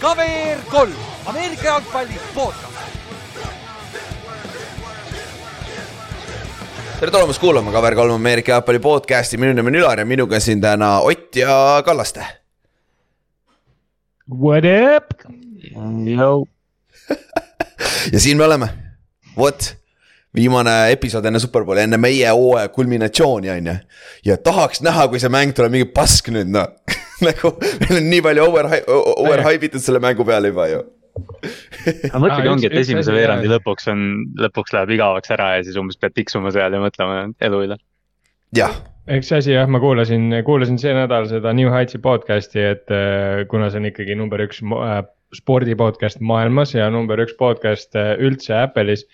KVR kolm, Ameerika jalgpalli podcast. tere tulemast kuulama KVR3 Ameerika jalgpalli podcast'i, minu nimi on Ülar ja minuga siin täna Ott ja Kallaste. What up? ja siin me oleme, vot viimane episood enne Superbowli, enne meie hooaja kulminatsiooni on ju. ja tahaks näha, kui see mäng tuleb mingi pask nüüd noh nagu meil on nii palju over, over hype itud selle mängu peale juba ju aga mõtlegi ongi, et esimese veerandi lõpuks on, lõpuks läheb igavaks ära ja siis umbes pead tiksuma seal ja mõtlema elu üle. jah, üks asi jah, ma kuulasin, kuulasin see nädal seda New Heights'i podcast'i, et äh, kuna see on ikkagi number üks äh, spordi podcast maailmas ja number üks podcast äh, üldse Apple'is.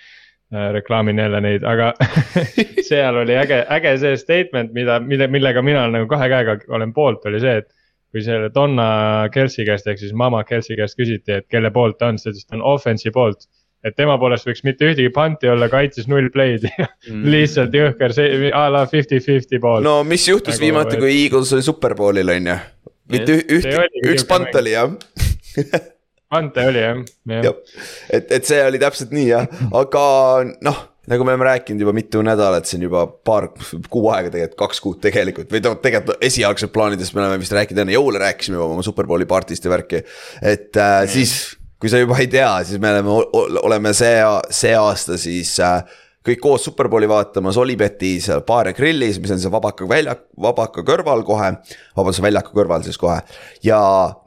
Reklaamin jälle neid, aga seal oli äge, äge see statement, mida, mille, millega mina nagu kahe käega olen poolt, oli see, et. kui selle Donna Kelsey käest ehk siis mama Kelsey käest küsiti, et kelle poolt ta on, siis ta ütles, et ta on offense'i poolt et tema poolest võiks mitte ühtegi panti olla, kaitses null play'd ja lihtsalt jõhker see a la fifty-fifty pool no mis juhtus Nagu, viimati, et- kui Eagles oli Superbowlil on ju. mitte üh- üht üks pant oli jah pante oli jah, jah. Jah, et, et see oli täpselt nii jah, aga noh, nagu me oleme rääkinud juba mitu nädalat siin juba paar kuu aega tegelikult, kaks kuud tegelikult või noh, tegelikult esialgselt plaanidest me oleme vist rääkinud enne jõule rääkisime juba oma Superbowli partist ja värki. et äh, siis, kui sa juba ei tea, siis me oleme, oleme see, see aasta siis äh, kõik koos Superbowli vaatamas Olipetis Baar ja Grillis, mis on see Vabaka väljak, Vabaka kõrval kohe. vabandust, väljaku kõrval siis kohe. Ja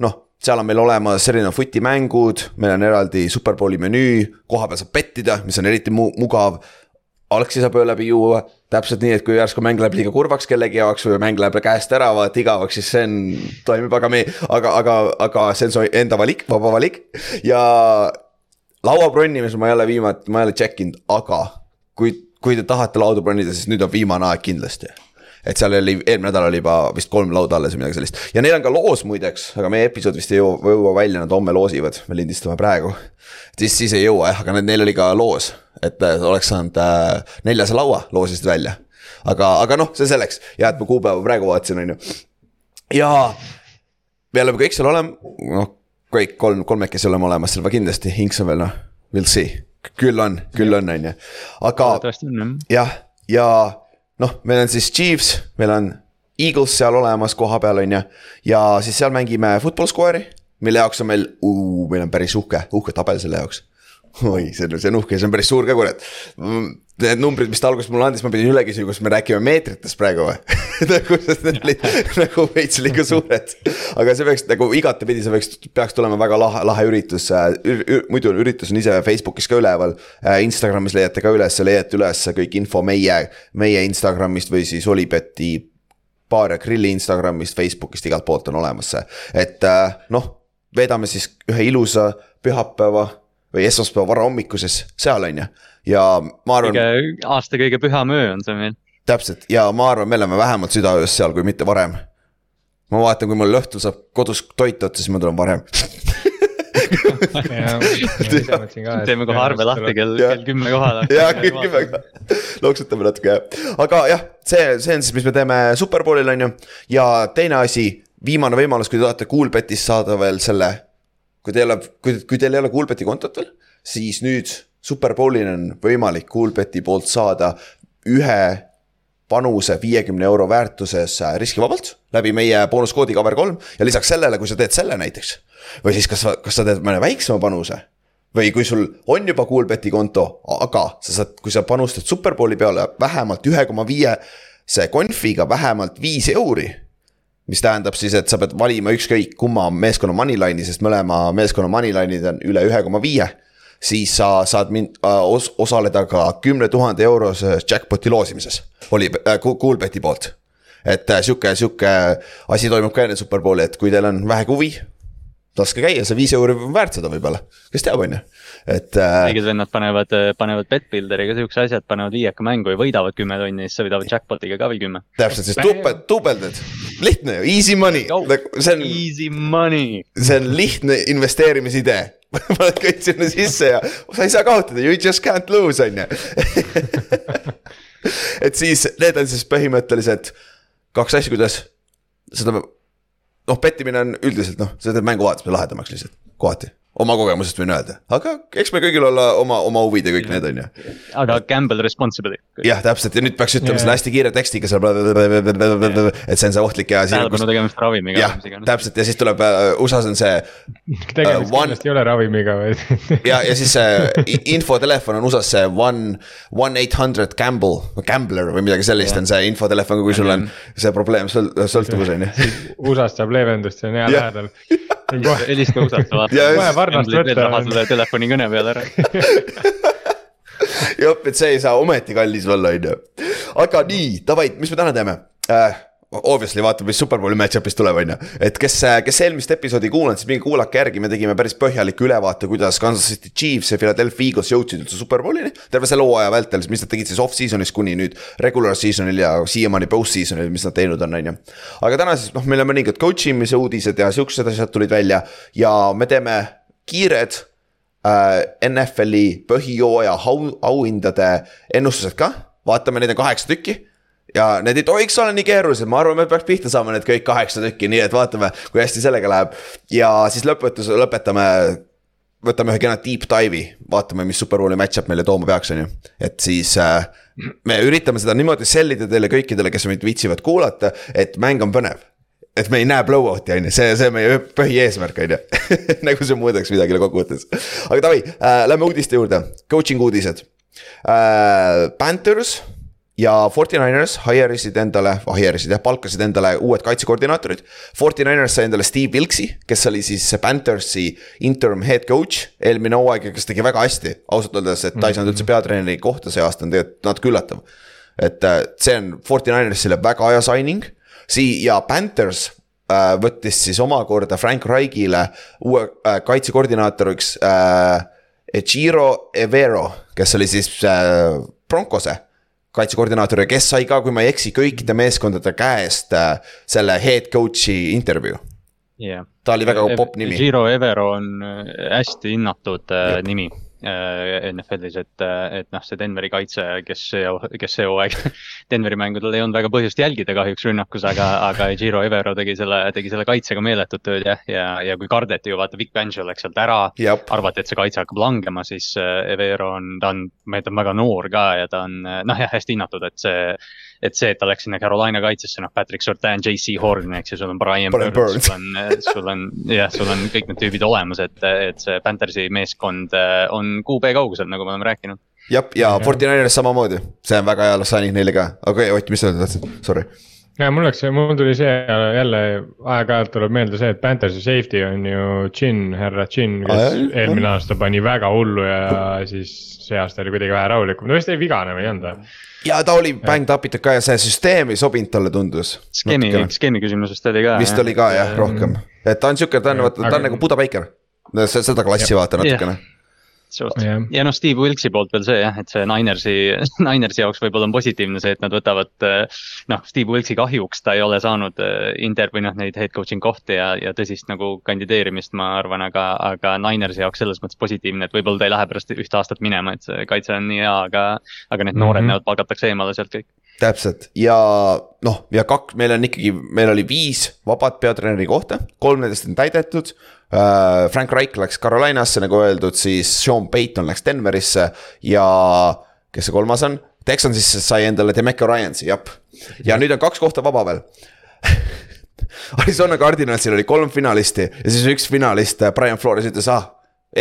noh seal on meil olemas erinevad futimängud, meil on eraldi Superbowli menüü, koha peal saab pettida, mis on eriti mu mugav. algsi saab öö läbi juua, täpselt nii, et kui järsku mäng läheb liiga kurvaks kellegi jaoks või mäng läheb käest ära, vaata igavaks, siis see on, toimib, aga me, aga, aga, aga see on su enda valik, vaba valik ja laua bronnimise ma ei ole viimati, ma ei ole check inud, aga kui, kui te tahate lauda bronnida, siis nüüd on viimane aeg kindlasti. Et seal oli, eelmine nädal oli juba vist kolm lauda alles või midagi sellist ja neil on ka loos muideks, aga meie episood vist ei jõua, jõua välja, nad homme loosivad, me lindistame praegu. siis, siis ei jõua jah, aga need- neil oli ka loos, et äh, oleks saanud äh, neljase laua loosisid välja. aga, aga noh, see selleks ja et ma kuupäeva praegu vaatasin, on ju. ja me oleme kõik seal olema, noh, kõik kolm, kolmekesi oleme olemas seal kindlasti, Inks on veel noh, we'll see. küll on, küll on, on ju, aga jah. jah, ja noh, meil on siis Chiefs, meil on Eagles seal olemas kohapeal on ju. ja siis seal mängime football square'i, mille jaoks on meil, meil on päris uhke, uhke tabel selle jaoks. oi, see on, see on uhke, see on päris suur ka kurat. Need numbrid, mis ta alguses mulle andis, ma pidin üle küsima, kas me räägime meetritest praegu või nagu need olid nagu veits liiga suured. aga see peaks nagu igatepidi, see peaks, peaks tulema väga lahe, lahe üritus. muidu üritus on ise Facebookis ka üleval. Instagramis leiate ka üles, leiate üles kõik info meie, meie Instagramist või siis Olipeti baar ja grilli Instagramist, Facebookist, igalt poolt on olemas see, et äh, noh, veedame siis ühe ilusa pühapäeva või esmaspäeva varahommikuses seal on ju. ja ma arvan, kõige, aasta kõige püham öö on see meil. täpselt ja ma arvan, me oleme vähemalt südaöös seal, kui mitte varem. ma vaatan, kui mul õhtul saab kodus toit otsa, siis ma tulen varem. teeme kohe arve lahti kell, Jah. kell kümme kohale. ja kümme, loksutame natuke jah, aga jah, see, see on siis, mis me teeme Superbowlil on ju. ja teine asi, viimane võimalus, kui te tahate Coolbetist saada veel selle. Kui teil kui, kui teil ei ole Coolbeti kontot veel, siis nüüd Superbowlil on võimalik Coolbeti poolt saada ühe panuse viiekümne euro väärtuses äh, riskivabalt läbi meie boonuskoodi cover kolm ja lisaks sellele, kui sa teed selle näiteks. või siis kas, kas sa teed mõne väiksema panuse või kui sul on juba Coolbeti konto, aga sa saad, kui sa panustad Superbowli peale vähemalt ühe koma viie see konfiga vähemalt viis euri. Mis tähendab siis, et sa pead valima ükskõik kumma meeskonna moneyline'i, sest mõlema meeskonna moneyline'id on üle ühe koma viie. Siis sa saad mind äh, os osaleda ka kümne tuhande euroses jackpot'i loosimises, oli äh, Coolbeti poolt. et äh, sihuke, sihuke asi toimub ka enne Superbowli, et kui teil on vähegi huvi, laske käia, see viis euri on väärt seda võib-olla, kes teab, on ju, et äh,. õiged vennad panevad, panevad Betbuilderiga siukse asja, et panevad viieka mängu ja võidavad kümme tonni, siis võidavad jackpot'iga ka veel kümme. täpselt, siis tupeld, tupeldad, lihtne ju, easy money, see on, Easy money. see on lihtne investeerimisidee. paned kõik sinna sisse ja sa ei saa kaotada, you just can't lose on ju. et siis need on siis põhimõtteliselt kaks asja, kuidas seda noh, pettimine on üldiselt noh, seda teeb mängu vaatamise lahedamaks lihtsalt kohati oma kogemusest võin öelda, aga eks me kõigil olla oma, oma huvid ja kõik need on ju. aga gamble responsibly. jah, täpselt ja nüüd peaks ütlema Jaa. selle hästi kiire tekstiga seal, et see on see ohtlik ja tähelepanu tegemist ravimiga jah, täpselt ja siis tuleb äh, USA-s on see tegemist Uh, one- kindlasti ei ole ravimiga, vaid ja, ja siis see i- infotelefon on USA-s see one, one eight hundred gamble, gambler või midagi sellist Jah. on see infotelefon, kui sul on see probleem sõl-, sõltuvus on ju. USA-st saab leevendust, see on hea lähedal. Helista USA-st, Ja vaata kohe. varnast võtta raha on- selle telefonikõne peale ära. jah, et see ei saa ometi kallis olla, on ju. aga nii, davai, mis me täna teeme äh,? Obviously vaatame, mis Superbowli match-up'is tuleb, on ju. et kes, kes eelmist episoodi kuulanud, siis minge kuulake järgi, me tegime päris põhjaliku ülevaate, kuidas Kansas City Chiefs ja Philadelphia Eagles jõudsid üldse Superbowlini. terve selle hooaja vältel, mis nad tegid siis off-season'is kuni nüüd regular season'il ja siiamaani post-season'il, mis nad teinud on, on ju. aga täna siis noh, meil on mõningad coach imise uudised ja siuksed asjad tulid välja ja me teeme kiired äh, NFL-i põhijooaja au, auhindade ennustused ka, vaatame, neid on kaheksa tükki ja need ei tohiks olla nii keerulised, ma arvan, me peaks pihta saama need kõik kaheksa tükki, nii et vaatame, kui hästi sellega läheb. ja siis lõpetus, lõpetame, võtame ühe kena deep dive'i, vaatame, mis Superbowli match-up meile tooma peaks, on ju. et siis äh, me üritame seda niimoodi sell ida teile kõikidele, kes meid viitsivad kuulata, et mäng on põnev et me ei näe blowout'i on ju, see, see on meie põhieesmärk on ju. nagu see muudaks midagi kokkuvõttes. aga davai äh,, lähme uudiste juurde, coaching uudised äh,. Panthers ja Forty Niners hire isid endale, hire isid jah, palkasid endale uued kaitsekoordinaatorid. Forty Niners sai endale Steve Wilks'i, kes oli siis Panthersi interim head coach eelmine hooaeg ja kes tegi väga hästi, ausalt öeldes, et ta ei saanud üldse peatreeneri kohta see aasta on tegelikult natuke üllatav. et äh, see on Forty Ninersile väga hea signing, sii- ja Panthers äh, võttis siis omakorda Frank Reichile uue äh, kaitsekoordinaatoriks äh, Echiro Evero, kes oli siis äh, Broncose kaitsekoordinaator ja kes sai ka, kui ma ei eksi, kõikide meeskondade käest äh, selle head coach'i intervjuu. jah. ta oli väga popp nimi. Giro Evero on äh, hästi hinnatud äh, Jep. nimi NFL-is, et, et noh, see Denveri kaitse, kes kes see hooaeg Denveri mängudel ei olnud väga põhjust jälgida kahjuks rünnakus, aga, aga Giro Evero tegi selle, tegi selle kaitsega meeletut tööd jah, ja, ja kui kardeti ju vaata, Vic Fangio läks sealt ära. arvati, et see kaitse hakkab langema, siis äh, Evero on, ta on, ta on väga noor ka ja ta on äh, noh, jah, hästi hinnatud, et see. Et see, et ta läks sinna Carolina kaitsesse, noh, Patrick Surtain, JC Horn, eks ju, sul on Brian Burns, Burns. sul on, sul on jah, sul on kõik need tüübid olemas, et, et see Panthersi meeskond äh, on QB kaugusel, nagu me oleme rääkinud. jah, ja Forty Niners samamoodi, see on väga hea signing neile ka, okei okay,, Ott, mis sa öelda tahtsid, sorry. ja mul läks, mul tuli see jälle aeg-ajalt tuleb meelde see, et Panthersi safety on ju Chin, härra Chin, kes jah, jah. eelmine aasta pani väga hullu ja siis see aasta oli kuidagi vähe rahulikum, ta vist jäi vigane või ei olnud või? Ja ta oli bäng tapitud ka ja see süsteem ei sobinud talle, tundus. skeemi, skeemi küsimusest oli ka. vist oli ka jah, rohkem, et ta on siuke, ta on, vaata, ta on Aga- nagu Buda Baker. seda klassi vaata natukene. Suht Jah. ja noh, Steve Wilkesi poolt veel see jah, et see Ninersi, Ninersi jaoks võib-olla on positiivne see, et nad võtavad. noh, Steve Wilkesi kahjuks ta ei ole saanud äh, Inter või noh, neid head coaching kohti ja, ja tõsist nagu kandideerimist, ma arvan, aga, aga Ninersi jaoks selles mõttes positiivne, et võib-olla ta ei lähe pärast ühte aastat minema, et see kaitse on nii hea, aga. aga need noored Mhm. näod palgatakse eemale sealt kõik. täpselt ja noh, ja kaks, meil on ikkagi, meil oli viis vabat peatreeneri kohta, kolm nendest on täidetud. Frank Reich läks Carolinasse, nagu öeldud, siis Sean Payton läks Denverisse ja kes see kolmas on? Texansisse sai endale Demeco Ryansi, jah. ja nüüd on kaks kohta vaba veel Arizona Cardinalsil oli kolm finalisti ja siis üks finalist, Brian Flores ütles, ah.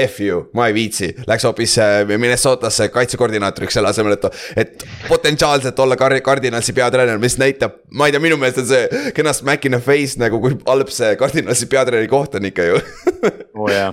F you, ma ei viitsi, läks hoopis äh, Minnesotasse kaitsekoordinaatoriks selle asemel, et, et potentsiaalselt olla Kar- Cardinalsi peatreener, mis näitab, ma ei tea, minu meelest on see kena smack in the face nagu kui halb see Cardinalsi peatreeneri koht on ikka ju. oo jaa.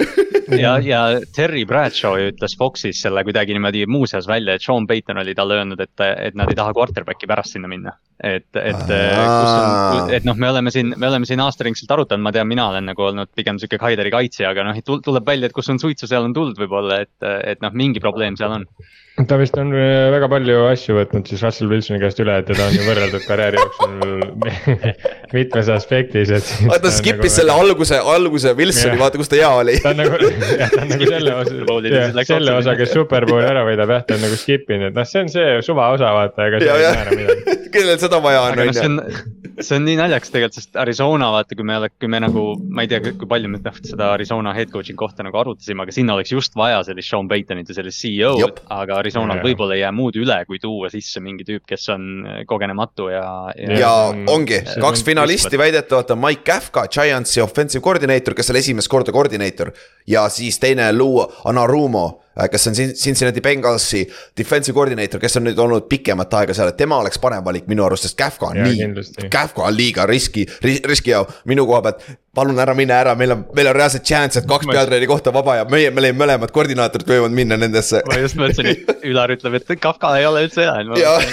ja, ja Terry Bradshaw ju ütles Foxis selle kuidagi niimoodi muuseas välja, et Sean Payton oli talle öelnud, et, et nad ei taha quarterback'i pärast sinna minna. et, et kus on, et noh, me oleme siin, me oleme siin aastaringselt arutanud, ma tean, mina olen nagu olnud pigem sihuke Kaideri kaitsja, aga noh, tuleb välja, et kus on suitsu, seal on tuld võib-olla, et, et noh, mingi probleem seal on. Ta vist on äh, väga palju asju võtnud siis Russell Wilsoni käest üle, et teda on ju võrreldud karjääri jooksul mitmes aspektis, et. ta nagu skip'is selle alguse, alguse Wilsoni, vaata, kus ta hea oli. ta on nagu, jah, ta on nagu selle osa, selle osa, kes superbowli ära võidab, jah, ta on nagu skip inud, et noh, see on see suvaosa, vaata, ega see ei määra midagi. kellel seda vaja on, aga noh, see on ju. see on nii naljakas tegelikult, sest Arizona vaata, kui me, kui me nagu, ma ei tea, kui palju me noh, seda Arizona head coaching kohta nagu arutasime, aga sinna oleks just vaja sellist Sean Paytonit ja sellist CEO-d. aga Arizonal yeah. võib-olla ei jää muud üle, kui tuua sisse mingi tüüp, kes on kogenematu ja. ja, ja ongi, kaks finalisti väidetavalt on Mike Kafka, Giantsi offensive coordinator, kes oli esimest korda koordineeter. ja siis teine Lou Anarumo Äh, kes on Cincinnati Bengalsi defensive coordinator, kes on nüüd olnud pikemat aega seal, et tema oleks parem valik minu arust, sest Kähvka on ja, nii, Kähvka on liiga riski, riski ja minu koha pealt. palun ära mine ära, meil on, meil on reaalselt chance, et kaks peatreeneri kohta vaba ja meie, meil mõlemad koordinaatorid võivad minna nendesse. ma just mõtlesin, et Ülar ütleb, et Kafka ei ole üldse hea. jah,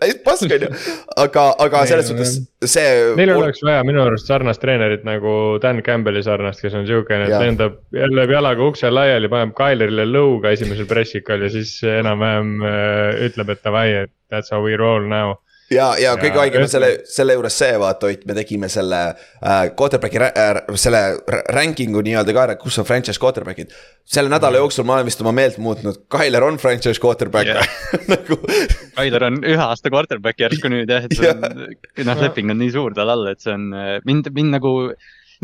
täis pask on ju, aga, aga selles suhtes see. Neil oleks vaja minu arust sarnast treenerit nagu Dan Campbell'i sarnast, kes on siukene, et lendab, lööb jalaga ukse laiali, paneb Kailerile lõuga esimesel pressikal ja siis enam-vähem äh, ütleb, et davai, et that's how we roll now ja, ja kõige haigem on selle, selle juures see vaata, Ott, me tegime selle äh, quarterback'i äh,, selle ranking'u nii-öelda ka ära, kus on franchise quarterback'id. selle nädala jooksul ma olen vist oma meelt muutnud, Tyler on franchise quarterback yeah. nagu. Tyler on ühe aasta quarterback järsku nüüd jah, et see on noh leping on nii suur tal all, et see on mind, mind nagu.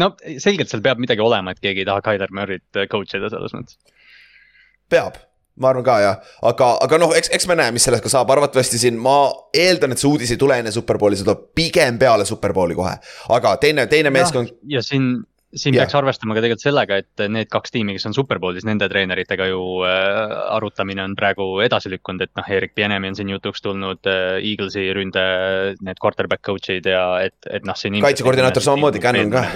no selgelt seal peab midagi olema, et keegi ei taha Tyler Murry't coach ida selles mõttes. peab ma arvan ka jah, aga, aga noh, eks, eks me näe, mis sellest ka saab, arvatavasti siin ma eeldan, et see uudis ei tule enne Superbowli, see tuleb pigem peale Superbowli kohe. aga teine, teine meeskond. ja siin, siin ja. peaks arvestama ka tegelikult sellega, et need kaks tiimi, kes on Superbowlis, nende treeneritega ju äh, arutamine on praegu edasi lükkunud, et noh, Erik Pienemi on siin jutuks tulnud äh,, Eaglesi ründe, need quarterback coach'id ja et, et noh, kaitsekoordinaator samamoodi, Cannon ka.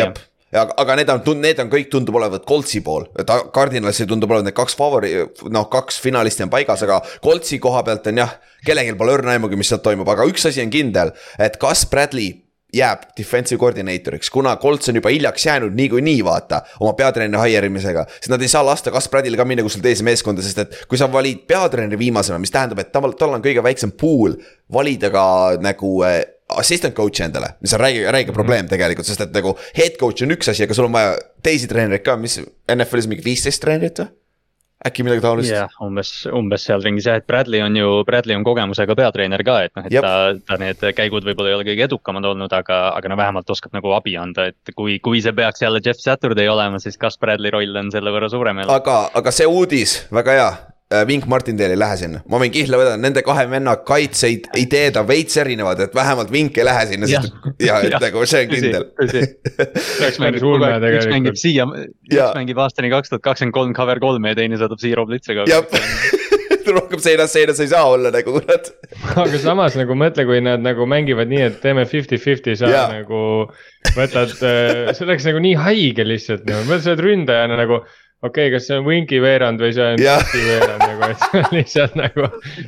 jah ja aga need on, need on kõik tundub olevat Coltsi pool, et Cardinalsi tundub olevat need kaks favori, noh, kaks finalisti on paigas, aga Coltsi koha pealt on jah, kellelgi pole õrna aimugi, mis sealt toimub, aga üks asi on kindel, et kas Bradley jääb defensive coordinator'iks, kuna Colts on juba hiljaks jäänud niikuinii vaata oma peatreeneri hire imisega. siis nad ei saa lasta Gus Bradil ka minna kuskil teise meeskonda, sest et kui sa valid peatreeneri viimasena, mis tähendab, et tal, tal on kõige väiksem pool valida ka nagu äh, assistant coach'i endale, mis on räige, räige probleem mhm. tegelikult, sest et nagu head coach on üks asi, aga sul on vaja teisi treenereid ka, mis NFL-is mingi viisteist treenerit või? äkki midagi taolist? jah umbes, umbes seal ringis jah, et Bradley on ju, Bradley on kogemusega peatreener ka, et noh, et Jep. ta, ta need käigud võib-olla ei ole kõige edukamad olnud, aga, aga no vähemalt oskab nagu abi anda, et kui, kui see peaks jälle Jeff Saturday olema, siis kas Bradley roll on selle võrra suurem jälle? aga, aga see uudis, väga hea, Vink Martindale ei lähe sinna, ma võin kihla vedada, nende kahe venna kaitseid, ideed on veits erinevad, et vähemalt Vink ei lähe sinna, sest ja, et nagu see on kindel. üks mängib mängib siia, üks mängib aastani kaks tuhat kakskümmend kolm cover kolme ja teine saadab Zero Blitz'iga. rohkem seinas, seinas ei saa olla nagu kurat. aga samas nagu mõtle, kui nad nagu mängivad nii, et teeme fifty-fifty, sa ja. nagu võtad, äh, see oleks nagu nii haige lihtsalt nagu, sa oled ründajana nagu okei okay,, kas see on Winki veerand või see on Winki veerand nagu, et see on lihtsalt nagu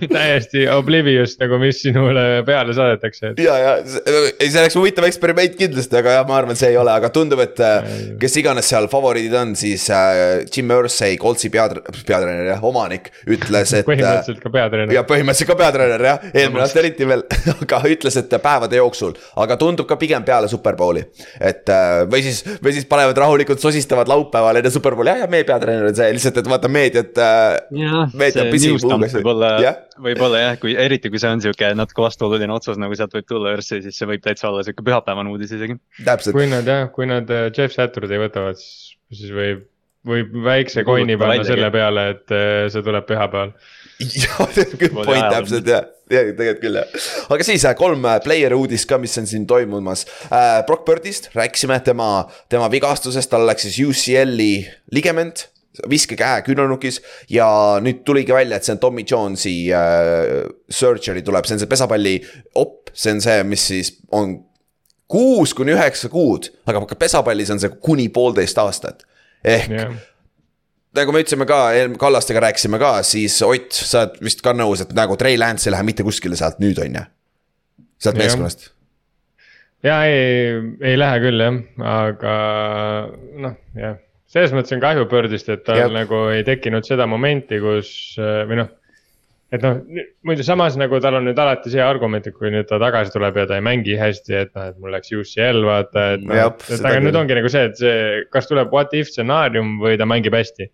täiesti oblivious nagu, mis sinule peale saadetakse et.... ja, ja ei, see oleks huvitav eksperiment kindlasti, aga jah, ma arvan, see ei ole, aga tundub, et äh, kes iganes seal favoriidid on, siis äh, Jim Irsay, Coltsi peatreener, peatreener jah, omanik, ütles, et. põhimõtteliselt ka peatreener. ja põhimõtteliselt ka peatreener jah, eelmine aasta eriti veel aga ütles, et päevade jooksul, aga tundub ka pigem peale Superbowli. et äh, või siis, või siis panevad rahulikult, sosistavad laupäeval enne Superbowli, jah, ja meie peatreener on see lihtsalt, et vaata meediat äh,. võib-olla võib-olla jah, kui eriti kui see on sihuke natuke vastuoluline otsus, nagu sealt võib tulla Earth'i, siis see võib täitsa olla sihuke pühapäevane uudis isegi. kui nad jah, kui nad äh, Jeff Saturday võtavad, siis võib, võib väikse coin'i panna selle peale, et äh, see tuleb pühapäeval jah, good point täpselt jah, ja tegelikult küll jah. aga siis äh, kolm player'i uudist ka, mis on siin toimumas äh,. Brock Birdist rääkisime tema, tema vigastusest, tal läks siis UCL-i ligament viskekäe küünarnukis ja nüüd tuligi välja, et see on Tommy Jonesi äh, surgery tuleb, see on see pesapalli op, see on see, mis siis on kuus kuni üheksa kuud, aga pesapallis on see kuni poolteist aastat. ehk yeah. Nagu me ütlesime ka, Kallastega rääkisime ka, siis Ott, sa oled vist ka nõus, et nagu Trey Lance ei lähe mitte kuskile sealt nüüd, on ju? sealt meeskonnast. ja ei, ei lähe küll jah, aga noh, jah selles mõttes on kahju Birdist, et tal Jab. nagu ei tekkinud seda momenti, kus või noh. et noh, muidu samas nagu tal on nüüd alati see argument, et kui nüüd ta tagasi tuleb ja ta ei mängi hästi, et noh, et mul läks UCL vaata, et noh, et aga nüüd ongi nagu see, et see, kas tuleb what if stsenaarium või ta mängib hästi.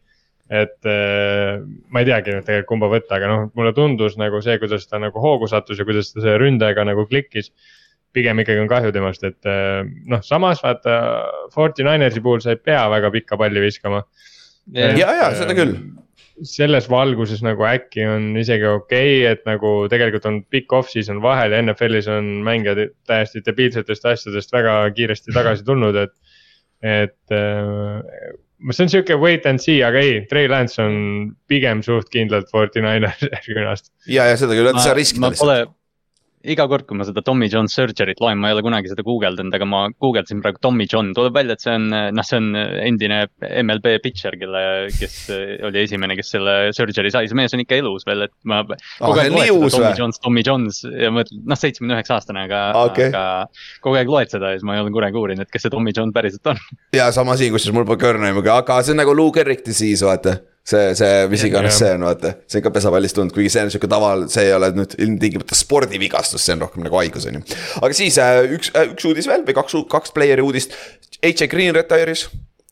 Et äh, ma ei teagi nüüd tegelikult kumba võtta, aga noh, mulle tundus nagu see, kuidas ta nagu hoogu sattus ja kuidas ta selle ründajaga nagu klikkis pigem ikkagi on kahju temast, et äh, noh, samas vaata Forty Ninersi puhul sa ei pea väga pikka palli viskama. ja, ja seda küll selles valguses nagu äkki on isegi okei okay,, et nagu tegelikult on pikk off-season vahel ja NFL-is on mängijad täiesti debiilsetest asjadest väga kiiresti tagasi tulnud, et. et see on sihuke wait and see, aga ei, Trey Lance on pigem suht kindlalt Forty Niners järgmine aasta. ja, ja seda küll, et sa riskida lihtsalt iga kord, kui ma seda Tommy John surgery't loen, ma ei ole kunagi seda guugeldanud, aga ma guugeldasin praegu Tommy John, tuleb välja, et see on, noh, see on endine MLB pitcher, kelle, kes oli esimene, kes selle surgery sai, see mees on ikka elus veel, et ma. kogu aeg loed seda Tommy Jones, Tommy Jones ja mõtled, noh, seitsmekümne üheksa aastane, aga okay., aga kogu aeg loed seda ja siis ma ei ole kunagi uurinud, et kes see Tommy John päriselt on. ja sama siin, kusjuures mul pole kõrna aimugi, aga see on nagu Lou Gehrig disease, vaata see, see, mis iganes see on, vaata, see on ka pesapallist tulnud, kuigi see on sihuke taval, see ei ole nüüd ilmtingimata spordivigastus, see on rohkem nagu haigus, on ju. aga siis äh, üks, äh, üks uudis veel või kaks, kaks player'i uudist. HA Green retire'is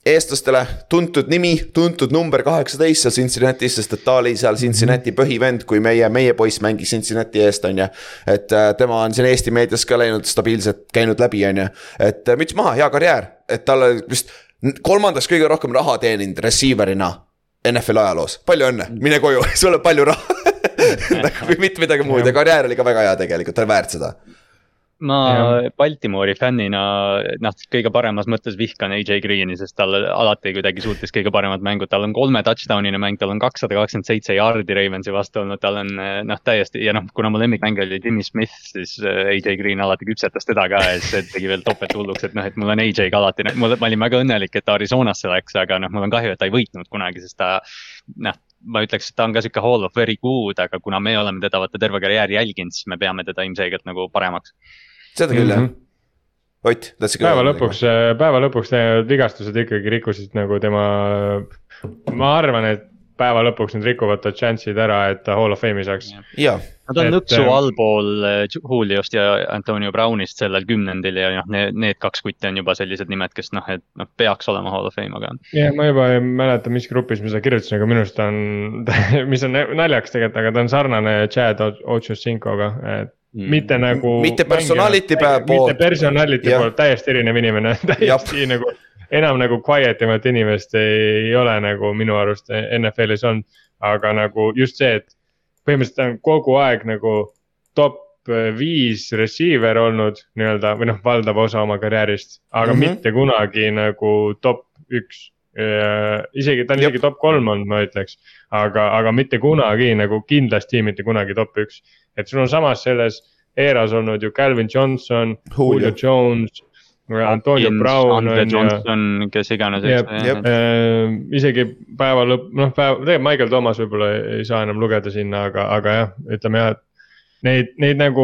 eestlastele tuntud nimi, tuntud number kaheksateist seal Cincinnati's, sest et ta oli seal Cincinnati mhm. põhivend, kui meie, meie poiss mängis Cincinnati eest, on ju. et äh, tema on siin Eesti meedias ka läinud stabiilselt, käinud läbi, on ju, et müts maha, hea karjäär, et talle vist kolmandaks kõige rohkem raha teeninud receiver'ina NFL ajaloos, palju õnne, mine koju, sul on palju raha. Nagu mitte midagi muud. Ja karjäär oli ka väga hea tegelikult, ta oli väärt seda ma ja. Baltimori fännina noh, kõige paremas mõttes vihkan AJ Green'i, sest tal alati kuidagi suutis kõige paremad mängud, tal on kolme touchdown'ine mäng, tal on kakssada kakskümmend seitse yard'i Ravensi vastu olnud, tal on noh, täiesti ja noh, kuna mu lemmikmängija oli Jimmy Smith, siis äh, AJ Green alati küpsetas teda ka ja siis see tegi veel topelt hulluks, et noh, et mul on AJ-ga alati, mul, ma olin väga õnnelik, et ta Arizonasse läks, aga noh, mul on kahju, et ta ei võitnud kunagi, sest ta noh ma ütleks, et ta on ka sihuke hall of very good, aga kuna me oleme teda vaata terve karjääri jälginud, siis me peame teda ilmselgelt nagu paremaks seda küll mm -hmm. jah. Mhm. Ott, tahtsid ka. päeva lõpuks, päeva lõpuks need vigastused ikkagi rikkusid nagu tema, ma arvan, et päeva lõpuks need rikuvad ta chance'id ära, et ta hall of fame'i saaks. Nad on nõksu äh, allpool äh, Juliost ja Antonio Brownist sellel kümnendil ja noh, need, need kaks kutti on juba sellised nimed, kes noh, et noh, peaks olema hall of fame, aga. jah, ma juba ei mäleta, mis grupis ma seda kirjutasin, aga minu arust on mis on naljakas tegelikult, aga ta on sarnane Chad Ochocinco'ga, et Mm. mitte nagu. mitte personality poolt. mitte personality poolt, täiesti erinev inimene täiesti nagu enam nagu quiet imat inimest ei ole nagu minu arust NFL-is olnud. aga nagu just see, et põhimõtteliselt ta on kogu aeg nagu top viis receiver olnud nii-öelda või noh, valdav osa oma karjäärist, aga mm -hmm. mitte kunagi nagu top üks Ja isegi, ta on isegi top kolm olnud, ma ütleks, aga, aga mitte kunagi nagu kindlasti mitte kunagi top üks et sul on samas selles eras olnud ju Calvin Johnson, Julio Jones. Antonio Brown on Johnson, kes iganes. Äh, isegi päeva lõpp, noh päev, tegelikult Michael Thomas võib-olla ei saa enam lugeda sinna, aga, aga jah, ütleme jah, et. Neid, neid nagu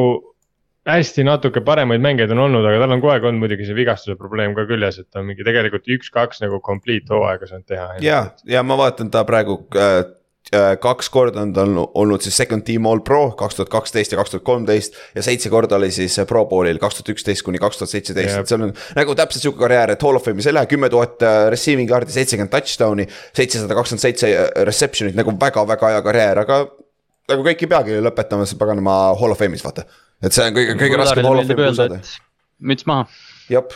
hästi natuke paremaid mängijaid on olnud, aga tal on kogu aeg olnud muidugi see vigastuse probleem ka küljes, et ta on mingi tegelikult üks-kaks nagu complete hooaega saanud teha. ja, ja ma vaatan ta praegu äh, Äh, kaks korda on ta olnud siis second team all pro kaks tuhat kaksteist ja kaks tuhat kolmteist. ja seitse korda oli siis pro bowl'il kaks tuhat üksteist kuni kaks tuhat seitseteist, et seal on nagu täpselt sihuke karjäär, et hall of fame'is ei lähe, kümme tuhat äh, receiving yard'i, seitsekümmend touchdown'i. seitsesada kakskümmend seitse äh, reception'it nagu väga-väga hea karjäär, aga nagu kõik ei peagi lõpetama paganama hall of fame'is vaata. et see on kõige, kõige raskem hall of fame'i saada. müts maha. jep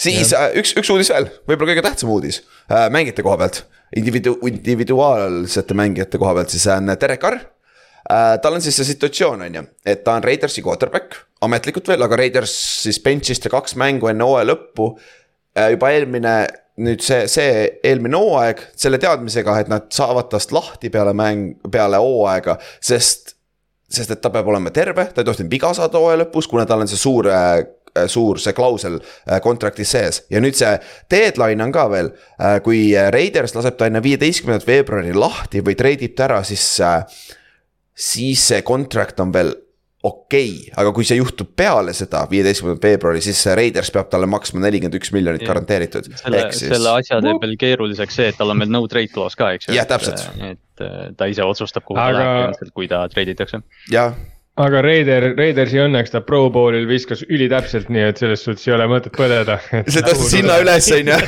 siis ja. üks, üks uudis veel, võib-olla kõige tähtsam uudis äh, mängijate koha pealt individu-, individuaalsete mängijate koha pealt, siis on Derek Carr äh,. tal on siis see situatsioon, on ju, et ta on Raidersi quarterback, ametlikult veel, aga Raiders siis bench'ist ja kaks mängu enne hooaja lõppu äh,. juba eelmine, nüüd see, see eelmine hooaeg selle teadmisega, et nad saavad tast lahti peale mäng, peale hooaega, sest sest et ta peab olema terve, ta ei tohtinud viga saada hooaja lõpus, kuna tal on see suur äh, Äh, suur see klausel äh, kontraktis sees ja nüüd see deadline on ka veel. Äh, kui Raiders laseb ta enne viieteistkümnendat veebruari lahti või treidib ta ära, siis, siis see kontrakt on veel okei okay., aga kui see juhtub peale seda, viieteistkümnendat veebruari, siis Raiders peab talle maksma nelikümmend üks miljonit garanteeritud. selle, selle asja teeb veel keeruliseks see, et tal on veel no trade clause ka, eks ju. jah, täpselt. et ta ise otsustab, kuhu aga... ta läheb, kui ta treiditakse. jah aga Raider, Raidersi õnneks ta Pro Bowlil viskas ülitäpselt, nii et selles suhtes ei ole mõtet põdeda. see tõstis hinna üles, on ju.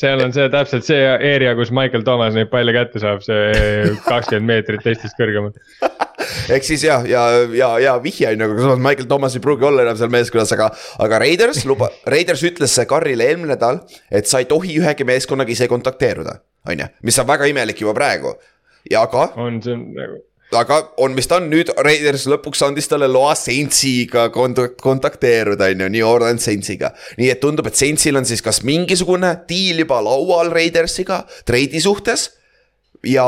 seal on see täpselt see area, kus Michael Thomas neid palle kätte saab, see kakskümmend meetrit teistest kõrgemal ehk siis jah, ja, ja, ja, ja vihje on ju, aga samas Michael Thomas ei pruugi olla enam seal meeskonnas, aga, aga Raiders luba, Raiders ütles Carrile eelmine nädal, et sa ei tohi ühegi meeskonnaga ise kontakteeruda, on ju, mis on väga imelik juba praegu. ja aga. on, see on nagu aga on, mis ta on nüüd, Raiders lõpuks andis talle loa Saintsiga kont-, kontakteeruda, on ju, New Orleans Saintsiga. nii et tundub, et Saintsil on siis kas mingisugune diil juba laual Raidersiga treidi suhtes ja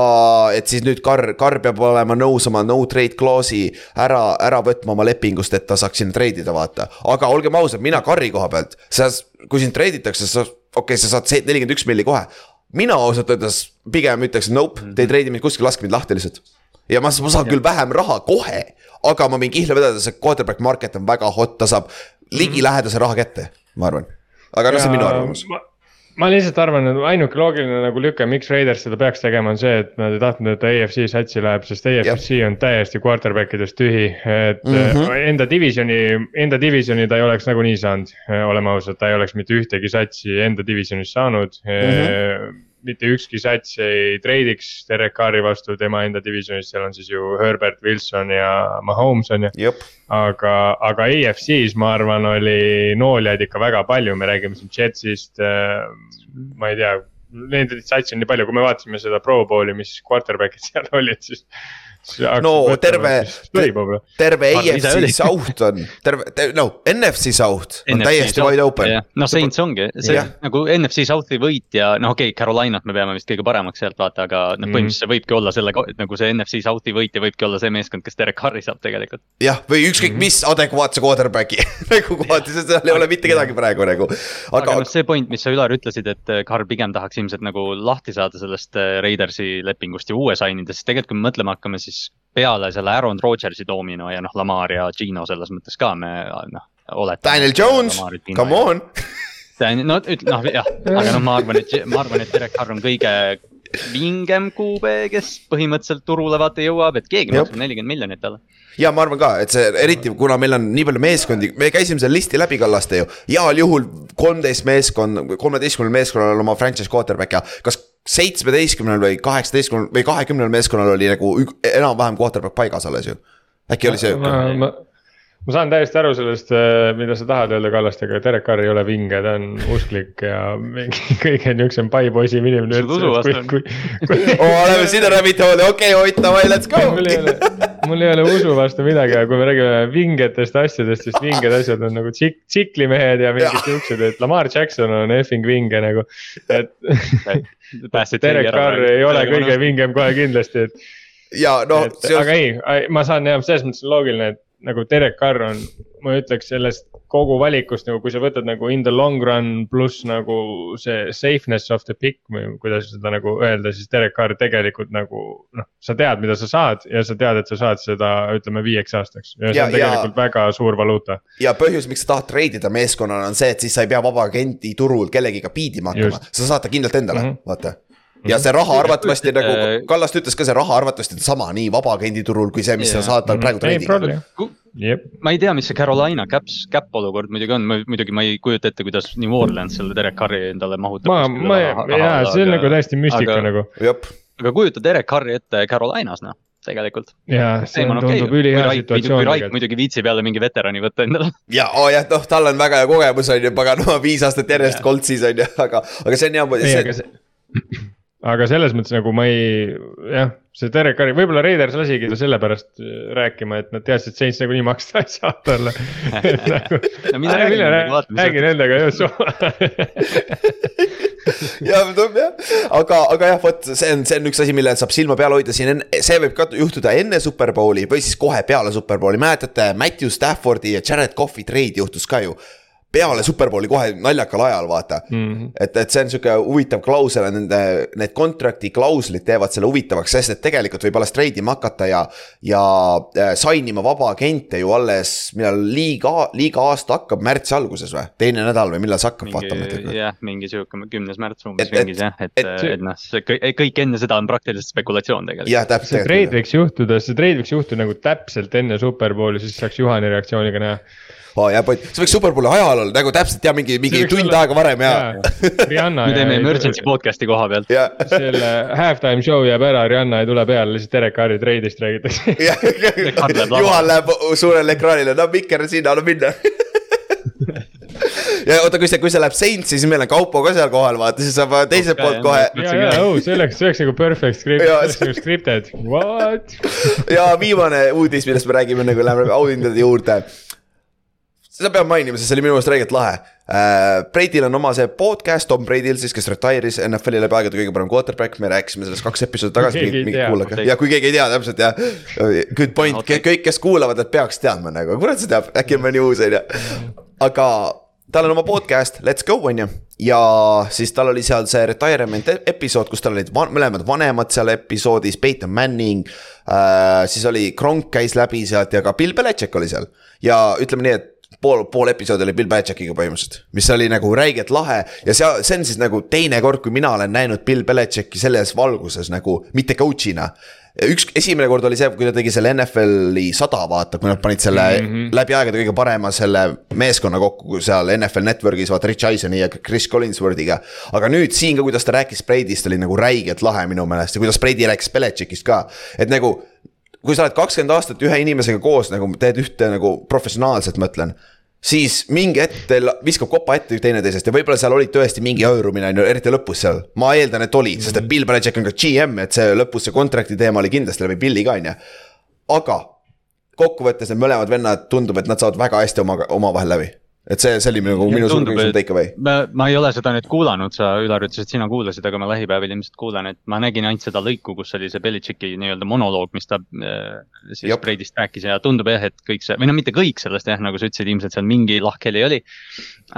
et siis nüüd Carr, Carr peab olema nõus oma no trade clause'i ära, ära võtma oma lepingust, et ta saaks sinna treidida, vaata. aga olgem ausad, mina Carri koha pealt, sa, kui sind treiditakse, sa, okei okay,, sa saad nelikümmend üks milli kohe. mina ausalt öeldes pigem ütleks nope, te ei treidi mind kuskil, laske mind lahti lihtsalt ja ma, ma saan küll vähem raha kohe, aga ma võin kihla vedada, see quarterback market on väga hot, ta saab ligilähedase raha kätte, ma arvan. aga noh, see on minu arvamus ma lihtsalt arvan, et ainuke loogiline nagu lüke, miks Raiders seda peaks tegema, on see, et nad ei tahtnud, et AFC satsi läheb, sest AFC ja. on täiesti quarterback idest tühi. et mm -hmm. enda divisioni, enda divisioni ta ei oleks nagunii saanud, oleme ausad, ta ei oleks mitte ühtegi satsi enda divisionis saanud mm. -hmm mitte ükski sats ei treidiks Derek Carri vastu tema enda divisionis, seal on siis ju Herbert Wilson ja Mahomes on ju. aga, aga EFC-s ma arvan, oli nooljaid ikka väga palju, me räägime siin Jetsist äh,, ma ei tea. Neid satsi on nii palju, kui me vaatasime seda Pro Bowli, mis quarterback'id seal olid, siis no terve, terve AFC South on, terve, no NFC South on NFC täiesti South, wide open. no Saints ongi, see ja. nagu NFC South'i võitja, noh okei okay,, Carolinat me peame vist kõige paremaks sealt vaata, aga noh mm., põhimõtteliselt see võibki olla selle, nagu see NFC South'i võitja võibki olla see meeskond, kes Derek Harri saab tegelikult. jah, või ükskõik mm. mis adekvaatse quarterback'i nagu kohati, sest seal ei ole mitte kedagi praegu nagu. aga, aga noh, see point, mis sa Ülar ütlesid, et Carr pigem tahaks ilmselt nagu lahti saada sellest äh, Raidersi lepingust ja uue sign ida, siis tegelikult kui me mõtlema hakkame, siis siis peale selle Aaron Rodgersi domino ja noh, Lamar ja Gino selles mõttes ka me noh, oletame. Daniel Jones, come on. no ütle noh jah, aga noh, ma arvan, et ma arvan, et Derek Carr on kõige vingem QB, kes põhimõtteliselt turule vaata jõuab, et keegi maksab nelikümmend miljonit talle ja ma arvan ka, et see eriti kuna meil on nii palju meeskondi, me käisime selle listi läbi Kallaste ju. heal juhul kolmteist meeskond, kolmeteistkümnel meeskonnal oma franchise quarterback ja kas seitsmeteistkümnel või kaheksateistkümnel või kahekümnel meeskonnal oli nagu enam-vähem quarterback paigas alles ju. äkki oli see? Ma, saan täiesti aru sellest, äh, mida sa tahad öelda Kallastega, Derek Carr ei ole vinge, ta on usklik ja mingi kõige niisugusem paipoisi inimene üldse. oleme sinna rabbit hole'i, okei okay,, Ott, davai, let's go. mul ei ole, mul ei ole usu vastu midagi, aga kui me räägime vingetest asjadest, siis vinged asjad on nagu tsik-, tsiklimehed ja mingid siuksed, et Lamar Jackson on effing vinge nagu, et Derek Carr ei ole kõige vingem kohe kindlasti, et. ja noh. aga ei, ma saan jah, selles mõttes loogiline, et nagu Derek Carr on, ma ütleks sellest kogu valikust nagu, kui sa võtad nagu in the long run pluss nagu see safeness of the pick või kuidas seda nagu öelda, siis Derek Carr tegelikult nagu noh, sa tead, mida sa saad ja sa tead, et sa saad seda, ütleme viieks aastaks ja, see on tegelikult ja, väga suur valuuta. ja põhjus, miks sa tahad treidida meeskonnana on see, et siis sa ei pea vaba agenti turul kellegiga piidima hakkama, sa saad ta kindlalt endale mm, -hmm. vaata ja see raha arvatavasti nagu äh, Kallaste ütles ka, see raha arvatavasti on sama nii vabaagendi turul kui see, mis yeah. sa saad tal praegu treidiga. Yep. ma ei tea, mis see Carolina caps, cap olukord muidugi on, muidugi ma ei kujuta ette, kuidas New Orleans selle Derek Carri endale mahutab. ma, ma, jaa, see on nagu täiesti müstika aga, nagu. aga kujuta Derek Carri ette Carolinas noh tegelikult. jaa, see on, tundub okay. ülihea situatsioon. kui Raik muidugi viitsib jälle mingi veterani võtta endale. ja oh jah, noh, tal on väga hea kogemus on ju, paganama viis aastat järjest Coltsis on ju, aga, aga see on hea. ei, aga see aga selles mõttes nagu ma ei, jah, see Derek Carri, võib-olla Raiders lasigi ta sellepärast äh, rääkima, et nad teadsid, et Saints nagunii maksta ei saa talle. Nagu, no mine räägi, räägi nendega just ja, jah, aga, aga jah, vot see on, see on üks asi, millele saab silma peal hoida. Siin, see võib ka juhtuda enne Superbowli või siis kohe peale Superbowli, mäletate, Matthew Staffordi ja Jared Cough'i treid juhtus ka ju peale Superbowli kohe naljakal ajal, vaata mm. -hmm. et, et see on sihuke huvitav klausel, nende, need contract'i klauslid teevad selle huvitavaks, sest et tegelikult võib alles trade ima hakata ja. ja äh, sign ima vaba agente ju alles, millal liiga, liiga aasta hakkab, märtsi alguses või? teine nädal või millal see hakkab, vaatame. jah, mingi sihuke kümnes märts umbes ringis jah, et, et, et, et noh, see kõik enne seda on praktiliselt spekulatsioon tegelikult. jah, täpselt. see trade võiks juhtuda, see trade võiks juhtuda nagu täpselt enne Superbowli, siis saaks Juhani reaktsiooniga näha oh, hea point, see võiks superbowli ajal olla nagu täpselt ja mingi, mingi tund olla- aega varem ja, Rihanna me teeme emergency podcast'i koha pealt. ja, selle halftime show jääb ära, Rihanna ei tule peale, lihtsalt Derek Harri treidist räägitakse. ja. Juhan läheb suurele ekraanile, no Mikker on sinna, anna minna. Ja oota, kui see, kui see läheb Saintsi, siis meil on Kaupo ka seal kohal, vaata, siis saab teiselt poolt kohe. ja, ja, oh, see oleks, see oleks nagu perfect script, see oleks nagu scripted, what? ja viimane uudis, millest me räägime, enne kui läheme auhindade juurde. Seda peab mainima, sest see oli minu meelest räigelt lahe uh,. Brady'l on oma see podcast, Tom Brady'l siis, kes retire'is NFL-i läbi aegade kõige parem quarterback, me rääkisime sellest kaks episoodi tagasi, minge tea. kuulake ja kui keegi ei tea täpselt jah. Good point, kõik, kes kuulavad, et peaks teadma nagu, kurat see teab, äkki on mõni uus on ju. aga tal on oma podcast, Let's go on ju. ja siis tal oli seal see retirement e- episood, kus tal olid van mõlemad vanemad seal episoodis, Peyton Manning äh,. siis oli Kronk käis läbi sealt ja ka Bill Belichik oli seal ja ütleme nii, et pool, pool episoodi oli Bill Belichikiga põhimõtteliselt, mis oli nagu räigelt lahe ja see, see on siis nagu teine kord, kui mina olen näinud Bill Belichiki selles valguses nagu mitte coach'ina. üks, esimene kord oli see, kui ta tegi selle NFL-i sada, vaata, kui nad panid selle mm -hmm. läbi aegade kõige parema selle meeskonna kokku seal NFL Network'is, vaata Rich Eiseni ja Chris Collinsworthiga. aga nüüd siin ka, kuidas ta rääkis Brady'st, oli nagu räigelt lahe minu meelest ja kuidas Brady rääkis Belichikist ka, et nagu kui sa oled kakskümmend aastat ühe inimesega koos nagu teed ühte nagu professionaalselt, ma ütlen. siis mingi hetk teil viskab kopa ette teineteisest ja võib-olla seal oli tõesti mingi hõõrumine on ju, eriti lõpus seal. ma eeldan, et oli, sest et Bill Belichik on ka GM, et see lõpus see contract'i teema oli kindlasti läbi Billi ka on ju. aga kokkuvõttes need mõlemad vennad tundub, et nad saavad väga hästi oma, omavahel läbi. Et see, see oli nagu minu suur küsimus et- take away. ma, ma ei ole seda nüüd kuulanud, sa Ülar ütlesid, et sina kuulasid, aga ma lähipäevil ilmselt kuulan, et ma nägin ainult seda lõiku, kus oli see Belichicki nii-öelda monoloog, mis ta äh, siis Jep. Brady'st rääkis ja tundub jah, et kõik see, või no mitte kõik sellest jah, nagu sa ütlesid, ilmselt seal mingi lahkheli oli.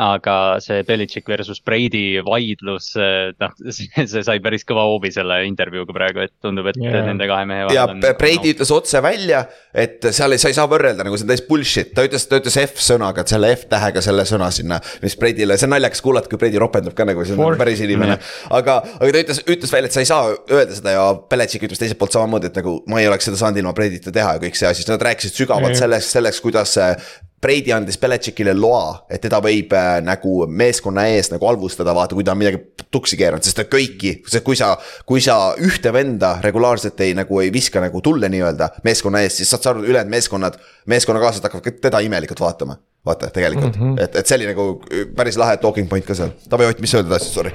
aga see Belichik versus Brady vaidlus, noh, see, see sai päris kõva hoobi selle intervjuuga praegu, et tundub, et yeah. nende kahe mehe ja vahel on. Brady ütles otse välja, et seal ei, sa ei saa võrrelda nagu see on täis bullshit, ta ütles, ta ütles F-sõnaga, et selle F-tähega selle sõna sinna. mis Brady'le, see on naljakas kuulata, kui Brady ropendab ka nagu see on nagu päris inimene. aga, aga ta ütles, ütles välja, et sa ei saa öelda seda ja Belichik ütles teiselt poolt samamoodi, et nagu ma ei oleks seda saanud ilma Brady'ta teha ja kõik see asi, siis nad rääkisid sügavalt sellest, selleks, kuidas äh, Brady andis Belichikile loa, et teda võib äh, nagu meeskonna ees nagu halvustada, vaata, kui ta on midagi tuksi keeranud, sest et kõiki, sest kui sa, kui sa ühte venda regulaarselt ei nagu ei viska nagu tulle nii-öelda meeskonna ees, siis saad sa aru, ülejäänud meeskonnad, meeskonnakaaslased hakkavad ka teda imelikult vaatama. Vaata tegelikult mm, -hmm. et, et see oli nagu päris lahe talking point ka seal, Taavi Ott, mis sa öelda tahtsid, sorry.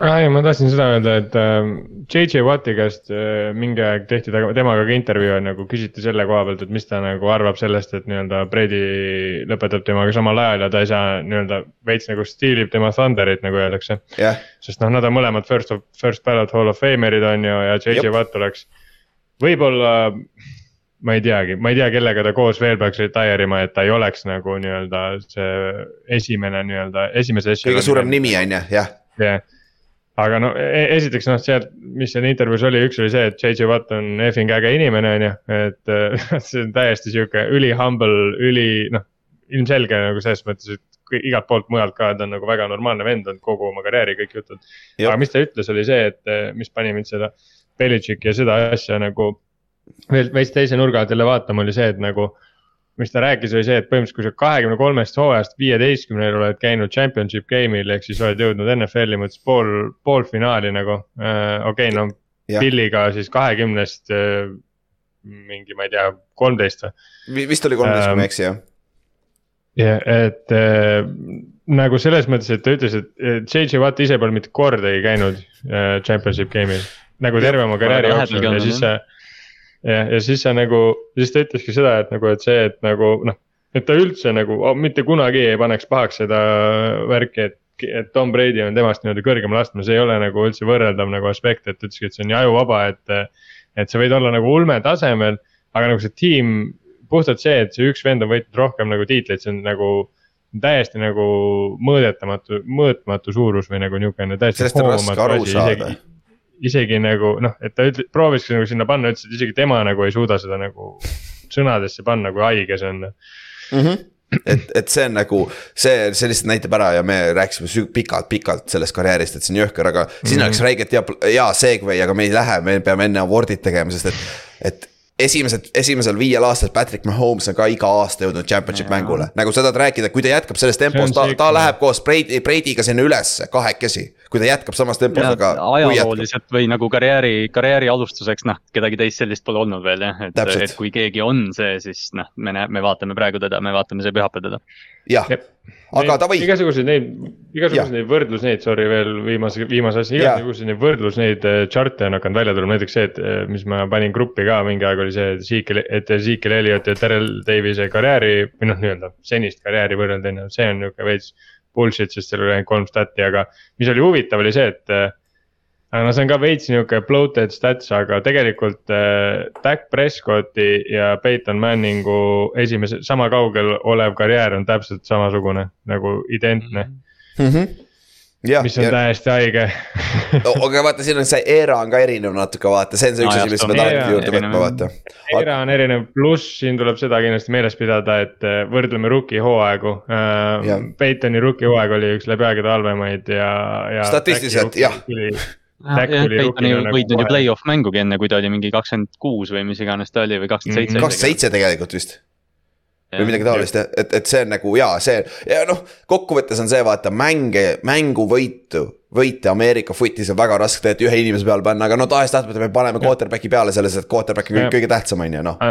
ah,. ei, ma tahtsin seda öelda, et äh, JJ Watti käest äh, mingi aeg tehti taga- temaga ka intervjuu ja nagu küsiti selle koha pealt, et mis ta nagu arvab sellest, et nii-öelda Brady lõpetab temaga samal ajal ja ta ei saa nii-öelda veits nagu stiilib tema Thunderit, nagu öeldakse. jah, sest noh, nad on mõlemad first first ballot hall of famer'id on ju ja JJ. Watt oleks võib-olla. Ma ei teagi, ma ei tea, kellega ta koos veel peaks retire ima, et ta ei oleks nagu nii-öelda see esimene nii-öelda esimese. kõige suurem nimi on ju, jah. jah, aga no e- esiteks noh, sealt, mis seal intervjuus oli, üks oli see, et JJ Watt on effing äge inimene, on ju, et see on täiesti sihuke üli humble, üli noh. ilmselge nagu selles mõttes, et igalt poolt mujalt ka, ta on nagu väga normaalne vend olnud kogu oma karjääri kõik jutud. Aga mis ta ütles, oli see, et mis pani mind seda Belichicki ja seda asja nagu veel veits teise nurga alt jälle vaatama, oli see, et nagu mis ta rääkis, oli see, et põhimõtteliselt, kui sa kahekümne kolmest hooajast viieteistkümnel oled käinud championship game'il ehk siis oled jõudnud NFL-i mõttes pool, poolfinaali nagu äh,. okei okay,, no Jah. Billiga siis kahekümnest äh, mingi, ma ei tea, kolmteist või. vist oli kolmteist, kui Ähm, ma ei eksi, jah. ja et äh, nagu selles mõttes, et ta ütles, et JJ Watt ise pole mitte kordagi käinud äh, championship game'il. nagu terve oma karjääri jooksul ja siis olnud, see. ja, ja siis sa nagu, siis ta ütleski seda, et nagu, et see, et nagu noh, et ta üldse nagu oh, mitte kunagi ei paneks pahaks seda värki, et et Tom Brady on temast nii-öelda kõrgemal astmes, ei ole nagu üldse võrreldav nagu aspekt, et ütleski, et see on nii ajuvaba, et. et sa võid olla nagu ulme tasemel, aga nagu see tiim, puhtalt see, et see üks vend on võitnud rohkem nagu tiitleid, see on nagu täiesti nagu mõõdetamatu, mõõtmatu suurus või nagu niisugune täiesti. Sellest on raske aru saada. Isegi nagu noh, et ta ütle-, prooviski nagu sinna panna, ütles, et isegi tema nagu ei suuda seda nagu sõnadesse panna, kui haige see on. et, et see on nagu see, see lihtsalt näitab ära ja me rääkisime pikalt-pikalt sellest karjäärist, et see on jõhker, aga siin Mhm. oleks räigelt hea, hea segway, aga me ei lähe, me peame enne award'id tegema, sest et, et esimesed, esimesel viiel aastal Patrick Mahomes on ka iga aasta jõudnud championship mängule, nagu sa tahad rääkida, kui ta jätkab selles tempos, ta, ta läheb koos Brady, Brady'ga sinna ülesse kahekesi. kui ta jätkab samas tempos, aga ajalooliselt või nagu karjääri, karjääri alustuseks, noh, kedagi teist sellist pole olnud veel jah, et, et kui keegi on see, siis noh, me näeme, me vaatame praegu teda, me vaatame see pühapäev teda. jah, Jep. Aga davai, igasuguseid neid, igasuguseid neid võrdlusneid, sorry veel viimase, viimase asja, igasuguseid neid võrdlusneid äh, chart'e on hakanud välja tulema, näiteks see, et äh, mis ma panin gruppi ka mingi aeg oli see, et Zeke, et Zeke Elliot ja Terrel Davis'e karjääri või noh, nii-öelda senist karjääri võrrelda see on nihuke veits bullshit, sest seal oli ainult kolm stat'i, aga mis oli huvitav, oli see, et äh, aga no see on ka veits nihuke bloated stats, aga tegelikult äh, Dak Prescotti ja Peyton Manningu esimese, sama kaugel olev karjäär on täpselt samasugune nagu identne, jah, mis on täiesti haige. aga vaata, siin on see era on ka erinev natuke, vaata, see on see üks asi, jah, mis me on tahame era- juurde võtma, vaata. era on erinev, pluss siin tuleb seda kindlasti meeles pidada, et äh, võrdleme rookie hooaegu äh,. Peytoni rookie hooaeg oli üks läbi aegade halvemaid ja, ja. Statistiliselt, jah. Ei nagu võitnud ju play-off mängugi enne, kui ta oli mingi kakskümmend kuus või mis iganes ta oli või kakskümmend seitse. kakskümmend seitse tegelikult vist. Või midagi taolist, et, et see on nagu jaa, see ja noh, kokkuvõttes on see, vaata mänge, mänguvõitu, võite Ameerika footis on väga raske tegelikult ühe inimese peale panna, aga no tahes-tahtmata me paneme quarterback'i peale selles, et quarterback on kõige tähtsam, on ju noh.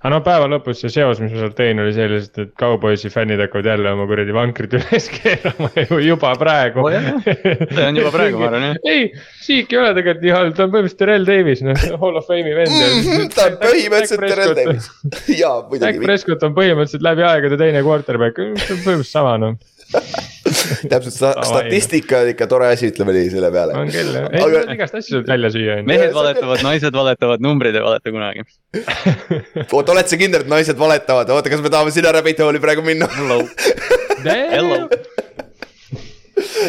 Aga no päeva lõpus see seos, mis ma sealt tõin, oli see lihtsalt, et Cowboysi fännid hakkavad jälle oma kuradi vankrit üles keerama ju juba praegu. Jah, see on juba praegu, ma arvan, jah. ei, Siik ei ole tegelikult nii halb, ta on põhimõtteliselt Terrel Davis, noh, Hall of Fame'i vend. Mhm, ta on põhimõtteliselt Terrel Davis. jaa, muidugi, Prescott on põhimõtteliselt läbi aegade teine quarterback, see on põhimõtteliselt sama noh, täpselt sta- statistika on ikka tore asi, ütleme nii selle peale. on küll jah, ei Aga- igast asju saab välja süüa mehed valetavad, naised valetavad, numbrid ei valeta kunagi. oota, oled sa kindel, et naised valetavad, oota, kas me tahame sinna rabbit hole'i praegu minna? Hello, hello.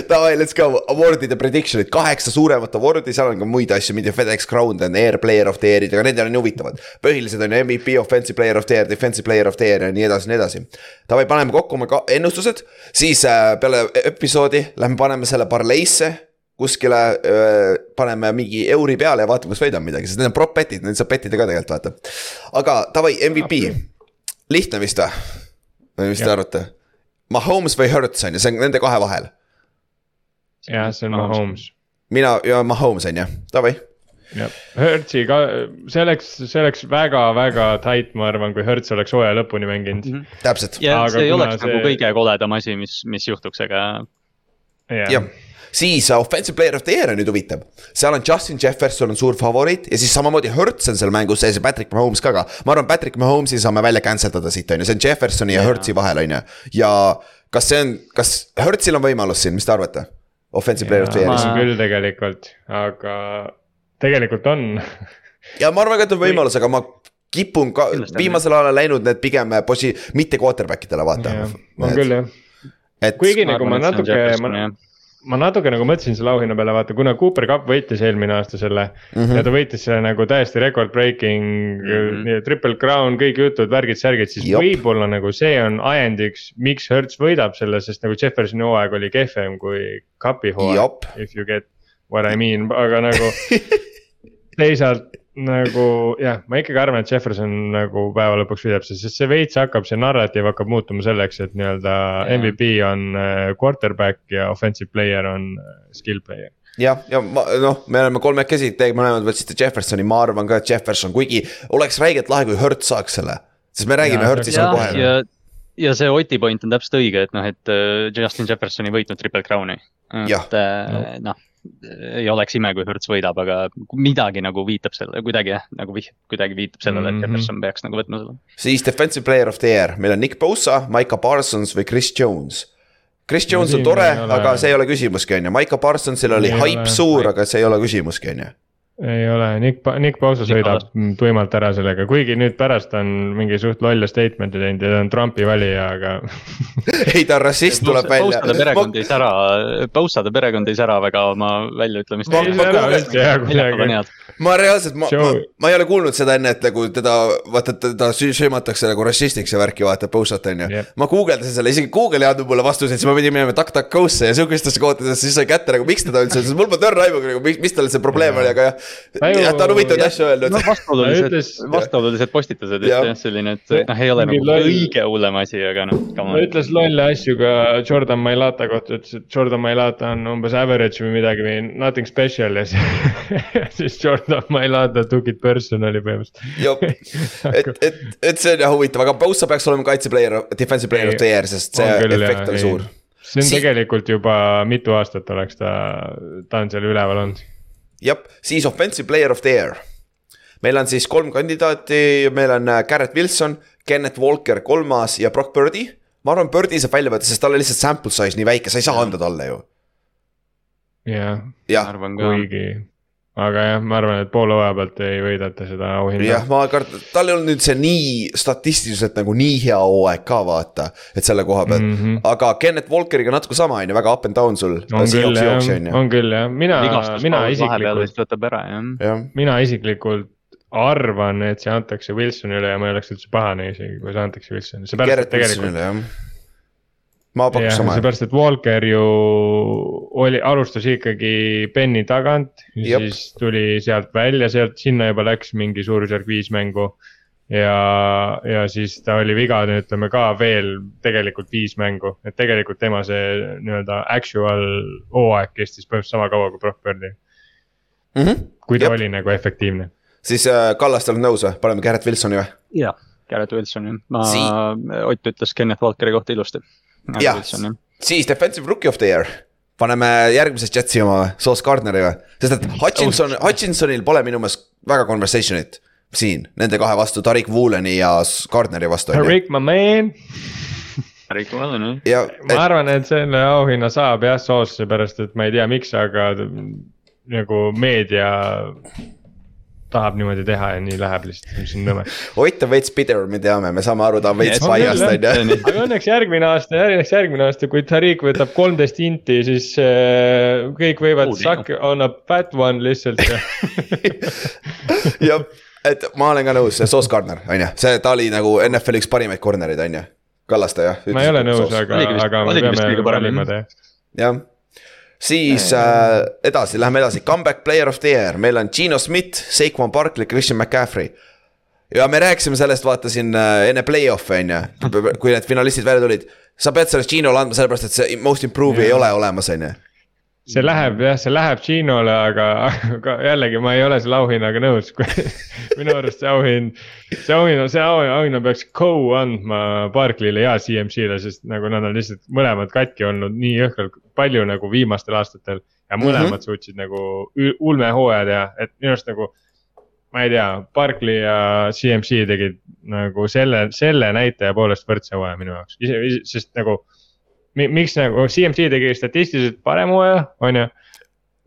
Davai, let's go, award'ide prediction'id, kaheksa suuremat award'i, seal on ka muid asju, mida FedEx Crown on, Air Player of the Year'id, aga need nii huvitavad. põhilised on MVP, Offensive Player of the Year, Defensive Player of the Year ja nii edasi, nii edasi. Davai, paneme kokku oma ennustused, siis äh, peale episoodi lähme paneme selle parleisse kuskile öö, paneme mingi euri peale ja vaatame, kas võidame midagi, sest need on prop bet'id, neid saab bettida ka tegelikult vaata. aga davai, MVP, lihtne vist või? või mis te arvate? Mahomes või Hertz on ju, see on nende kahe vahel jah, see on Mahomes. mina ja Mahomes on ju, davai. jah, Hertzi ka, see oleks, see oleks väga-väga tight, ma arvan, kui Hertz oleks hooaja lõpuni mänginud. täpselt, ja Aga see ei oleks see- nagu kõige koledam asi, mis, mis juhtuks, aga jah. siis uh, offensive player of the year on nüüd huvitav. seal on Justin Jefferson on suur favoriit ja siis samamoodi Hertz on seal mängus sees ja Patrick Mahomes ka, aga ma arvan, Patrick Mahomes'i saame välja cancel dada siit on ju, see on Jeffersoni ja Hertzi vahel on ju. ja kas see on, kas Hertzil on võimalus siin, mis te arvate? Offensive player of the year'is on küll tegelikult, aga tegelikult on. ja ma arvan ka, et on võimalus, aga ma kipun ka on. viimasel ajal läinud need pigem posi-, mitte quarterback idele vaata. on küll jah, et kuigi ma nagu ma on natuke, ma. Ma natuke nagu mõtlesin selle auhinna peale, vaata, kuna Cooper Cup võitis eelmine aasta selle mm. -hmm. ja ta võitis selle nagu täiesti record breaking mm. -hmm. triple crown, kõik jutud, värgid-särgid, siis Jop. võib-olla nagu see on ajendiks, miks Hertz võidab selle, sest nagu Jeffersoni hooaeg oli kehvem kui Cupi hooaeg if you get what I mean, aga nagu teisalt nagu jah, ma ikkagi arvan, et Jefferson nagu päeva lõpuks võidab, sest see veits hakkab, see narratiiv hakkab muutuma selleks, et nii-öelda. MVP on äh, quarterback ja offensive player on äh, skill player. jah, ja ma noh, me oleme kolmekesi, te mõlemad võtsite Jeffersoni, ma arvan ka, et Jefferson, kuigi oleks räigelt lahe, kui Hertz saaks selle. sest me räägime on, kohe. ja, ja see Oti point on täpselt õige, et noh, et äh, Justin Jefferson ei võitnud Triple Crowni. Et noh, ei oleks ime, kui Hertz võidab, aga midagi nagu viitab selle, kuidagi jah, nagu vih-, kuidagi viitab sellele, et Mhm. Jefferson peaks nagu võtma selle. siis defensive player of the year, meil on Nick Bosa, Maiko Parsons või Chris Jones. Chris Jones on tore aga see ei ole küsimuski, on ju, Maiko Parsonsil oli haip suur, aga see ei ole küsimuski, on ju. Ei ole, Nick, Nick Bosa sõidab mm, tuimalt ära sellega, kuigi nüüd pärast on mingi suht lolle statement'i teinud ja ta on Trumpi valija, aga ei, ta on rassist, tuleb Pausade perekond välja. ei sära, Pausade perekond ei sära väga oma väljaütlemist. Ma- ma head. ma reaalselt, ma, ma ma ei ole kuulnud seda enne, et nagu teda, vaata teda söömatakse nagu rassistiks ja värki, vaata, Bossat on ju Jep. ma guugeldasin selle, isegi Google ei andnud mulle vastuseid, siis ma pidin minema DuckDuckGo'sse ja sihukestesse kohtadesse, siis sai kätte nagu, miks teda üldse, sest mul polnud õrna aimugi nagu, miks, mis tal see probleem oli, aga jah. Jah, ta on huvitavaid asju öelnud vastuolulised vastuolulised postitused Jah. just jah, selline, et noh, ei ole nagu loll- kõige hullem asi, aga noh, ta on. ütles lolle asju ka Jordan Mailata kohta, ütles, et Jordan Mailata on umbes average või midagi või nothing special ja siis, siis Jordan Mailata took it personally põhimõtteliselt. jah, et, et, et see on jah huvitav, aga Bosa peaks olema kaitseplayer, defensive player of the year, sest see On küll, efekt jah, oli ei. suur. see on Si- tegelikult juba mitu aastat oleks ta, ta on seal üleval olnud. jah, siis offensive player of the year. meil on siis kolm kandidaati, meil on äh, Garrett Wilson, Kenneth Walker kolmas ja Brock Birdi. ma arvan, Birdi saab välja võtta, sest tal on lihtsalt sample size nii väike, sa ei saa anda talle ju. jah, jah, arvan ka. kuigi, aga jah, ma arvan, et poole hooaja pealt ei võideta seda auhinda jah, ma kardan, tal ei olnud nüüd see nii statistiliselt nagu nii hea hooaeg ka vaata, et selle koha pealt mm. -hmm. aga Kenneth Walkeriga natuke sama on ju, väga up and down sul. on küll jah, on küll jah, mina, mina isiklikult jah, mina isiklikult arvan, et see antakse Wilsonile ja ma ei oleks üldse pahane isegi, kui see antakse Wilsonile, seepärast et tegelikult. Ma pakuks sama. seepärast, et Walker ju oli, alustas ikkagi Benny tagant, siis tuli sealt välja, sealt sinna juba läks mingi suurusjärk viis mängu. ja, ja siis ta oli vigane, ütleme ka veel tegelikult viis mängu, et tegelikult tema see nii-öelda actual hooaeg kestis põhimõtteliselt sama kaua kui Brock Birdi, kui ta Jep. Oli nagu efektiivne siis äh, Kallaste oled nõus või, paneme Garrett Wilsoni või? jah, Garrett Wilson jah, ma Ott ütles Kenneth Walkeri kohta ilusti. jah, siis defensive rookie of the year. paneme järgmisest Jetsi oma Sauce Gardneri või, sest et Hutchinson, Hutchinsonil pole minu meelest väga conversation'it siin nende kahe vastu, Tariq Wooleni ja Gardneri vastu. Rick, my man, Rick Wallen jah. ja ma arvan, et selle auhinna saab jah, Soos, seepärast et ma ei tea, miks, aga nagu meedia tahab niimoodi teha ja nii läheb lihtsalt, mis on nõme. Ott on veits pidev, me teame, me saame aru, ta on veits küll, on ju. aga õnneks järgmine aasta, õnneks järgmine aasta, kui Tariq võtab kolmteist inti, siis äh, kõik võivad Oh, suck on a fat one lihtsalt ja jah, et ma olen ka nõus, see Sauce Gardner on ju, see, ta oli nagu NFL-i üks parimaid corner'id on ju. Kallaste jah. ma ei ole nõus, aga aga me peame valima jah. tee. jah, siis äh, edasi, lähme edasi, comeback player of the year, meil on Gino Smith, Saquon Barkley, Christian McCaffrey. ja me rääkisime sellest, vaata siin äh, enne play-off'e on ju, kui need finalistid välja tulid. sa pead sellest Gino'le andma, sellepärast et see most improve'i ei ole olemas, on ju. See läheb jah, see läheb Ginole, aga, aga jällegi ma ei ole selle auhinnaga nõus. minu arust see auhind, see auhinna, see auhinna, peaks co andma Barclay'le ja CMC-le, sest nagu nad on lihtsalt mõlemad katki olnud nii jõhkralt palju nagu viimastel aastatel. ja mõlemad mm -hmm. suutsid nagu ulmehooaja teha, et minu arust nagu. ma ei tea, Barclay ja CMC tegid nagu selle, selle näitaja poolest võrdse hooaja minu jaoks, sest nagu miks nagu CMC tegi statistiliselt parema hooaja, on ju,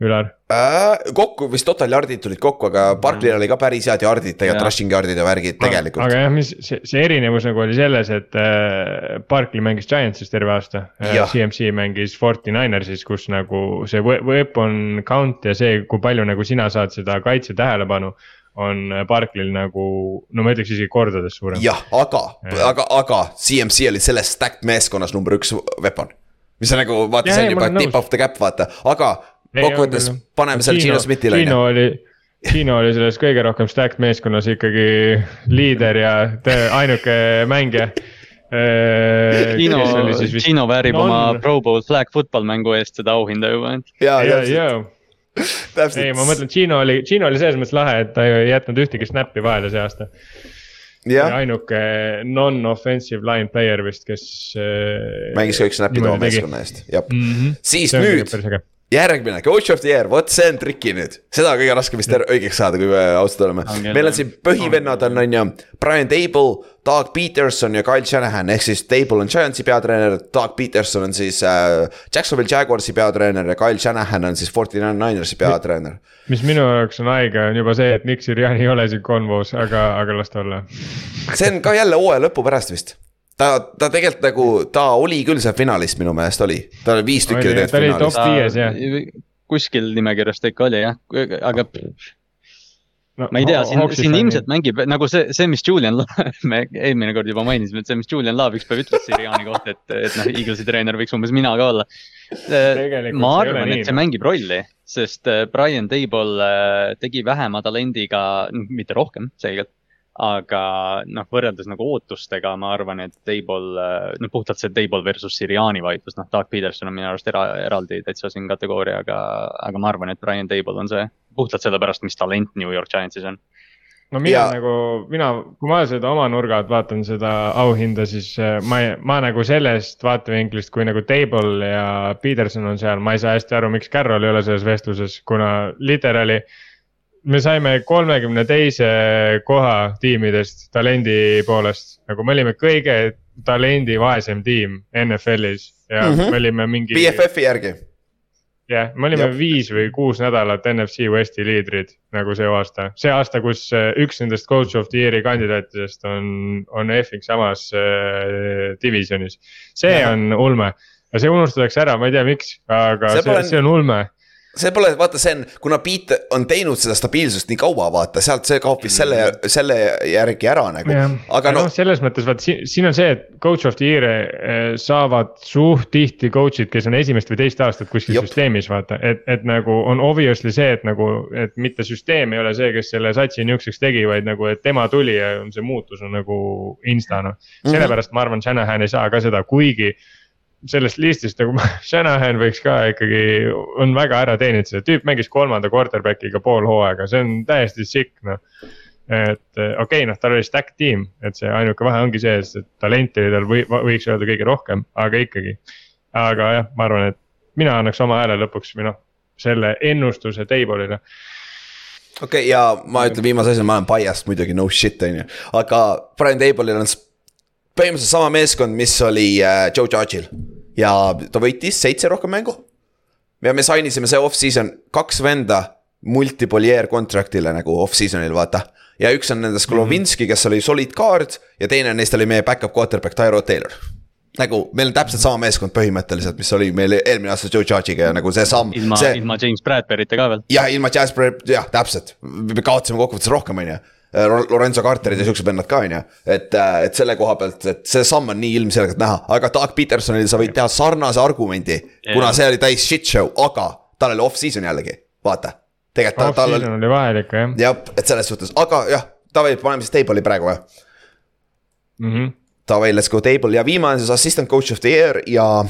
Ülar. Äh, kokku vist total yard'id tulid kokku, aga Barkley'l oli ka päris head yard'id tegelikult, rushing yard'id ja värgid tegelikult. aga jah, mis see, see erinevus nagu oli selles, et äh, Barkley mängis Giantsis terve aasta äh. CMC mängis Forty Ninersis, kus nagu see we- weapon count ja see, kui palju nagu sina saad seda kaitse tähelepanu. On Barkley'l nagu, no ma ütleks isegi kordades suurem. jah, aga, Jah. aga, aga CMC oli selles stacked meeskonnas number üks weapon. mis on nagu, vaata, see on juba tip of the cap, vaata, aga kokkuvõttes paneme selle Gino Smithile Gino oli, Gino oli selles kõige rohkem stacked meeskonnas ikkagi liider ja te- ainuke mängija. Gino, Gino väärib non- oma Pro Bowl flag football mängu eest seda auhinda juba, ja, ja, ja. ei, ma mõtlen, Gino oli, Gino oli selles mõttes lahe, et ta ei jätnud ühtegi snappi vahele see aasta. jah, ainuke non-offensive line player vist, kes. mängis ka üks snap'i too meeskonna eest, jah. -hmm. siis nüüd järgmine, coach of the year, vot see on triki nüüd, seda on kõige raskem vist õigeks saada, kui me ausad oleme meil on siin põhivennad on, on ju, Brian Table, Doug Peterson ja Kyle Shanahan ehk siis Table on Giantsi peatreener, Doug Peterson on siis äh, Jacksonville Jaguarsi peatreener ja Kyle Shanahan on siis Forty Nine Ninersi peatreener. mis minu jaoks on haige, on juba see, et Nick Siriani ei ole siin konvos, aga, aga las ta olla. see on ka jälle hooaja lõpu pärast vist. ta, ta tegelikult nagu, ta oli küll seal finaalis minu meelest oli, ta oli viis tükki Oli, oli ta oli tegelikult top- finaalis. viies, jah. kuskil nimekirjas ta ikka oli jah, aga no, ma ei tea, siin, siin ilmselt mängib nagu see, see, mis Julian me eelmine kord juba mainisime, et see, mis Julian Love üks päev ütles Siriani kohta, et, et noh, Eaglesi treener võiks umbes mina ka olla. ma arvan, et see mängib rolli, sest äh, Brian Table äh, tegi vähema talendiga, mitte rohkem, selgelt aga noh, võrreldes nagu ootustega, ma arvan, et Table, äh, noh puhtalt see Table versus Siriani vaidlus, noh, Doug Peterson on minu arust era, eraldi täitsa siin kategooriaga, aga ma arvan, et Brian Table on see puhtalt sellepärast, mis talent New York Giantsis on. No mina ja... nagu, mina, kui ma seda oma nurga alt vaatan seda auhinda, siis äh, ma, ma nagu sellest vaatevinklist, kui nagu Table ja Peterson on seal, ma ei saa hästi aru, miks Carroll ei ole selles vestluses, kuna literaali me saime kolmekümne teise koha tiimidest talendi poolest, nagu me olime kõige talendivaesem tiim NFL-is ja mm -hmm. me olime mingi. BFF-i järgi. jah, me olime Jop. viis või kuus nädalat NFC Westi liidrid nagu see aasta, see aasta, kus äh, üks nendest coach of the year'i kandidaatidest on, on F-iks samas äh, divisionis. see ja. on ulme ja see unustatakse ära, ma ei tea, miks, aga see, see, see on ulme see pole, vaata, see on, kuna Pete on teinud seda stabiilsust nii kaua, vaata, sealt see kaob vist selle, mm. selle järgi ära nagu. aga noh no,, selles mõttes vaat siin, siin on see, et coach of the year'e eh, saavad suht tihti coach'id, kes on esimest või teist aastat kuskil Jop. süsteemis, vaata, et, et nagu on obviously see, et nagu, et mitte süsteem ei ole see, kes selle satsi nihukeseks tegi, vaid nagu, et tema tuli ja see muutus on nagu insta noh. Mhm. sellepärast mm -hmm. ma arvan, Shanahan ei saa ka seda, kuigi sellest listist nagu Shanahan võiks ka ikkagi, on väga ära teeninud, see tüüp mängis kolmanda quarterback'iga pool hooaega, see on täiesti sick noh. et okei okay,, noh, tal oli stack tiim, et see ainuke vahe ongi see, et talenti oli tal või, võiks öelda kõige rohkem, aga ikkagi. aga jah, ma arvan, et mina annaks oma hääle lõpuks või noh, selle ennustuse Table'ile okei okay,, ja ma ütlen viimase asjana, ma olen biased muidugi, no shit on ju, aga Brian Table'il on põhimõtteliselt sama meeskond, mis oli äh, Joe Judge'il ja ta võitis seitse rohkem mängu. ja me sign isime see off-season kaks venda multiple year contract'ile nagu off-season'il vaata. ja üks on nendest Glovinski, kes oli solid guard ja teine neist oli meie back-up quarterback Tyro Taylor nagu meil on täpselt sama meeskond põhimõtteliselt, mis oli meil eelmine aasta Joe Judge'iga ja nagu see samm. ilma see..., ilma James Bradbury'ta ka veel. jah, ilma James Bradbury, jah, täpselt, me kaotasime kokkuvõttes rohkem, on ju. Äh, Lorenzo Carterid ja siuksed vennad ka, on ju. et, äh, et selle koha pealt, et see samm on nii ilmselgelt näha, aga Doug Petersonil sa võid teha sarnase argumendi. kuna see oli täis shit show, aga tal oli off-season jällegi, vaata. tegelikult ta, tal oli. oli vajalik jah. jah, et selles suhtes, aga jah, davai, paneme siis table'i praegu või mm -hmm.? Davai, let's go table ja viimane siis assistant coach of the year ja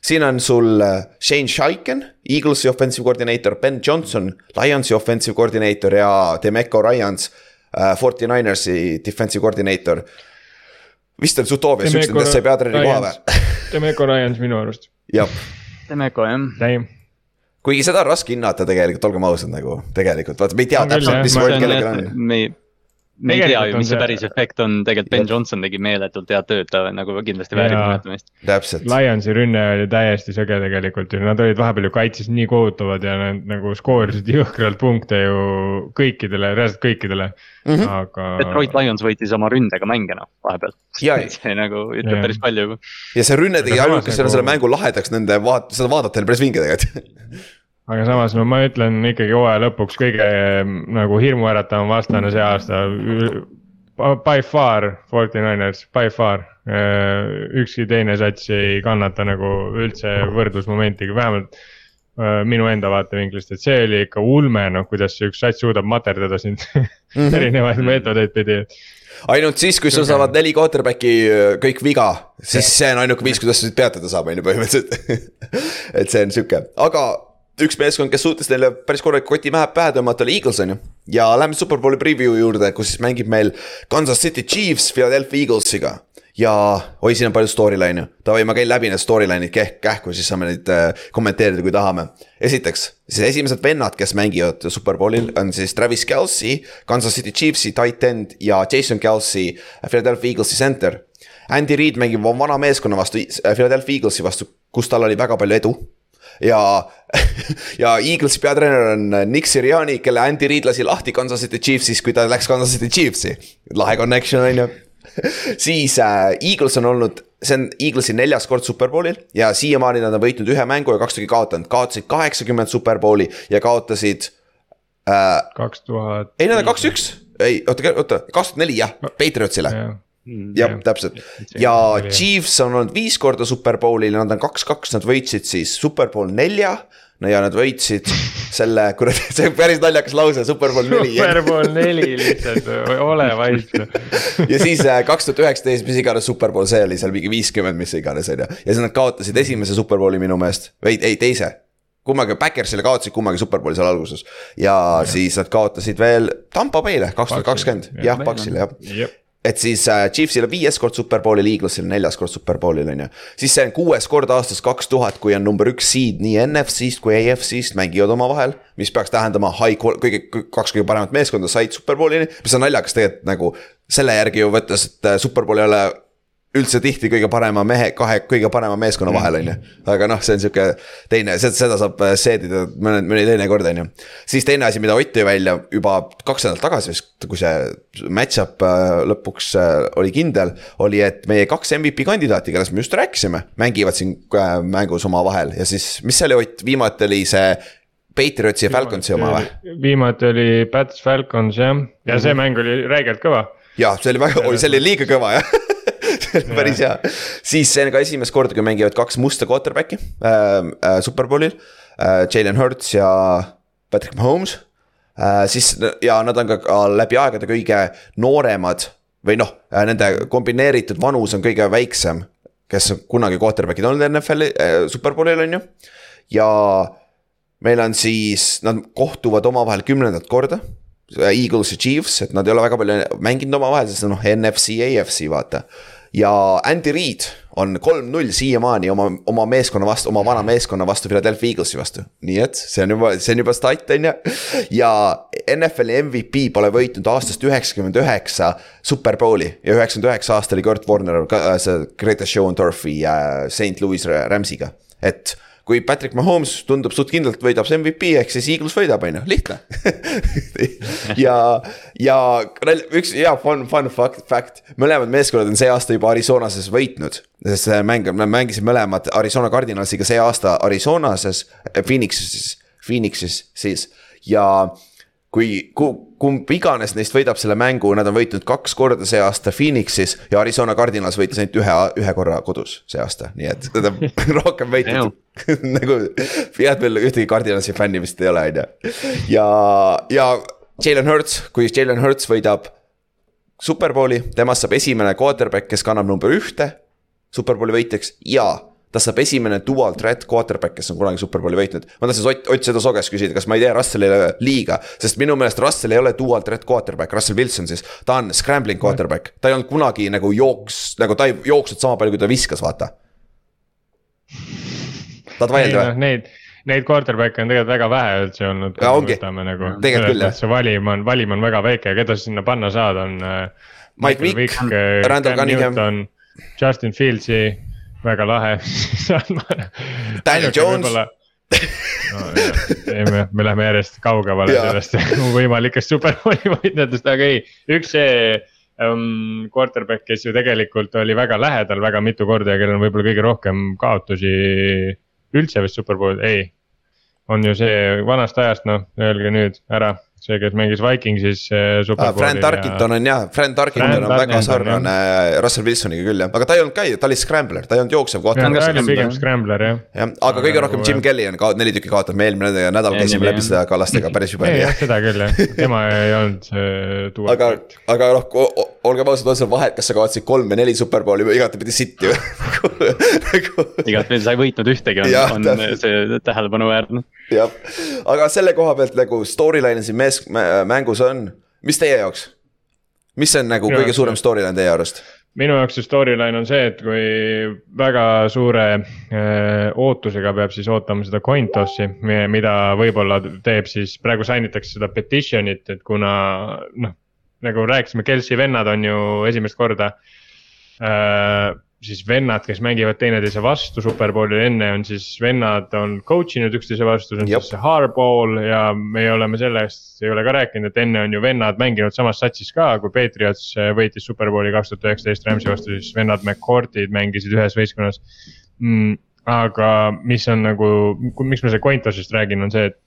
siin on sul äh, Shane Shaiken, Eaglesi offensive coordinator, Ben Johnson, Lionsi offensive coordinator ja Demeco Ryans uh,, Forty Ninersi defensive coordinator. vist on Zutovias üks nendest sai peatreeneri koha või? Demeco Ryans minu arust. jah. Demeco jah. kuigi seda on raske hinnata tegelikult, olgem ausad nagu tegelikult, vaata me ei tea täpselt, mis roll kellelgi on. me ei me ei tea ju, mis see päris efekt on, tegelikult Ben Johnson tegi meeletult head tööd, ta nagu kindlasti väärib täpselt. Lionsi rünne oli täiesti sõge tegelikult ju, nad olid vahepeal ju kaitses nii kohutavad ja nad nagu skoorisid jõhkralt punkte ju kõikidele, reaalselt kõikidele mm, -hmm. aga. Detroit Lions võitis oma ründega mänge noh, vahepeal. see nagu ütleb päris palju juba. ja see rünne tegi ainukesena nagu... selle mängu lahedaks nende vaat-, seda vaadata oli päris vinge tegelikult aga samas no ma ütlen ikkagi hooaja lõpuks kõige nagu hirmuäratavam vastane see aasta. By far, Forty Niners, by far, ükski teine sats ei kannata nagu üldse võrdlusmomenti, vähemalt minu enda vaatevinklist, et see oli ikka ulme, noh, kuidas üks sats suudab materdada sind mm -hmm. erinevaid meetodeid pidi. Ainult siis, kui sul saavad neli quarterback'i kõik viga, siis see on ainuke viis, kuidas sind peatada saab, on ju põhimõtteliselt. Et see on sihuke, aga üks meeskond, kes suutis neile päris korraliku koti pähe, pähe tõmmata, oli Eagles on ju. ja lähme superbowli preview juurde, kus siis mängib meil Kansas City Chiefs Philadelphia Eaglesiga. ja oi, siin on palju storyline'e, davai, ma käin läbi need storyline'id käh-, kähku, siis saame neid äh, kommenteerida, kui tahame. esiteks, siis esimesed vennad, kes mängivad superbowlil on siis Travis Kelci, Kansas City Chiefsi tight end ja Jason Kelci, Philadelphia Eaglesi center. Andy Reid mängib vana meeskonna vastu, Philadelphia Eaglesi vastu, kus tal oli väga palju edu ja, ja Eaglesi peatreener on Nick Siriani, kelle Andy Reid lasi lahti Kansas City Chiefsis, kui ta läks Kansas City Chiefsi. lahe connection on ju siis äh, Eagles on olnud, see on Eaglesi neljas kord superbowlil ja siiamaani nad on võitnud ühe mängu ja kaks tükki kaotanud, kaotasid kaheksakümmend superbowli ja kaotasid äh,. kaks tuhat. ei, nad on kaks-üks, ei oota, oota, kaks tuhat neli jah, Patriotsile, jah, täpselt. ja Chiefs on olnud viis korda Superbowlil ja nad on kaks-kaks, nad võitsid siis Superbowl nelja. no ja nad võitsid selle, kuradi, see on päris naljakas lause, Superbowl neli. Superbowl neli lihtsalt, ole vait. ja siis äh, kaks tuhat üheksateist, mis iganes Superbowl see oli, seal mingi viiskümmend, mis iganes on ju. ja siis nad kaotasid esimese Superbowli minu meelest, või ei teise. kummagi, Backersile kaotasid kummagi Superbowli seal alguses ja, ja siis nad kaotasid veel Tampa Bay'le kaks tuhat kakskümmend, jah, Paxile jah jep, et siis äh, Chiefsil on viies kord Superbowlil, Eaglesil neljas kord Superbowlil on ju. siis see on kuues kord aastast kaks tuhat, kui on number üks seed nii NFC-st kui AFC-st mängivad omavahel. mis peaks tähendama high kõige, kaks kõige paremat meeskonda said Superbowlini, mis on naljakas tegelikult nagu. selle järgi ju võttes, et äh, Superbowl ei ole üldse tihti kõige parema mehe, kahe kõige parema meeskonna vahel, on ju. aga noh, see on sihuke teine, seda saab äh, seedida mõne, mõni teine kord, on ju. siis teine asi, mida Ott tõi välja juba kaks nädalat tagasi vist, kui see match-up äh, lõpuks äh, oli kindel. oli, et meie kaks MVP kandidaati, kellest me just rääkisime, mängivad siin mängus omavahel ja siis, mis see oli, Ott, viimati oli see Patriotsi ja Falconsi oma või?? viimati oli Pats Falcons jah, ja see mäng oli räigelt kõva. jah, see oli väga, see oli liiga kõva jah see oli päris hea, siis see on ka esimest korda, kui mängivad kaks musta quarterback'i äh, äh, Superbowlil äh,. Jalen Hurts ja Patrick Mahomes äh,. siis ja nad on ka, läbi aegade kõige nooremad või noh äh,, nende kombineeritud vanus on kõige väiksem. kes kunagi quarterback'id olnud NFL-i äh, Superbowlil on ju ja meil on siis, nad kohtuvad omavahel kümnendat korda. Eagles ja Chiefs, et nad ei ole väga palju mänginud omavahel, sest noh, NFC, AFC vaata. Ja Andy Reid on kolm-null siiamaani oma, oma meeskonna vastu, oma vana meeskonna vastu, Philadelphia Eaglesi vastu. nii et see on juba, see on juba stat on ju. ja NFL-i MVP pole võitnud aastast üheksakümmend üheksa Superbowli ja üheksakümmend üheksa aasta oli Kurt Warner ka see Greatest Show on Turf'i äh, St Louis Rams'iga, et kui Patrick Mahomes tundub suht kindlalt võidab see MVP ehk siis Eagles võidab, on ju, lihtne. ja, ja üks hea fun, fun fact, fact, mõlemad meeskonnad on see aasta juba Arizonases võitnud. sest see mäng, me mängisime mõlemad Arizona Cardinalsiga see aasta Arizonases, Phoenixis, Phoenixis siis ja kui, kumb iganes neist võidab selle mängu, nad on võitnud kaks korda see aasta Phoenixis ja Arizona Cardinals võitis ainult ühe, ühe korra kodus see aasta, nii et nad on rohkem võitnud nagu head veel ühtegi Cardinalsi fänni vist ei ole, on ju. ja, ja Jalen Hurts, kui Jalen Hurts võidab Superbowli, temast saab esimene quarterback, kes kannab number ühte Superbowli võitjaks ja ta saab esimene dual threat quarterback, kes on kunagi Superbowli võitnud. ma tahtsin Ott, Ott seda Sogest küsida, kas ma ei tee Russellile liiga, sest minu meelest Russell ei ole dual threat quarterback, Russell Wilson siis. ta on scrambling quarterback, ta ei olnud kunagi nagu jooks, nagu ta ei jooksnud sama palju, kui ta viskas, vaata. tahad vaielda või? Neid, neid quarterback'e on tegelikult väga vähe üldse olnud. Ongi. nagu. Küll, jah. see valim on, valim on väga väike, keda sa sinna panna saad, on. Mike Vick, Randall Cunningham.. Justin Fieldsi, väga lahe Daniel Jones. no,. ei, me, me läheme järjest kaugemale sellest võimalikest superbowli võitjatest, aga ei, üks see um, quarterback, kes ju tegelikult oli väga lähedal väga mitu korda ja kellel on võib-olla kõige rohkem kaotusi üldse vist superbowl, ei. on ju see vanast ajast, noh, öelge nüüd ära, see, kes mängis Vikingsis äh, Ah. Fran Tarkenton on jah, Fran Tarkenton Fran on väga sarnane Russell Wilsoniga küll jah, aga ta ei olnud ka, ta oli scrambler, ta ei olnud jooksev ta quarterback. oli pigem scrambler jah. jah, aga kõige rohkem Jim Kelly on ka neli tükki kaotanud, me eelmine nädal käisime läbi seda Kallastega päris juba jah, seda küll jah, tema ei olnud see duo. aga, aga noh, olgem ausad, on seal vahet, kas sa kaotasid kolm või neli superbowli või igatepidi sitt ju. nagu igatpidi sa ei võitnud ühtegi, on, on see tähelepanuväärne. jah, aga selle koha pealt nagu storyline siin mees-, mängus on, mis teie jaoks? mis on nagu Minu kõige jaoks- suurem storyline teie arust? minu jaoks see storyline on see, et kui väga suure äh, ootusega peab siis ootama seda coin toss'i, mida võib-olla teeb siis, praegu sign itakse seda petition'it, et kuna noh. nagu rääkisime, Kelsey vennad on ju esimest korda äh, siis vennad, kes mängivad teineteise vastu superbowlil enne on siis vennad on coach inud üksteise vastu, see on Jep. siis see hardball ja me oleme sellest ei ole ka rääkinud, et enne on ju vennad mänginud samas satsis ka, kui Patriots äh, võitis superbowli kaks tuhat üheksateist Rams'i vastu, siis vennad McCourtid mängisid ühes võistkonnas mm,. aga mis on nagu, miks ma see coin toss'ist räägin, on see, et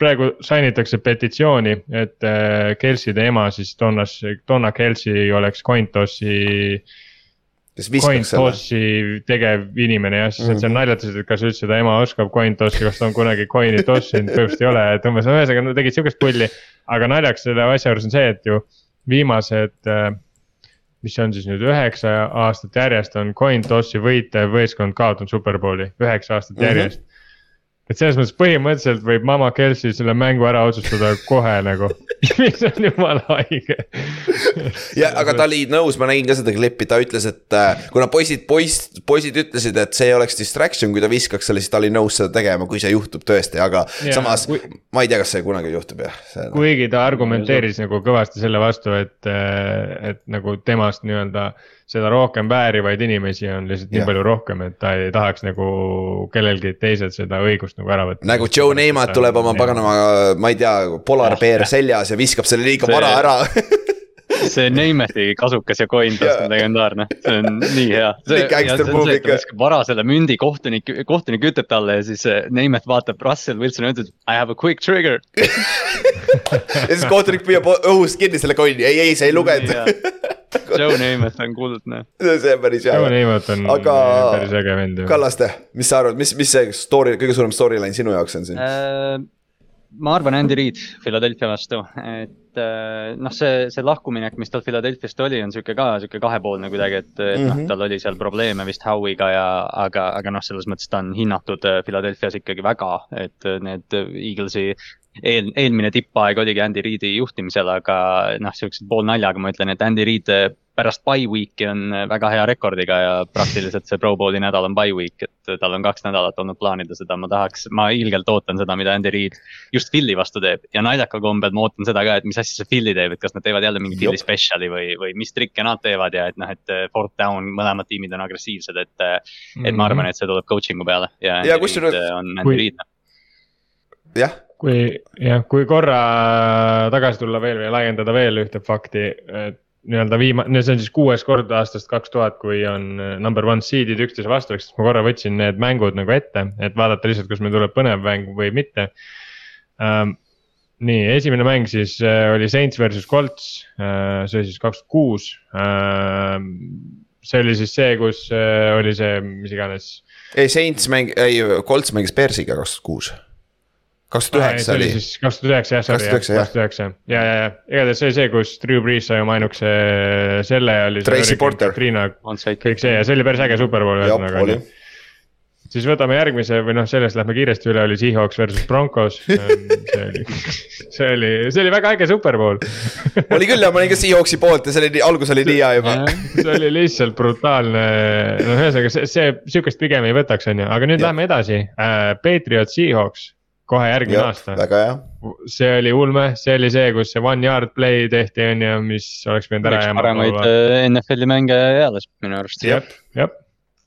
praegu sign itakse petitsiooni, et äh, Kelsey'de ema siis Donnas, Donna Kelsey oleks Cointossi. kes viskaks selle? Cointossi tegev inimene jah, siis nad seal naljatasid, et kas üldse ta ema oskab Cointossi, kas ta on kunagi coin'i tossinud, põhimõtteliselt ei ole, et umbes ühesõnaga nad tegid sihukest pulli. aga naljakas selle asja juures on see, et ju viimased äh, mis on siis nüüd üheksa aastat järjest on Cointossi võitev võistkond kaotanud Superbowli, üheksa aastat Mhm. mm -hmm. Et selles mõttes põhimõtteliselt võib Mama Kelsey selle mängu ära otsustada kohe nagu mis on jumala haige. ja, aga ta oli nõus, ma nägin ka seda klippi, ta ütles, et äh, kuna poisid, poiss, poisid ütlesid, et see oleks distraction, kui ta viskaks selle, siis ta oli nõus seda tegema, kui see juhtub tõesti, aga ja, samas kui- ma ei tea, kas see kunagi juhtub jah. kuigi ta argumenteeris nagu kõvasti selle vastu, et, et nagu temast nii-öelda seda rohkem väärivaid inimesi on lihtsalt nii Jah. palju rohkem, et ta ei tahaks nagu kellelgi teised seda õigust nagu ära võtta. nagu Joe Neymar tuleb oma paganama, ma ei tea, polar bear seljas ja viskab selle liiga vara ära see Neimethi kasukas ja coin Jaa. on legendaarne, see on nii hea. Nii gangster move ikka. vara selle mündi kohtunik, kohtunik ütleb talle ja siis äh, Neimeth vaatab Russell Wilsoni ja ütleb I have a quick trigger. ja siis kohtunik püüab õhust kinni selle konni, ei, ei, see ei lugenud. Joe Neimeth on kuldne. see on päris hea Joe Neymar on Aga- päris äge vend. Kallaste, mis sa arvad, mis, mis see story, kõige suurem storyline sinu jaoks on siin? Äh, ma arvan Andy Reid Philadelphia vastu, et äh, noh, see, see lahkuminek, mis tal Philadelphiast oli, on sihuke ka sihuke kahepoolne kuidagi, et, et noh Mhm., tal oli seal probleeme vist Howiga ja, aga, aga noh, selles mõttes ta on hinnatud äh, Philadelphia's ikkagi väga, et äh, need Eaglesi eel, eelmine tippaeg oligi Andy Reidi juhtimisel, aga noh, siukse poolnaljaga ma ütlen, et Andy Reid äh, pärast by week'i on äh, väga hea rekordiga ja praktiliselt see Pro Bowli nädal on by week, et äh, tal on kaks nädalat olnud plaanida seda, ma tahaks, ma ilgelt ootan seda, mida Andy Reid just Philly vastu teeb ja naljakal kombel ma ootan seda ka, et mis asja see Philly teeb, et kas nad teevad jälle mingi Philly Jop. special'i või, või mis trikke nad teevad ja et noh, et fourth down, mõlemad tiimid on agressiivsed, et. et ma arvan, et see tuleb coaching'u peale ja, Ja Andy Reid, on Andy Reid. jah, kui jah, kui korra tagasi tulla veel või laiendada veel ühte fakti, et nii-öelda viimane, see on siis kuues kord aastast kaks tuhat, kui on äh, number one seed'id üksteise vastu, siis ma korra võtsin need mängud nagu ette, et vaadata lihtsalt, kas meil tuleb põnev mäng või mitte ähm,. nii, esimene mäng siis äh, oli Saints versus Colts äh,, see oli siis kaks tuhat kuus äh,. see oli siis see, kus äh, oli see, mis iganes ei Saints mäng, ei Colts mängis Bearsiga kaks tuhat kuus. Kaks tuhat üheksa oli, siis kaks tuhat üheksa jah, sorry, 2009, jah. kaks tuhat üheksa ja, ja, ja igatahes see oli see, kus Drew Brees sai oma ainukese selle ja oli. Tracy Porter. Kõik see ja see oli päris äge superbowl ühesõnaga siis võtame järgmise või noh, sellest lähme kiiresti üle, oli Seahawks versus Broncos. see oli, see oli, see oli väga äge superbowl. oli küll ja ma olin ka Seahawksi poolt ja see oli, algus oli nii hea juba. see oli lihtsalt brutaalne, noh, ühesõnaga see, see sihukest pigem ei võtaks, onju, aga nüüd Jah. lähme edasi uh,. Patriot Seahawks, kohe järgmine aasta. väga hea, see oli ulme, see oli see, kus see one yard play tehti, on ju, mis oleks pidanud ära jääma. paremaid äh, NFL-i mänge eales minu arust. jah, jah,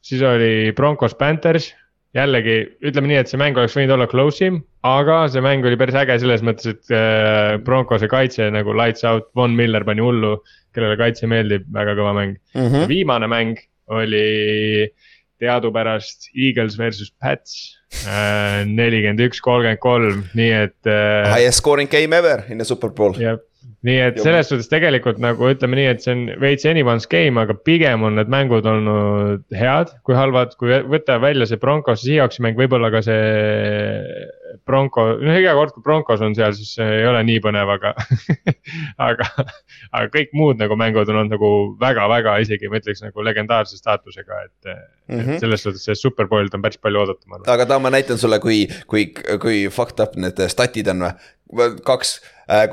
siis oli Broncos Panthers, jällegi ütleme nii, et see mäng oleks võinud olla close im, aga see mäng oli päris äge selles mõttes, et äh, Broncose kaitse nagu lights out, Von Miller pani hullu, kellele kaitse meeldib, väga kõva mäng mm. -hmm. viimane mäng oli teadupärast Eagles versus Pats, nelikümmend üks, kolmkümmend kolm, nii et äh, highest scoring game ever in the superbowl. jah, nii et selles suhtes tegelikult nagu ütleme nii, et see on veits anyone's game, aga pigem on need mängud olnud head kui halvad, kui võtta välja see Broncos, Seahawksi mäng, võib-olla ka see Bronco, noh iga kord, kui Broncos on seal, siis ei ole nii põnev, aga aga, aga kõik muud nagu mängud on olnud nagu väga-väga isegi ma ütleks nagu legendaarse staatusega, et mm. Mhm. -hmm. et selles suhtes see superbowlilt on päris palju oodata, ma arvan. aga ta, ma näitan sulle, kui, kui, kui fucked up need statid on või. kaks,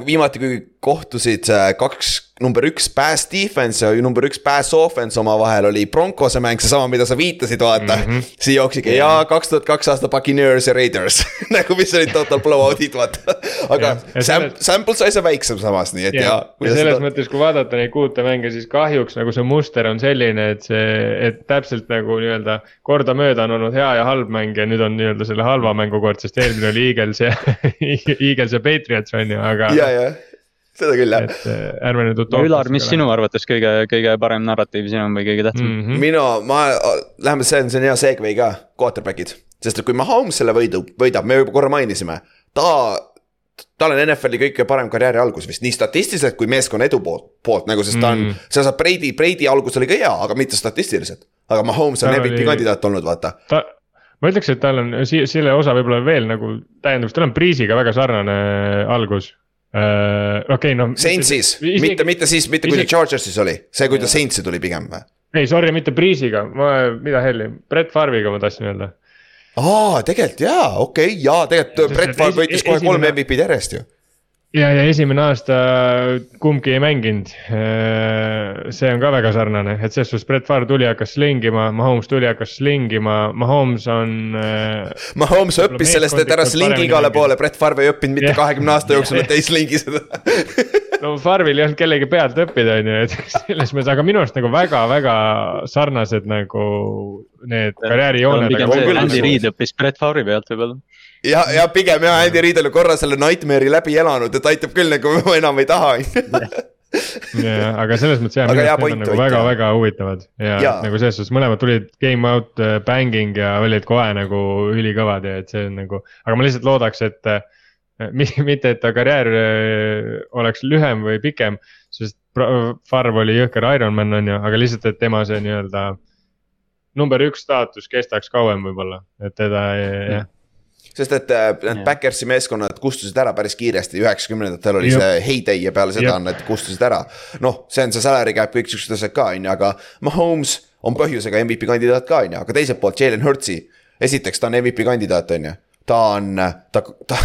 viimati, kui kohtusid äh, kaks, number üks pass defense ja number üks pass offense omavahel oli Broncose mäng, seesama, mida sa viitasid, vaata mm. -hmm. Seahawksiga ja kaks tuhat kaks aasta Buccaneers ja Raiders nagu, mis olid total blowout'id, vaata. aga ja sam- selles-, sample size on väiksem samas, nii et ja, ja, ja, selles mõttes, kui vaadata neid kuute mänge, siis kahjuks nagu see muster on selline, et see, et täpselt nagu nii-öelda kordamööda on olnud hea ja halb mäng ja nüüd on nii-öelda selle halva mängu kord, sest eelmine oli Eagles ja Eagles ja Patriots on ju, aga. ja, ja seda küll jah. et äh, ärme nüüd no Ülar, mis sinu arvates kõige, kõige parem narratiiv siin on või kõige tähtsam mm.? mm? -hmm. minu, ma, läheme, see on, see on hea segway ka, quarterback'id. sest et kui Mahomes selle võidu, võidab, me juba korra mainisime, ta tal on NFL-i kõige parem karjääri algus vist nii statistiliselt kui meeskonna edu poolt, poolt nagu, sest ta on mm., sa saad Brady, Brady algus oli ka hea, aga mitte statistiliselt. aga Mahomes on MVP oli... kandidaat olnud, vaata. ta, ma ütleks, et tal on si selle osa võib-olla veel nagu täiendavus, tal on Breeze'iga väga sarnane algus uh,. Okei okay,, noh. Saintsis, mitte, mitte siis, mitte kui ta Chargersis oli, see, kui ta Saintsi tuli pigem või? ei, sorry, mitte Breeze'iga, ma, mida helli, Brett Farviga ma tahtsin öelda. Aa, tegelikult jaa, okei okay,, jaa, tegelikult Brett Favre võitis kohe kolm MVP-d järjest ju ja, ja esimene aasta kumbki ei mänginud. Äh, see on ka väga sarnane, et selles suhtes Brett Favre tuli, hakkas slingima, Mahomes tuli, hakkas slingima, Mahomes on. Äh, Mahomes õppis sellest, et ära slingi igale poole, Brett Favre ei õppinud mitte kahekümne aasta jooksul, et ei slingi seda. No Farvil ei olnud kellegi pealt õppida, on ju, et selles mõttes, aga minu arust nagu väga-väga sarnased nagu need karjäärijooned. Andy Reid õppis Brett Favri pealt võib-olla ja, ja pigem jah, Andy Reid oli korra selle Nightmare'i läbi elanud, et aitab küll nagu enam ei taha. Ja, aga selles mõttes jah, minu arust need on nagu väga-väga huvitavad. Ja, ja nagu selles suhtes mõlemad tulid game out uh, banging ja olid kohe nagu ülikõvad ja et see on nagu, aga ma lihtsalt loodaks, et uh, mitte, et ta karjäär uh, oleks lühem või pikem, sest Farv oli jõhker Ironman on ju, aga lihtsalt, et tema see nii-öelda number üks staatus kestaks kauem võib-olla, et teda jah sest et äh, need yeah. Backersi meeskonnad kustusid ära päris kiiresti, üheksakümnendatel oli Jop. see heyday ja peale seda on need kustusid ära. noh, see on see salary cap, kõik siuksed asjad ka, on ju, aga Mahomes on põhjusega MVP kandidaat ka, on ju, aga teiselt poolt Jalen Hurtsi. esiteks, ta on MVP kandidaat, on ju, ta on, ta, ta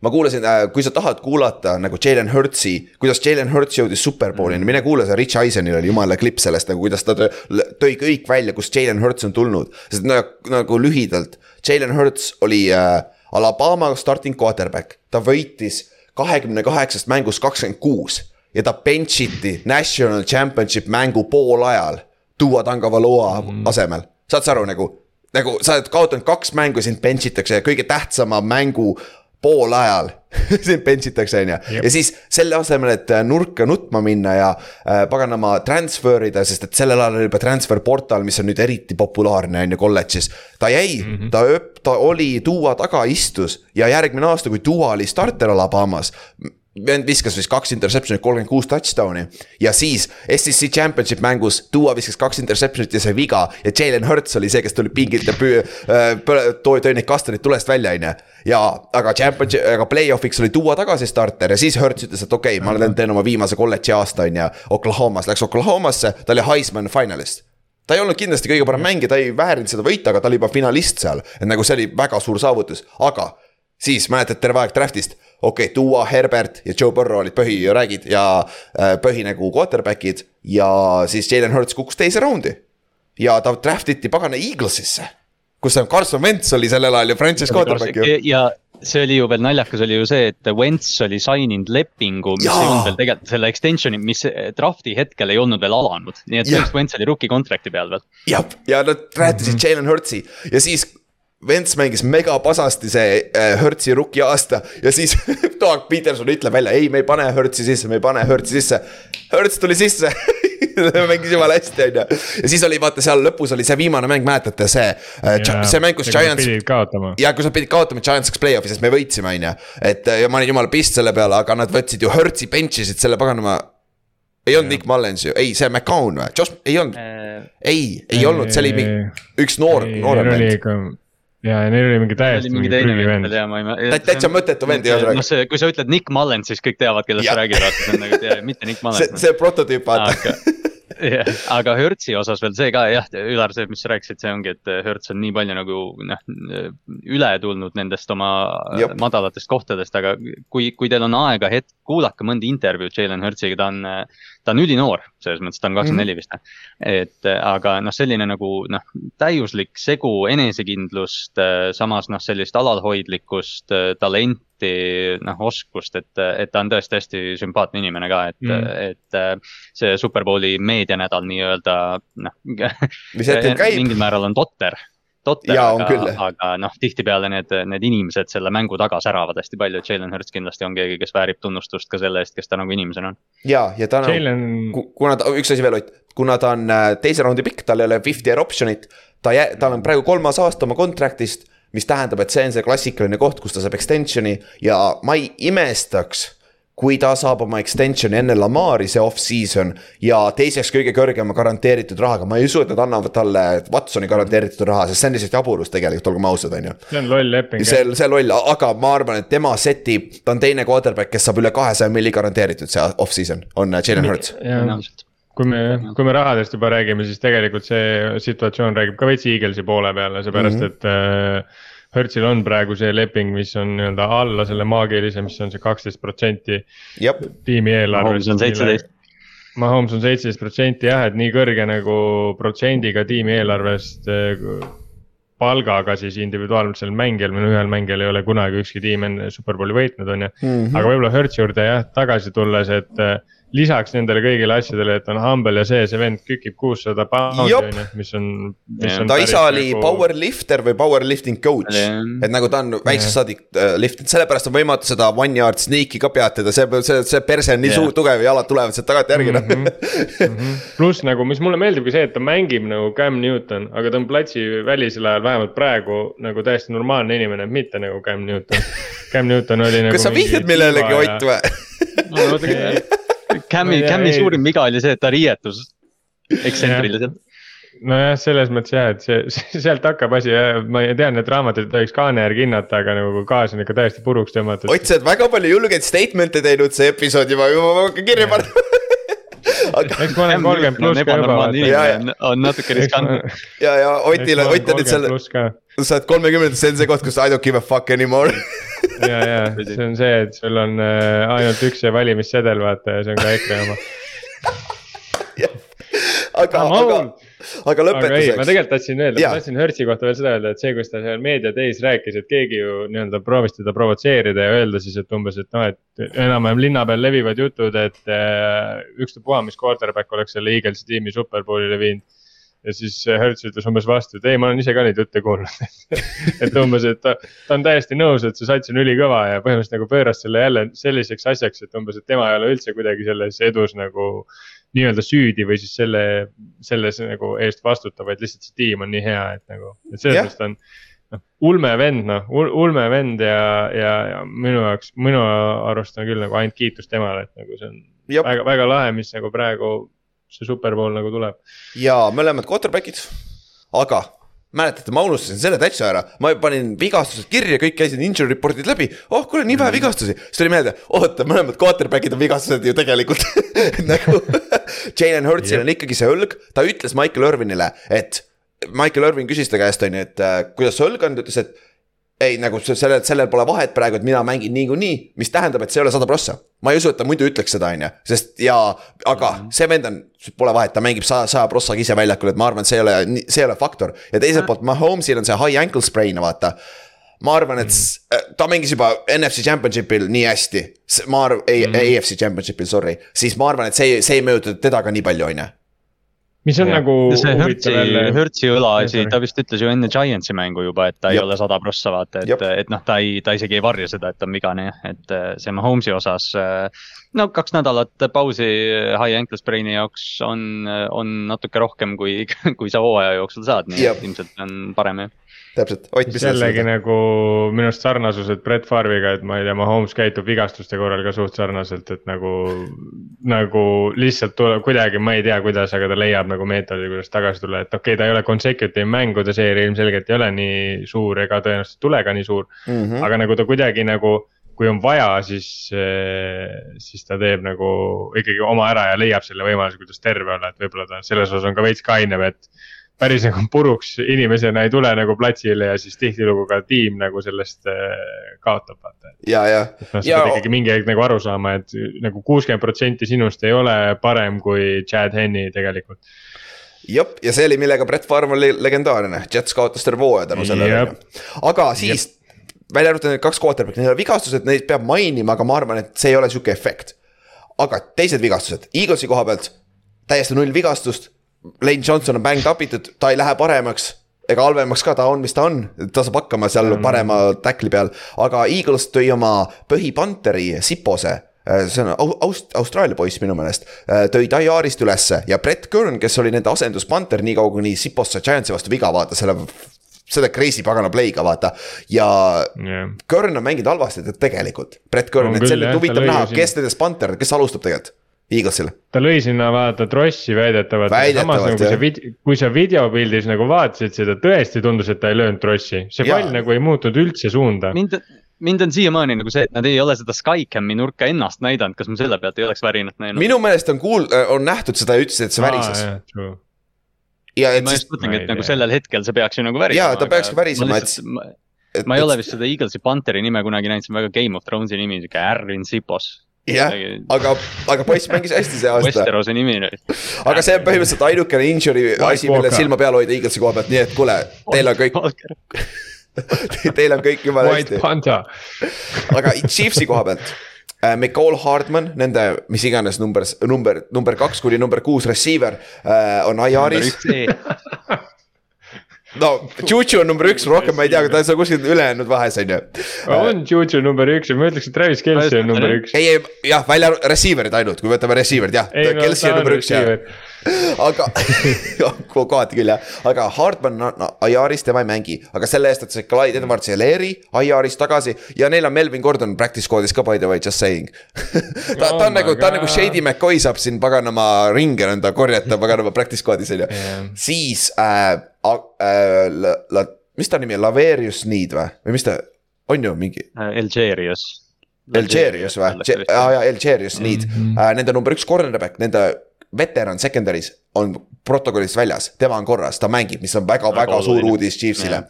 ma kuulasin, äh, kui sa tahad kuulata nagu Jalen Hurtsi, kuidas Jalen Hurts jõudis superbowlini, mine kuula see Rich Eisenil oli jumala klipp sellest nagu, kuidas ta tõi kõik välja, kust Jalen Hurts on tulnud. sest nagu, nagu lühidalt, Jalen Hurts oli äh, Alabama starting quarterback, ta võitis kahekümne kaheksast mängust kakskümmend kuus ja ta bench iti national championship mängu poolajal Tua Tankavaloa mm. asemel, saad sa aru nagu nagu sa oled kaotanud kaks mängu, sind bench itakse ja kõige tähtsama mängu poolajal sind bench itakse, on ju. ja siis selle asemel, et äh, nurka nutma minna ja äh, paganama transfer ida, sest et sellel ajal oli juba transfer portal, mis on nüüd eriti populaarne, on ju, kolledžis. ta jäi mm, -hmm. ta öp-, ta oli, Duo taga istus ja järgmine aasta, kui Duo oli starter Alabamas vend viskas vist kaks interception'it, kolmkümmend kuus touchdown'i. ja siis SEC championship mängus Duo viskas kaks interception'it ja sai viga ja Jalen Hurts oli see, kes tuli pingilt ja püü- äh,, tõi neid kastanid tulest välja, on ju. ja, aga championship, aga play-off'iks oli Duo tagasi starter ja siis Hurts ütles, et okei okay,, ma olen teen oma viimase kolledži aasta, on ju. Oklahomas, läks Oklahomasse, ta oli Heisman finalist ta ei olnud kindlasti kõige parem mängija, ta ei väärinud seda võita, aga ta oli juba finalist seal, et nagu see oli väga suur saavutus, aga siis mäletad terve aeg draft'ist okei okay,, Duo, Herbert ja Joe Burrow olid põhi räägid ja äh, põhi nagu quarterback'id ja siis Jalen Hurts kukkus teise raundi. ja ta draft iti pagana Eaglesisse, kus on Carson Wentz oli sellel ajal ju franchise quarterback ju. ja see oli ju veel naljakas, oli ju see, et Wentz oli sign inud lepingu, mis Jaa. ei olnud veel tegelikult selle extension'i, mis draft'i hetkel ei olnud veel alanud. nii et põhimõtteliselt Wentz oli rookie contract'i peal veel. jah, ja nad rääkisid mm -hmm. Jalen Hurtsi ja siis Vents mängis megapasasti see äh, Hertzi rookie aasta ja siis Doug Peterson ütleb välja, ei, me ei pane Hertzi sisse, me ei pane Hertzi sisse. Hertz tuli sisse mängis jumala hästi, on ju. ja siis oli vaata seal lõpus oli see viimane mäng, mäletate see äh,, see mäng, kus Giants. ja kus nad pidid kaotama, Giants läks play-off'i, sest me võitsime, on ju. et ja ma olin jumala pist selle peale, aga nad võtsid ju Hertzi bench isid selle paganama ei olnud Nick Mullens ju, ei, see McCown või, Josh, ei olnud äh,. ei, ei olnud, see oli mingi, üks noor, noorem vend ja, ja neil oli mingi täiesti mingi teine vend ja ma ei. täitsa mõttetu vend ei olnud. noh, see, kui sa ütled Nick Mullen, siis kõik teavad, kellest sa räägid, vaata see on nagu, mitte Nick Mullen. see, see prototüüp, vaata jah, aga Hertzi osas veel see ka jah, Ülar, see, mis sa rääkisid, see ongi, et Hertz on nii palju nagu noh, üle tulnud nendest oma Jop. madalatest kohtadest, aga kui, kui teil on aega hetk, kuulake mõnda intervjuud Jalen Hertziga, ta on, ta on ülinoor, selles mõttes, ta on kakskümmend neli vist. et aga noh, selline nagu noh, täiuslik segu enesekindlust, samas noh, sellist alalhoidlikkust, talenti alati noh, oskust, et, et ta on tõesti hästi sümpaatne inimene ka, et mm., et äh, see Superbowli meedianädal nii-öelda noh. mingil määral on totter totter, aga, aga noh, tihtipeale need, need inimesed selle mängu taga säravad hästi palju, et Jalen Hurts kindlasti on keegi, kes väärib tunnustust ka selle eest, kes ta nagu inimesena on. ja, ja ta on Jalen..., kuna ta, üks asi veel, Ott, kuna ta on äh, teise raundi pikk, tal ei ole fifty year option'it. ta jää-, tal on praegu kolmas aasta oma contract'ist mis tähendab, et see on see klassikaline koht, kus ta saab extension'i ja ma ei imestaks kui ta saab oma extension'i enne Lamari see off-season ja teiseks kõige kõrgema garanteeritud rahaga, ma ei usu, et nad annavad talle Watsoni garanteeritud raha, sest see on lihtsalt jaburus tegelikult, olgem ausad, on ju. see on loll leping. see, see loll, aga ma arvan, et tema setib, ta on teine quarterback, kes saab üle kahesaja milli garanteeritud see off-season, on äh, Jalen Hurts. Kui me, kui me rahadest juba räägime, siis tegelikult see situatsioon räägib ka veits Eaglesi poole peale, seepärast mm -hmm. et äh, Hertzil on praegu see leping, mis on nii-öelda alla selle maagilise, mis on see kaksteist protsenti tiimi eelarvest. Mahomes on seitseteist. Mahomes on seitseteist protsenti jah, et nii kõrge nagu protsendiga tiimi eelarvest eh, palgaga siis individuaalsel mängijal, meil ühel mängijal ei ole kunagi ükski tiim enne superbowli võitnud, on ju mm. -hmm. aga võib-olla Hertzi juurde jah, tagasi tulles, et äh, lisaks nendele kõigile asjadele, et on humble ja see, see vend kükib kuussada poundi on ju, mis on. ta isa oli nagu... powerlifter või powerlifting coach, et nagu ta on väiksest saadik äh, liftinud, sellepärast on võimatu seda one yard sneak'i ka peatada, see, see, see perse on nii yeah. suur, tugev ja jalad tulevad sealt tagantjärgi noh mm -hmm.. pluss nagu, mis mulle meeldibki see, et ta mängib nagu Cam Newton, aga ta on platsi välisel ajal vähemalt praegu nagu täiesti normaalne inimene, mitte nagu Cam Newton. Cam Newton oli nagu. kas sa vihjad millelegi, Ott või? Cam'i, Cam'i suurim viga oli see, et ta riietus ekstsentriliselt nojah, selles mõttes jah, et see, sealt hakkab asi ja ma tean, et raamatut ei tohiks kaane järgi hinnata, aga nagu gaas on ikka täiesti puruks tõmmatud. Ott, sa oled väga palju julgeid statement'e teinud see episood juba, juba ma hakkan kirja panema. Aga.... eks ma olen kolmkümmend pluss ka juba. on natuke riskantne. ja, ja Otil, Ott on nüüd seal, sa oled kolmekümnendas, see on see koht, kus I don't give a fuck anymore ja, ja see on see, et sul on äh, ainult üks valimissedel, vaata ja see on ka EKRE oma. Aga, aga, aga lõpetuseks. ma tegelikult tahtsin öelda, ma tahtsin Hertzi kohta veel seda öelda, et see, kus ta seal Meedia Days rääkis, et keegi ju nii-öelda proovis teda provotseerida ja öelda siis, et umbes, et noh, et enam-vähem linna peal levivad jutud, et äh, ükstapuha, mis quarterback oleks selle Eaglesi tiimi superbowlile viinud ja siis Hertz ütles umbes vastu, et ei, ma olen ise ka neid jutte kuulnud et umbes, et ta, ta on täiesti nõus, et see sats on ülikõva ja põhimõtteliselt nagu pööras selle jälle selliseks asjaks, et umbes, et tema ei ole üldse kuidagi selles edus nagu. nii-öelda süüdi või siis selle, selles nagu eest vastutav, vaid lihtsalt see tiim on nii hea, et nagu, et selles mõttes ta on noh, ulme vend noh, ulme vend ja, ja, ja minu jaoks, minu arust on küll nagu ainult kiitus temale, et nagu see on Jop. väga, väga lahe, mis nagu praegu see superpool nagu tuleb. ja mõlemad quarterback'id, aga mäletate, ma unustasin selle täitsa ära, ma panin vigastused kirja, kõik käisid injury report'id läbi, oh kuule, nii vähe vigastusi, siis tuli meelde, oota, mõlemad quarterback'id on vigastused ju tegelikult. Nagu Jalen Hurtsil on ikkagi see õlg, ta ütles Michael Irvinile, et Michael Irvin küsis ta käest, on ju, et äh, kuidas see õlg on, ta ütles, et ei, nagu sellel, sellel pole vahet praegu, et mina mängin niikuinii, mis tähendab, et see ei ole sada prossa. ma ei usu, et ta muidu ütleks seda, on ju, sest ja, aga mhm. see vend on, pole vahet, ta mängib saja, saja prossaga ise väljakul, et ma arvan, et see ei ole, see ei ole faktor. ja teiselt poolt Mahomes'il on see high ankle sprain, vaata. ma arvan, et mhm. ta mängis juba NFC championship'il nii hästi, ma arvan, ei mm, -hmm. AFC championship'il, sorry, siis ma arvan, et see, see ei mõjuta teda ka nii palju, on ju mis on ja. nagu. see Hertzi, Hertzi õlaasi, ta vist ütles ju enne Giantsi mängu juba, et ta ja. ei ole sada prossa vaata, et, et noh, ta ei, ta isegi ei varja seda, et ta on vigane jah, et äh, see Mahomes'i osas. Äh, no kaks nädalat pausi high ankle sprain'i jaoks on, on natuke rohkem, kui, kui sa hooaja jooksul saad, nii et ilmselt on parem jah täpselt, Ott, mis jällegi nagu minu arust sarnasused Brett Farviga, et ma ei tea, Mahomes käitub vigastuste korral ka suht sarnaselt, et nagu. nagu lihtsalt tuleb kuidagi, ma ei tea, kuidas, aga ta leiab nagu meetodi, kuidas tagasi tulla, et okei okay,, ta ei ole consecutive mängude seeria ilmselgelt ei ole nii suur ega tõenäoliselt ei tule ka nii suur mm. -hmm. aga nagu ta kuidagi nagu kui on vaja, siis, siis ta teeb nagu ikkagi oma ära ja leiab selle võimaluse, kuidas terve olla, et võib-olla ta selles osas on ka veits kainem, et päris nagu puruks inimesena ei tule nagu platsile ja siis tihtilugu ka tiim nagu sellest äh, kaotab, vaata. ja, ja. noh, sa pead ikkagi mingi hetk nagu aru saama, et nagu kuuskümmend protsenti sinust ei ole parem kui Chad Henny tegelikult. jep, ja see oli, millega Brett Farm oli legendaarne, Jets kaotas terve hooaja tänu sellele. aga siis, välja arvatud need kaks quarterback'i, neil on vigastused, neid peab mainima, aga ma arvan, et see ei ole sihuke efekt. aga teised vigastused, Eaglesi koha pealt täiesti null vigastust Lane Johnson on banged up itud, ta ei lähe paremaks ega halvemaks ka, ta on, mis ta on, ta saab hakkama seal mm. parema tackli peal, aga Eagles tõi oma põhipanteri Sipose. Äh, see on Aust-, Austraalia poiss minu meelest, äh, tõi Daiarist ülesse ja Brett Kern, kes oli nende asenduspanter, niikaua kuni Sipos sai Giantsi vastu viga, vaata selle selle crazy pagana play'ga vaata. Ja jah, Kern on mänginud halvasti te- tegelikult, Brett Kern, et huvitav lõi näha kes nendest Panther, kes alustab tegelikult, Eaglesil. ta lõi sinna vaata trossi väidetavalt. Samas nagu kui sa vid-, kui sa videopildis nagu vaatasid seda, tõesti tundus, et ta ei löönud trossi, see Jaa. pall nagu ei muutnud üldse suunda. mind, mind on siiamaani nagu see, et nad ei ole seda Skycam'i nurka ennast näidanud, kas ma selle pealt ei oleks värinat näinud. minu meelest on kuul-, on nähtud seda ja ütlesid, et see värises. ja et ma siis just, mõtlengi, Ma et nagu sellel hetkel see peaks ju nagu värisema. Jaa, ta peakski värisema, et- et. et ma ei ole vist seda Eaglesi Pantheri nime kunagi näinud, see on väga Game of Thrones'i nimi, sihuke Aaron Sipos. jah, aga, aga poiss mängis hästi see aasta. Westerose nimi nüüd. aga see on põhimõtteliselt ainukene injury asi, mille silma peal hoida Eaglesi koha pealt, nii et kuule, teil on kõik, teil on kõik jumala White hästi. Panther, aga Chiefsi koha pealt äh,. McCall Hardman, nende mis iganes number, number, number kaks kuni number kuus receiver äh, on IR-is. No Juju on number üks, rohkem ma ei tea, ta on seal kuskil ülejäänud vahes on ju. on Juju number üks ja ma ütleks, et Travis Kelce on number üks. ei, ei jah, välja receiver'id ainult, kui võtame receiver'id jah, ei ta on number üks receiver, aga kohati küll jah, aga Hardman no, no, IR-is tema ei mängi, aga selle eest, et see Clyde Edwards Hileri IR-is tagasi ja neil on Melvin Gordon practice squad'is ka by the way, just saying ta, ta Oh on my nagu, ta on nagu. Shady McCoy saab siin paganama ringe nõnda korjata paganama practice squad'is on ju Jah. siis äh, äh, la, la, mis ta nimi on, Laverius Need või, või mis ta on ju mingi Algerius. Algerius või, aa jaa, Algerius Need mm. -hmm. nende number üks cornerback, nende veteran secondary's on protokollist väljas, tema on korras, ta mängib, mis on väga-väga Väga suur uudis Chiefsile.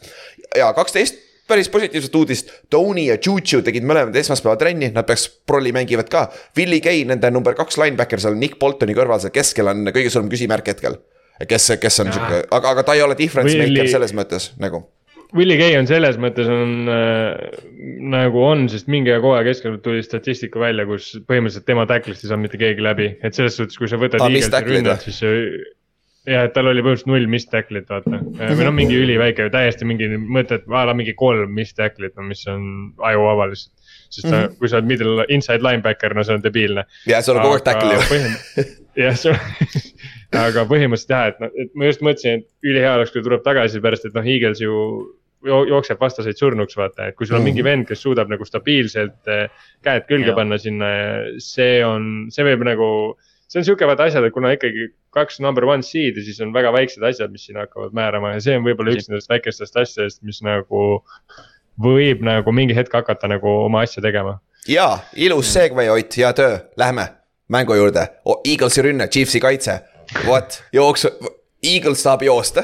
ja kaksteist päris positiivset uudist, Tony ja Juju tegid mõlemad esmaspäeval trenni, nad peaks prolli mängivad ka. Willie Gay, nende number kaks linebacker seal Nick Boltoni kõrval seal keskel on kõige suurem küsimärk hetkel. kes, kes on sihuke, aga, aga ta ei ole difference Willie- maker selles mõttes nagu. Willie Gay on selles mõttes on äh, nagu on, sest mingi aeg hooaja keskel tuli statistika välja, kus põhimõtteliselt tema tacklist ei saanud mitte keegi läbi, et selles suhtes, kui sa võtad mis Eaglesi või? siis jah, et tal oli põhimõtteliselt null missed tackle'it, vaata. või noh, mingi üliväike, täiesti mingi mõte, et a la mingi kolm missed tackle'it, no mis on ajuvaba lihtsalt. sest mm -hmm. kui sa oled middle, inside linebacker, no see on debiilne. ja sul on kogu aeg tackle ju. jah, on, aga põhimõtteliselt jah, et noh, et ma just mõtlesin, et ülihea oleks, kui tuleb tagasi, pärast et noh, Eagles ju jookseb vastaseid surnuks, vaata, et kui sul on Mhm. mingi vend, kes suudab nagu stabiilselt eh, käed külge Jah. panna sinna, see on, see võib nagu. see on sihuke vaata asjad, et kuna ikkagi kaks number one seed'i, siis on väga väiksed asjad, mis siin hakkavad määrama ja see on võib-olla üks nendest väikestest asjadest, mis nagu. võib nagu mingi hetk hakata nagu oma asja tegema ja ilus segway, Ott, hea töö, lähme mängu juurde. Eaglesi rünne, Chiefsi kaitse, vot jooksu, Eagles saab joosta.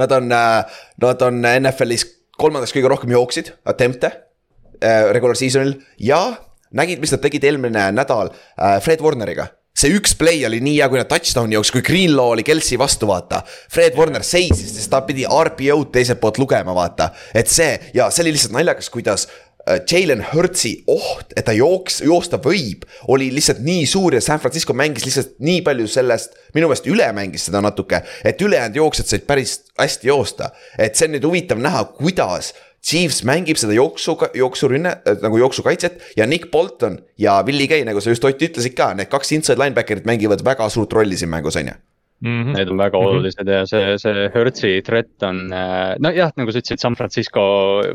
Nad on, nad on NFL-is kolmandaks kõige rohkem jooksid, attempt'e äh, regular season'il ja nägid, mis nad tegid eelmine nädal äh, Fred Warneriga see üks play oli nii hea, kui nad touchdown'i jooksis, kui Greenlaw oli Kelsey vastu, vaata. Fred Warner seisis, sest ta pidi RPO-d teiselt poolt lugema, vaata. et see ja see oli lihtsalt naljakas, kuidas äh, Jalen Hurtsi oht, et ta jooks, joosta võib, oli lihtsalt nii suur ja San Francisco mängis lihtsalt nii palju sellest, minu meelest üle mängis seda natuke, et ülejäänud jooksjad said päris hästi joosta. et see on nüüd huvitav näha, kuidas Chiefs mängib seda jooksu, jooksurünne äh, nagu jooksukaitset ja Nick Bolton ja Willie Gay, nagu sa just Ott ütlesid ka, need kaks inside linebacker'it mängivad väga suurt rolli siin mängus, on ju. mm. -hmm. Need on väga Mhm. olulised ja see, see Hertzi threat on, nojah, nagu sa ütlesid, San Francisco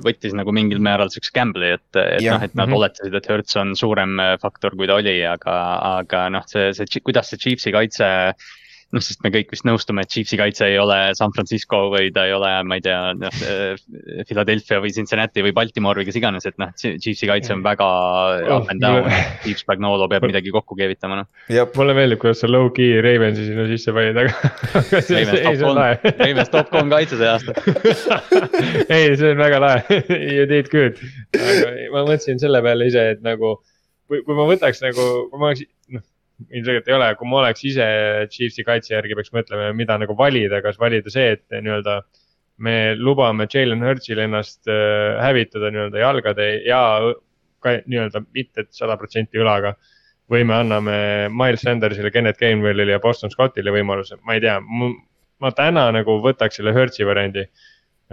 võttis nagu mingil määral siukse gamble'i, et, et Jah, noh, et nad mhm. oletasid, et Hertz on suurem äh, faktor, kui ta oli, aga, aga noh, see, see, kuidas see Chiefsi kaitse. noh, sest me kõik vist nõustume, et Chiefsi kaitse ei ole San Francisco või ta ei ole, ma ei tea, noh. Philadelphia või Cincinnati või Baltimore või kes iganes, et noh, Chiefsi kaitse on väga Oh, up and down mulle-. Chiefs Spagnolo peab midagi kokku keevitama, noh. jah, mulle meeldib, kuidas sa low-key Ravensi sinna sisse panid, aga. Ravens top kolm kaitse see aasta. ei, see on väga lahe, you did good. aga ma mõtlesin selle peale ise, et nagu, kui, kui ma võtaks nagu, kui ma oleks, noh, ilmselgelt ei ole, kui ma oleks ise Chiefsi kaitse järgi peaks mõtlema, mida nagu valida, kas valida see, et nii-öelda me lubame Jalen Hurtsil ennast äh, hävitada nii-öelda jalgade ja nii-öelda mitte sada protsenti õlaga või me anname Miles Sandersile, Kennet Gainwellile ja Boston Scottile võimaluse, ma ei tea, ma täna nagu võtaks selle Hurtsi variandi.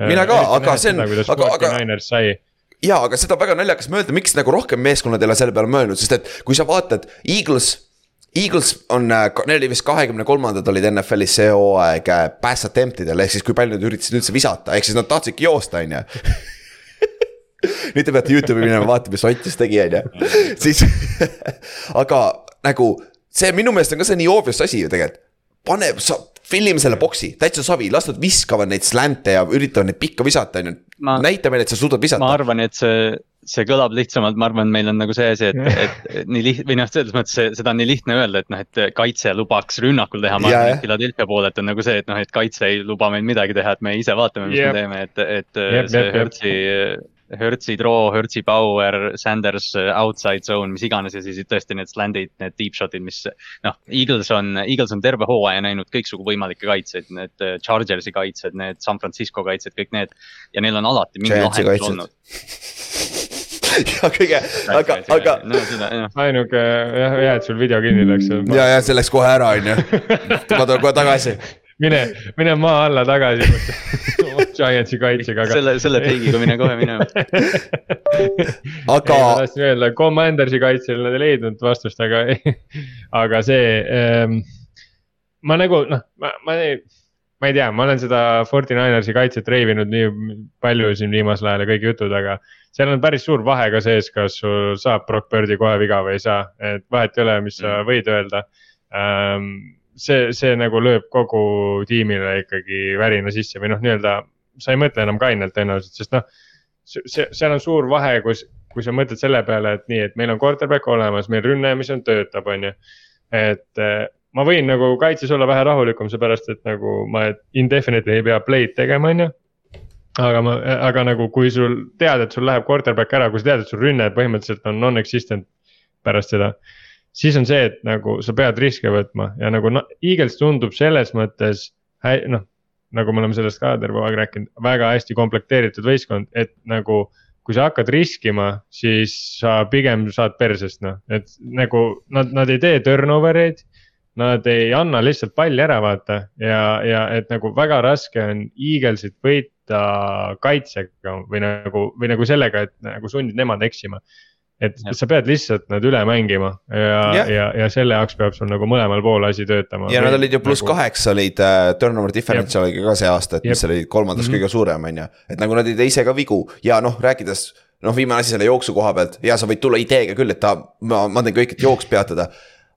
Mina ka, aga see on- aga- aga- Niners sai. ja aga seda on väga naljakas mõelda, miks nagu rohkem meeskonnad ei ole selle peale mõelnud, sest et kui sa vaatad Eagles Eagles on, neil oli vist kahekümne kolmandad olid NFL-is see hooaeg pass attempt idel ehk siis kui palju nad üritasid üldse visata, ehk siis nad tahtsidki joosta, on ju nüüd te peate Youtube'i minema vaatama, mis Ott just tegi, on ju, siis aga nagu see minu meelest on ka see nii obvious asi ju tegelikult. pane, sa, fillime selle boksi, täitsa savi, las nad viskavad neid slant'e ja üritavad neid pikka visata, on ju. näita meile, et sa suudad visata. ma arvan, et see, see kõlab lihtsamalt, ma arvan, meil on nagu see asi, et, et nii lihtne või noh, selles mõttes seda on nii lihtne öelda, et noh, et kaitse lubaks rünnakul teha. ma arvan, et Philadelphia poolelt on nagu see, et noh, et kaitse ei luba meil midagi teha, et me ise vaatame, mis yep. me teeme, et, et yep, see Hertzi Hertzi draw, Hertzi power, Sanders uh, outside zone, mis iganes ja siis tõesti need sland'id, need deep shot'id, mis. noh, Eagles on, Eagles on terve hooaja näinud kõiksugu võimalikke kaitseid, need uh, Chargersi kaitsed, need San Francisco kaitsed, kõik need. ja neil on alati mingi lahendus olnud ja kõige, aga, aga. ainuke jah, hea, et sul video kinni läks. ja, ja see läks kohe ära, on ju. ma tulen kohe tagasi mine, mine maa alla tagasi Giantsi kaitsega. selle, selle teigiga mine kohe minema aga. ma tahtsin öelda, Commandersi kaitsel nad ei leidnud vastust, aga aga see ähm,. ma nagu noh, ma, ma ei, ma ei tea, ma olen seda Fortinanersi kaitset reivinud nii palju siin viimasel ajal ja kõik jutud, aga. seal on päris suur vahe ka sees, kas sul saab Brock Birdi kohe viga või ei saa, et vahet ei ole, mis sa mm. võid öelda ähm, see, see nagu lööb kogu tiimile ikkagi värina sisse või noh, nii-öelda sa ei mõtle enam kainelt tõenäoliselt, sest noh. see, seal on suur vahe, kus, kui sa mõtled selle peale, et nii, et meil on quarterback olemas, meil rünne, mis on, töötab, on ju. et eh, ma võin nagu kaitses olla vähe rahulikum, seepärast et nagu ma indefinitely ei pea play'd tegema, on ju aga ma, aga nagu kui sul tead, et sul läheb quarterback ära, kui sa tead, et sul rünne põhimõtteliselt on non-existent pärast seda siis on see, et nagu sa pead riske võtma ja nagu noh, Eagles tundub selles mõttes noh, nagu me oleme sellest ka terve aeg rääkinud, väga hästi komplekteeritud võistkond, et nagu. kui sa hakkad riskima, siis sa pigem saad persest noh, et nagu nad, nad ei tee turnover eid. Nad ei anna lihtsalt palli ära, vaata ja, ja et nagu väga raske on Eaglesit võita kaitsega või nagu, või nagu sellega, et nagu sundid nemad eksima et ja. sa pead lihtsalt nad üle mängima ja, ja, ja, ja selle jaoks peab sul nagu mõlemal pool asi töötama. ja nad olid ju pluss nagu... kaheksa olid uh, turnover differential oli ka see aasta, et Jep. mis oli kolmandas mm -hmm. kõige suurem, on ju. et nagu nad ei tee ise ka vigu ja noh, rääkides noh, viimane asi selle jooksu koha pealt ja sa võid tulla ideega küll, et ta, ma, ma teen kõik, et jooks peatada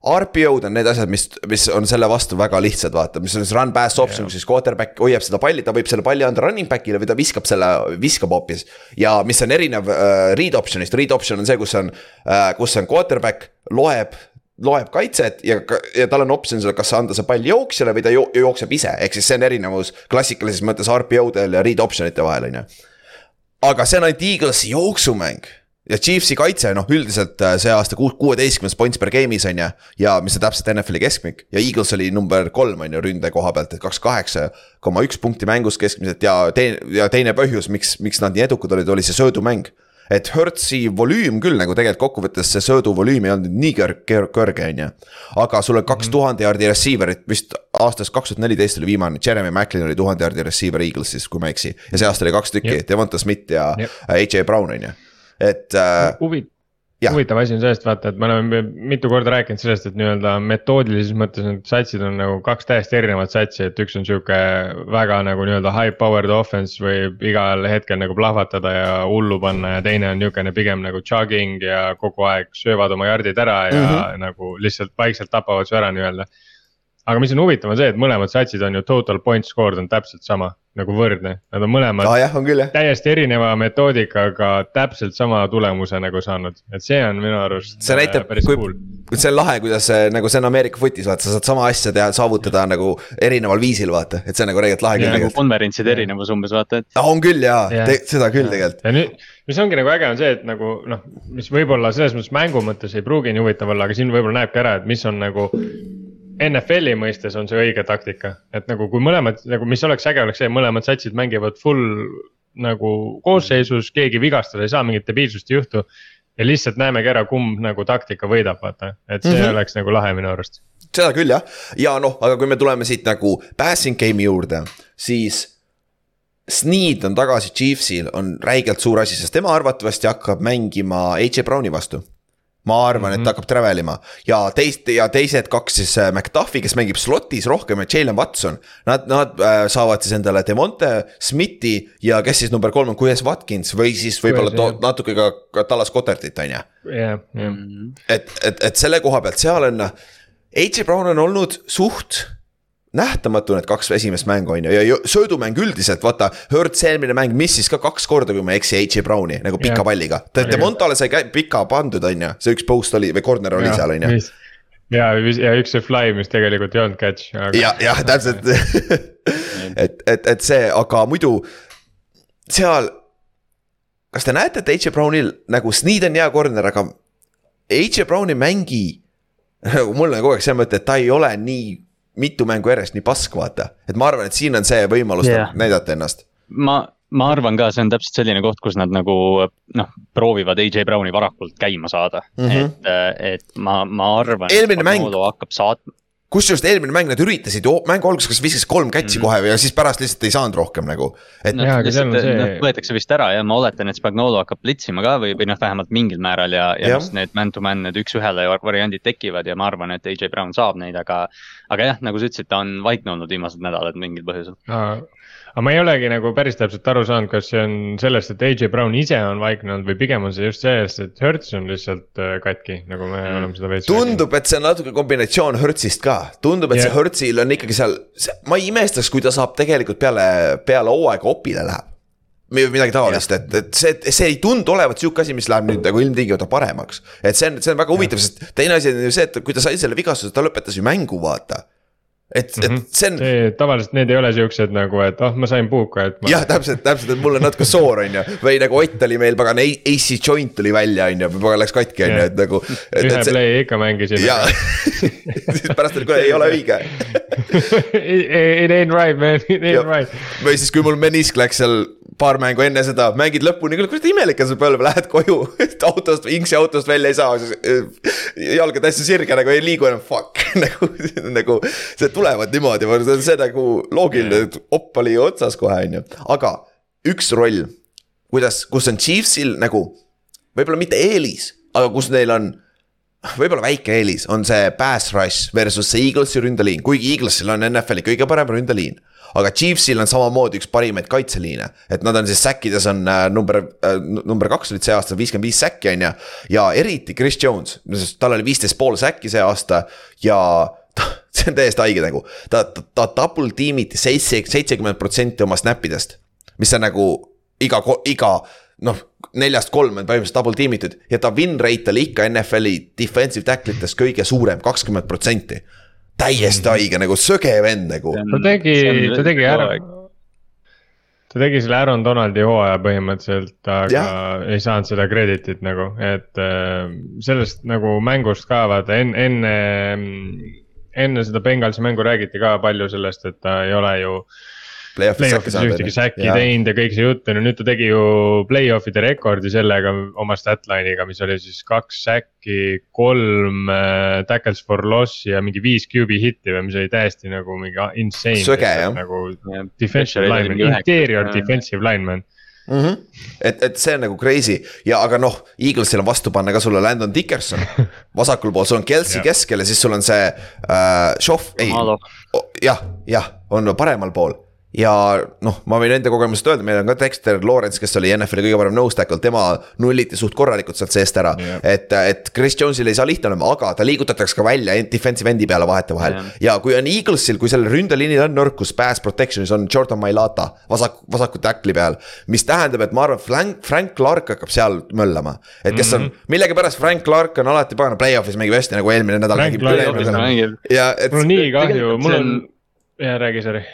RPO-d on need asjad, mis, mis on selle vastu väga lihtsad, vaata, mis on siis run pass option, kus siis quarterback hoiab seda palli, ta võib selle palli anda running back'ile või ta viskab selle, viskab hoopis. ja mis on erinev uh, read option'ist, read option on see, kus on uh,, kus on quarterback loeb loeb kaitset ja, ja tal on optsioon seal, kas anda see pall jooksjale või ta jo jookseb ise, ehk siis see on erinevus klassikalises mõttes RPO-del ja read option ite vahel, on ju. aga see on ainult Eaglesi jooksumäng ja Chiefsi kaitse, noh, üldiselt äh, see aasta kuueteistkümnes points per game'is on ju. ja mis on täpselt NFL-i keskmik ja Eagles oli number kolm on ju ründe koha pealt, et kaks kaheksa koma üks punkti mängus keskmiselt ja teine, ja teine põhjus, miks, miks nad nii edukad olid, oli see söödumäng. et Hertzi volüüm küll nagu tegelikult kokkuvõttes see sööduvolüüm ei olnud nii kõrge, kõrge, on ju. aga sul on kaks mhm. tuhande jaardi receiver'it vist aastast kaks tuhat neliteist oli viimane, Jeremy Macklin oli tuhande jaardi receiver Eaglesis, kui ma ei eksi. ja see aasta oli kaks tükki, Devonta Smith ja AJ Brown on ju et äh,. huvitav huvitav asi on sellest vaata, et me oleme mitu korda rääkinud sellest, et nii-öelda metoodilises mõttes need satsid on nagu kaks täiesti erinevat satsi, et üks on sihuke väga nagu nii-öelda high powered offense võib igal hetkel nagu plahvatada ja hullu panna ja teine on niukene pigem nagu jogging ja kogu aeg söövad oma jardid ära ja mm -hmm. nagu lihtsalt vaikselt tapavad su ära nii-öelda aga mis on huvitav, on see, et mõlemad satsid on ju total point scored on täpselt sama nagu võrdne, nad on mõlemad ah, jah, on küll, jah. täiesti erineva metoodikaga täpselt sama tulemuse nagu saanud, et see on minu arust. see näitab, äh, kui cool., see on lahe, kuidas see nagu see on Ameerika footis, vaata, sa saad sama asja teha, saavutada nagu erineval viisil, vaata, et see on nagu tegelikult lahe küll. nagu konverentside erinevus umbes vaata, et. on küll jaa ja. ja., seda küll tegelikult. ja nüüd, mis ongi nagu äge, on see, et nagu noh, mis võib-olla selles mõttes mängu mõttes ei pruugi nii huvitav olla, aga siin võib-olla näebki ära, et mis on nagu NFL-i mõistes on see õige taktika, et nagu kui mõlemad nagu, mis oleks äge, oleks see, mõlemad satsid mängivad full nagu koosseisus, keegi vigastada ei saa, mingit debiilsust ei juhtu. ja lihtsalt näemegi ära, kumb nagu taktika võidab, vaata, et see mm -hmm. oleks nagu lahe minu arust. seda küll jah, ja noh, aga kui me tuleme siit nagu passing game'i juurde, siis. Sneed on tagasi Chiefsil on räigelt suur asi, sest tema arvatavasti hakkab mängima AJ Browni vastu ma arvan mm, -hmm. et ta hakkab travel ima ja teist ja teised kaks siis äh, McDuffi, kes mängib slot'is rohkem ja Jalen Watson. Nad, nad äh, saavad siis endale Demonte Smithi ja kes siis number kolm on, Quez Watkins või siis võib-olla natuke ka, ka Dallas Cottertit on ju. et, et, et selle koha pealt seal on, AJ Brown on olnud suht nähtamatu need kaks esimest mängu on ju ja söödumäng üldiselt vaata. Hurts eelmine mäng missis ka kaks korda, kui ma ei eksi, AJ Browni nagu pika yeah. palliga. Demontale sai pika pandud, on ju, see üks post oli või corner oli ja, seal on ju. ja, ja üks see fly, mis tegelikult ei olnud catch aga.... ja, jah, täpselt et, et, et see, aga muidu seal. kas te näete, et AJ Brownil nagu Sneed on hea corner, aga AJ Brown ei mängi nagu mul on kogu aeg see mõte, et ta ei ole nii mitu mängu järjest nii pask, vaata. et ma arvan, et siin on see võimalus yeah. näidata ennast. ma, ma arvan ka, see on täpselt selline koht, kus nad nagu noh, proovivad AJ Browni varakult käima saada mm, -hmm. et, et ma, ma arvan. eelmine mäng. hakkab saatma kusjuures eelmine mäng nad üritasid ju mängu alguses kas viskas kolm catch'i mm. kohe ja siis pärast lihtsalt ei saanud rohkem nagu. et no,. lihtsalt see... no, võetakse vist ära ja ma oletan, et Spagnolo hakkab plitsima ka või, või noh, vähemalt mingil määral ja, ja, ja. need man-to-man, need üks-ühele variandid tekivad ja ma arvan, et AJ Brown saab neid, aga. aga jah, nagu sa ütlesid, ta on vaikne olnud viimased nädalad mingil põhjusel aga ma ei olegi nagu päris täpselt aru saanud, kas see on sellest, et AJ Brown ise on vaikne olnud või pigem on see just sellest, et Hertz on lihtsalt äh, katki, nagu me mm. oleme seda veits. tundub, et see on natuke kombinatsioon Hertzist ka, tundub, et yeah. see Hertzil on ikkagi seal, ma ei imestaks, kui ta saab tegelikult peale, peale hooaega opile läheb või midagi taolist, et, et see, see ei tundu olevat sihuke asi, mis läheb nüüd nagu ilmtingimata paremaks. et see on, see on väga huvitav, sest teine asi on ju see, et kui ta sai selle vigastuse, ta lõpetas ju mängu, vaata et, et mhm. see on. tavaliselt need ei ole siuksed nagu, et oh, ma sain puuka, et ma.... jah, täpselt, täpselt, et mul on natuke soor, on ju, või nagu Ott oli meil pagan, AC joint tuli välja, on ju, pagan läks katki, on ju, et nagu. ühe see... play ikka mängisin. ja siis pärast oli, kuule ei ole õige It ain't right man, it ain't right. või siis, kui mul menisk läks seal paar mängu enne seda, mängid lõpuni, kuule kurat imelik on see põlv, lähed koju autost, Inksi autost välja ei saa, äh, jalg on täitsa sirge nagu ei liigu enam, fuck nagu, nagu. see tulevad niimoodi, see on see nagu loogiline, et opp oli otsas kohe, on ju, aga üks roll. kuidas, kus on Chiefsil nagu, võib-olla mitte eelis, aga kus neil on võib-olla väike eelis on see pass rush versus see Eaglesi ründeliin, kuigi Eaglesil on NFL-i kõige parem ründeliin aga Chiefsil on samamoodi üks parimaid kaitseliine, et nad on siis säkkides on äh, number äh,, number kaks olid see aasta, viiskümmend viis säkki on ju. ja eriti Chris Jones, tal oli viisteist pool säkki see aasta ja see on täiesti haige nagu, ta, ta, ta double tiimiti seitse, seitsekümmend protsenti oma snap idest. mis on nagu iga, iga noh, neljast kolm on põhimõtteliselt double tiimitud ja ta win rate oli ikka NFL-i defensive tackle ites kõige suurem, kakskümmend protsenti täiesti haige nagu söge vend nagu. ta tegi, ta tegi ära. ta tegi selle Aaron Donaldi hooaja põhimõtteliselt, aga ja. ei saanud seda credit'it nagu, et äh, sellest nagu mängust ka vaata enne, enne. enne seda Bengalsi mängu räägiti ka palju sellest, et ta ei ole ju äh, Play-off'is ühtegi säkki teinud ja kõik see jutt on ju, nüüd ta tegi ju play-off'ide rekordi sellega oma statline'iga, mis oli siis kaks säkki, kolm äh, tackles for loss'i ja mingi viis QB hitti või mis oli täiesti nagu mingi insane. söge jah. nagu defensive lineman, interior defensive lineman. Mm. -hmm. et, et see on nagu crazy. Ja, aga noh, Eaglesil on vastu panna ka sulle Landon Dickerson. Vasakul pool, sul on Kelsey keskel ja siis sul on see äh, Šof, ei, jah, jah, on paremal pool ja noh, ma võin enda kogemusest öelda, meil on ka Dexter Lawrence, kes oli NFL-i kõige parem nose tackle, tema nulliti suht korralikult sealt seest ära yeah.. et, et Chris Jones'il ei saa lihtne olema, aga ta liigutatakse ka välja defensive end'i peale vahetevahel yeah.. ja kui on Eaglesil, kui sellel ründeliinil on nõrkus, pass protection'is on Jordan Mailata vasak, vasaku tackle'i peal. mis tähendab, et ma arvan, Frank, Frank Clark hakkab seal möllama, et kes on mm -hmm. millegipärast Frank Clark on alati pagana play-off'is mängib hästi nagu eelmine nädal. ja et. mul on nii kahju, mul on, jaa räägi, sorry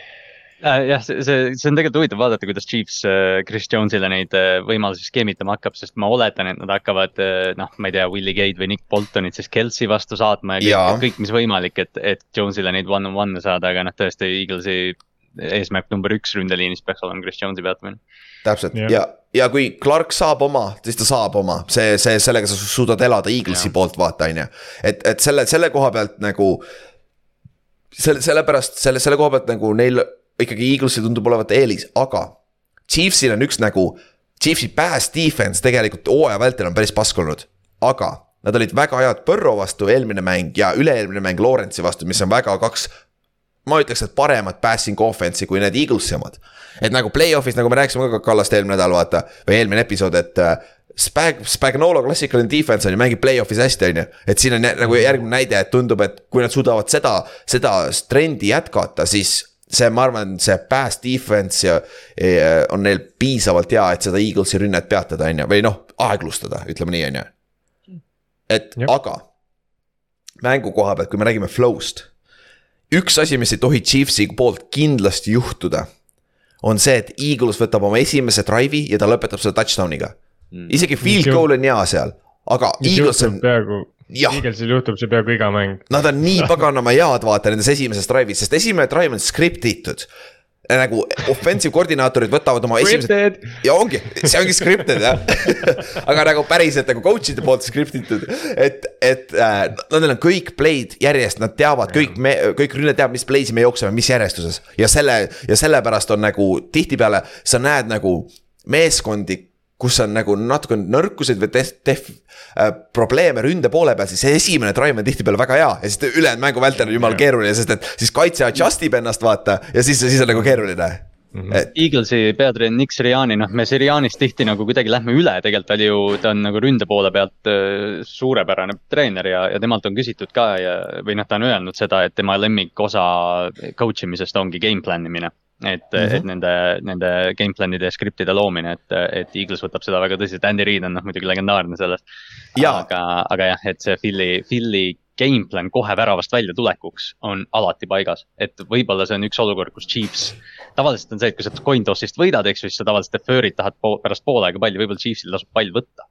jah, see, see, see on tegelikult huvitav vaadata, kuidas Chiefs äh, Chris Jones'ile neid äh, võimalusi skeemitama hakkab, sest ma oletan, et nad hakkavad noh, ma ei tea, Willie Gate või Nick Boltonit siis Kelsey vastu saatma ja, kõik, kõik, mis võimalik, et, et Jones'ile neid one-on-one'e saada, aga noh, tõesti Eaglesi eesmärk number üks ründeliinis peaks olema Chris Jones'i peatamine. täpselt ja, ja, ja kui Clark saab oma, siis ta saab oma, see, see, sellega sa suudad elada Eaglesi ja. poolt, vaata, on ju. et, et selle, selle koha pealt nagu selle, sellepärast selle, selle koha pealt nagu neil ikkagi Eaglesil tundub olevat eelis, aga Chiefsil on üks nagu, Chiefsi pass defense tegelikult hooaja vältel on päris pask olnud, aga nad olid väga head Põrro vastu eelmine mäng ja üle-eelmine mäng Lawrence'i vastu, mis on väga kaks ma ütleks, et paremat passing offense'i kui need Eaglesi omad. et nagu play-off'is, nagu me rääkisime ka Kallast eelmine nädal, vaata, või eelmine episood, et äh, Spag-, Spagnolo klassikaline defense on ju, mängib play-off'is hästi, on ju. et siin on nagu järgmine näide, et tundub, et kui nad suudavad seda, seda trendi jätkata, siis see, ma arvan, see pass defense ja, ja on neil piisavalt hea, et seda Eaglesi rünnet peatada, on ju, või noh, aeglustada, ütleme nii, on ju. et Jep. aga mängu koha pealt, kui me räägime flow'st üks asi, mis ei tohi Chiefsi poolt kindlasti juhtuda, on see, et Eagles võtab oma esimese drive'i ja ta lõpetab selle touchdown'iga mm.. isegi field goal on hea seal, aga Eagles on. peaaegu, Eaglesil juhtub see peaaegu iga mäng. Nad on nii paganama head, vaata nendes esimeses drive'is, sest esimene drive on script itud nagu offensive koordinaatorid võtavad oma esimesed. ja ongi, see ongi scripted jah aga nagu päriselt nagu coach'ide poolt scriptitud, et, et äh, nendel on kõik play'd järjest, nad teavad kõik me, kõik rünne teab, mis play'si me jookseme, mis järjestuses. ja selle ja sellepärast on nagu tihtipeale sa näed nagu meeskondi kus on nagu natuke nõrkused või def-, def- äh,, probleeme ründe poole peal, siis see esimene drive on tihtipeale väga hea. Ja siis ülejäänud mängu vältel on jumala keeruline, sest et siis kaitse adjust ib ennast, vaata, ja siis, siis on nagu keeruline. Mm -hmm. Et... Eaglesi peatreener Nick Siriani, noh, me Sirianist tihti nagu kuidagi lähme üle, tegelikult ta oli ju, ta on nagu ründe poole pealt äh, suurepärane treener ja, ja temalt on küsitud ka ja, või noh, ta on öelnud seda, et tema lemmikosa coach imisest ongi game plan imine et mm, -hmm. et nende, nende game plan'ide ja skriptide loomine, et, et Eagles võtab seda väga tõsiselt, Andy Reid on noh muidugi legendaarne selles. aga, aga jah, et see Philly, Philly game plan kohe väravast välja tulekuks on alati paigas, et võib-olla see on üks olukord, kus Chiefs. tavaliselt on see, et kui sa coin toss'ist võidad, eks ju, siis sa tavaliselt defer'id, tahad po pärast poolega palli, võib-olla Chiefsil tasub pall võtta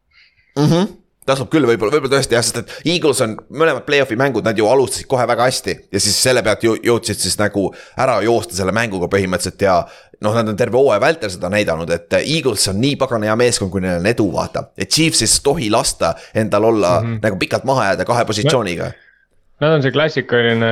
mm. -hmm tasub küll võib-olla, võib-olla tõesti jah, sest et Eagles on mõlemad play-off'i mängud, nad ju alustasid kohe väga hästi. ja siis selle pealt ju jõudsid siis nagu ära joosta selle mänguga põhimõtteliselt ja. noh, nad on terve hooaja vältel seda näidanud, et Eagles on nii pagana hea meeskond, kui neil on edu, vaata. et Chiefsis tohi lasta endal olla mm -hmm. nagu pikalt maha jääda kahe positsiooniga Nad on see klassikaline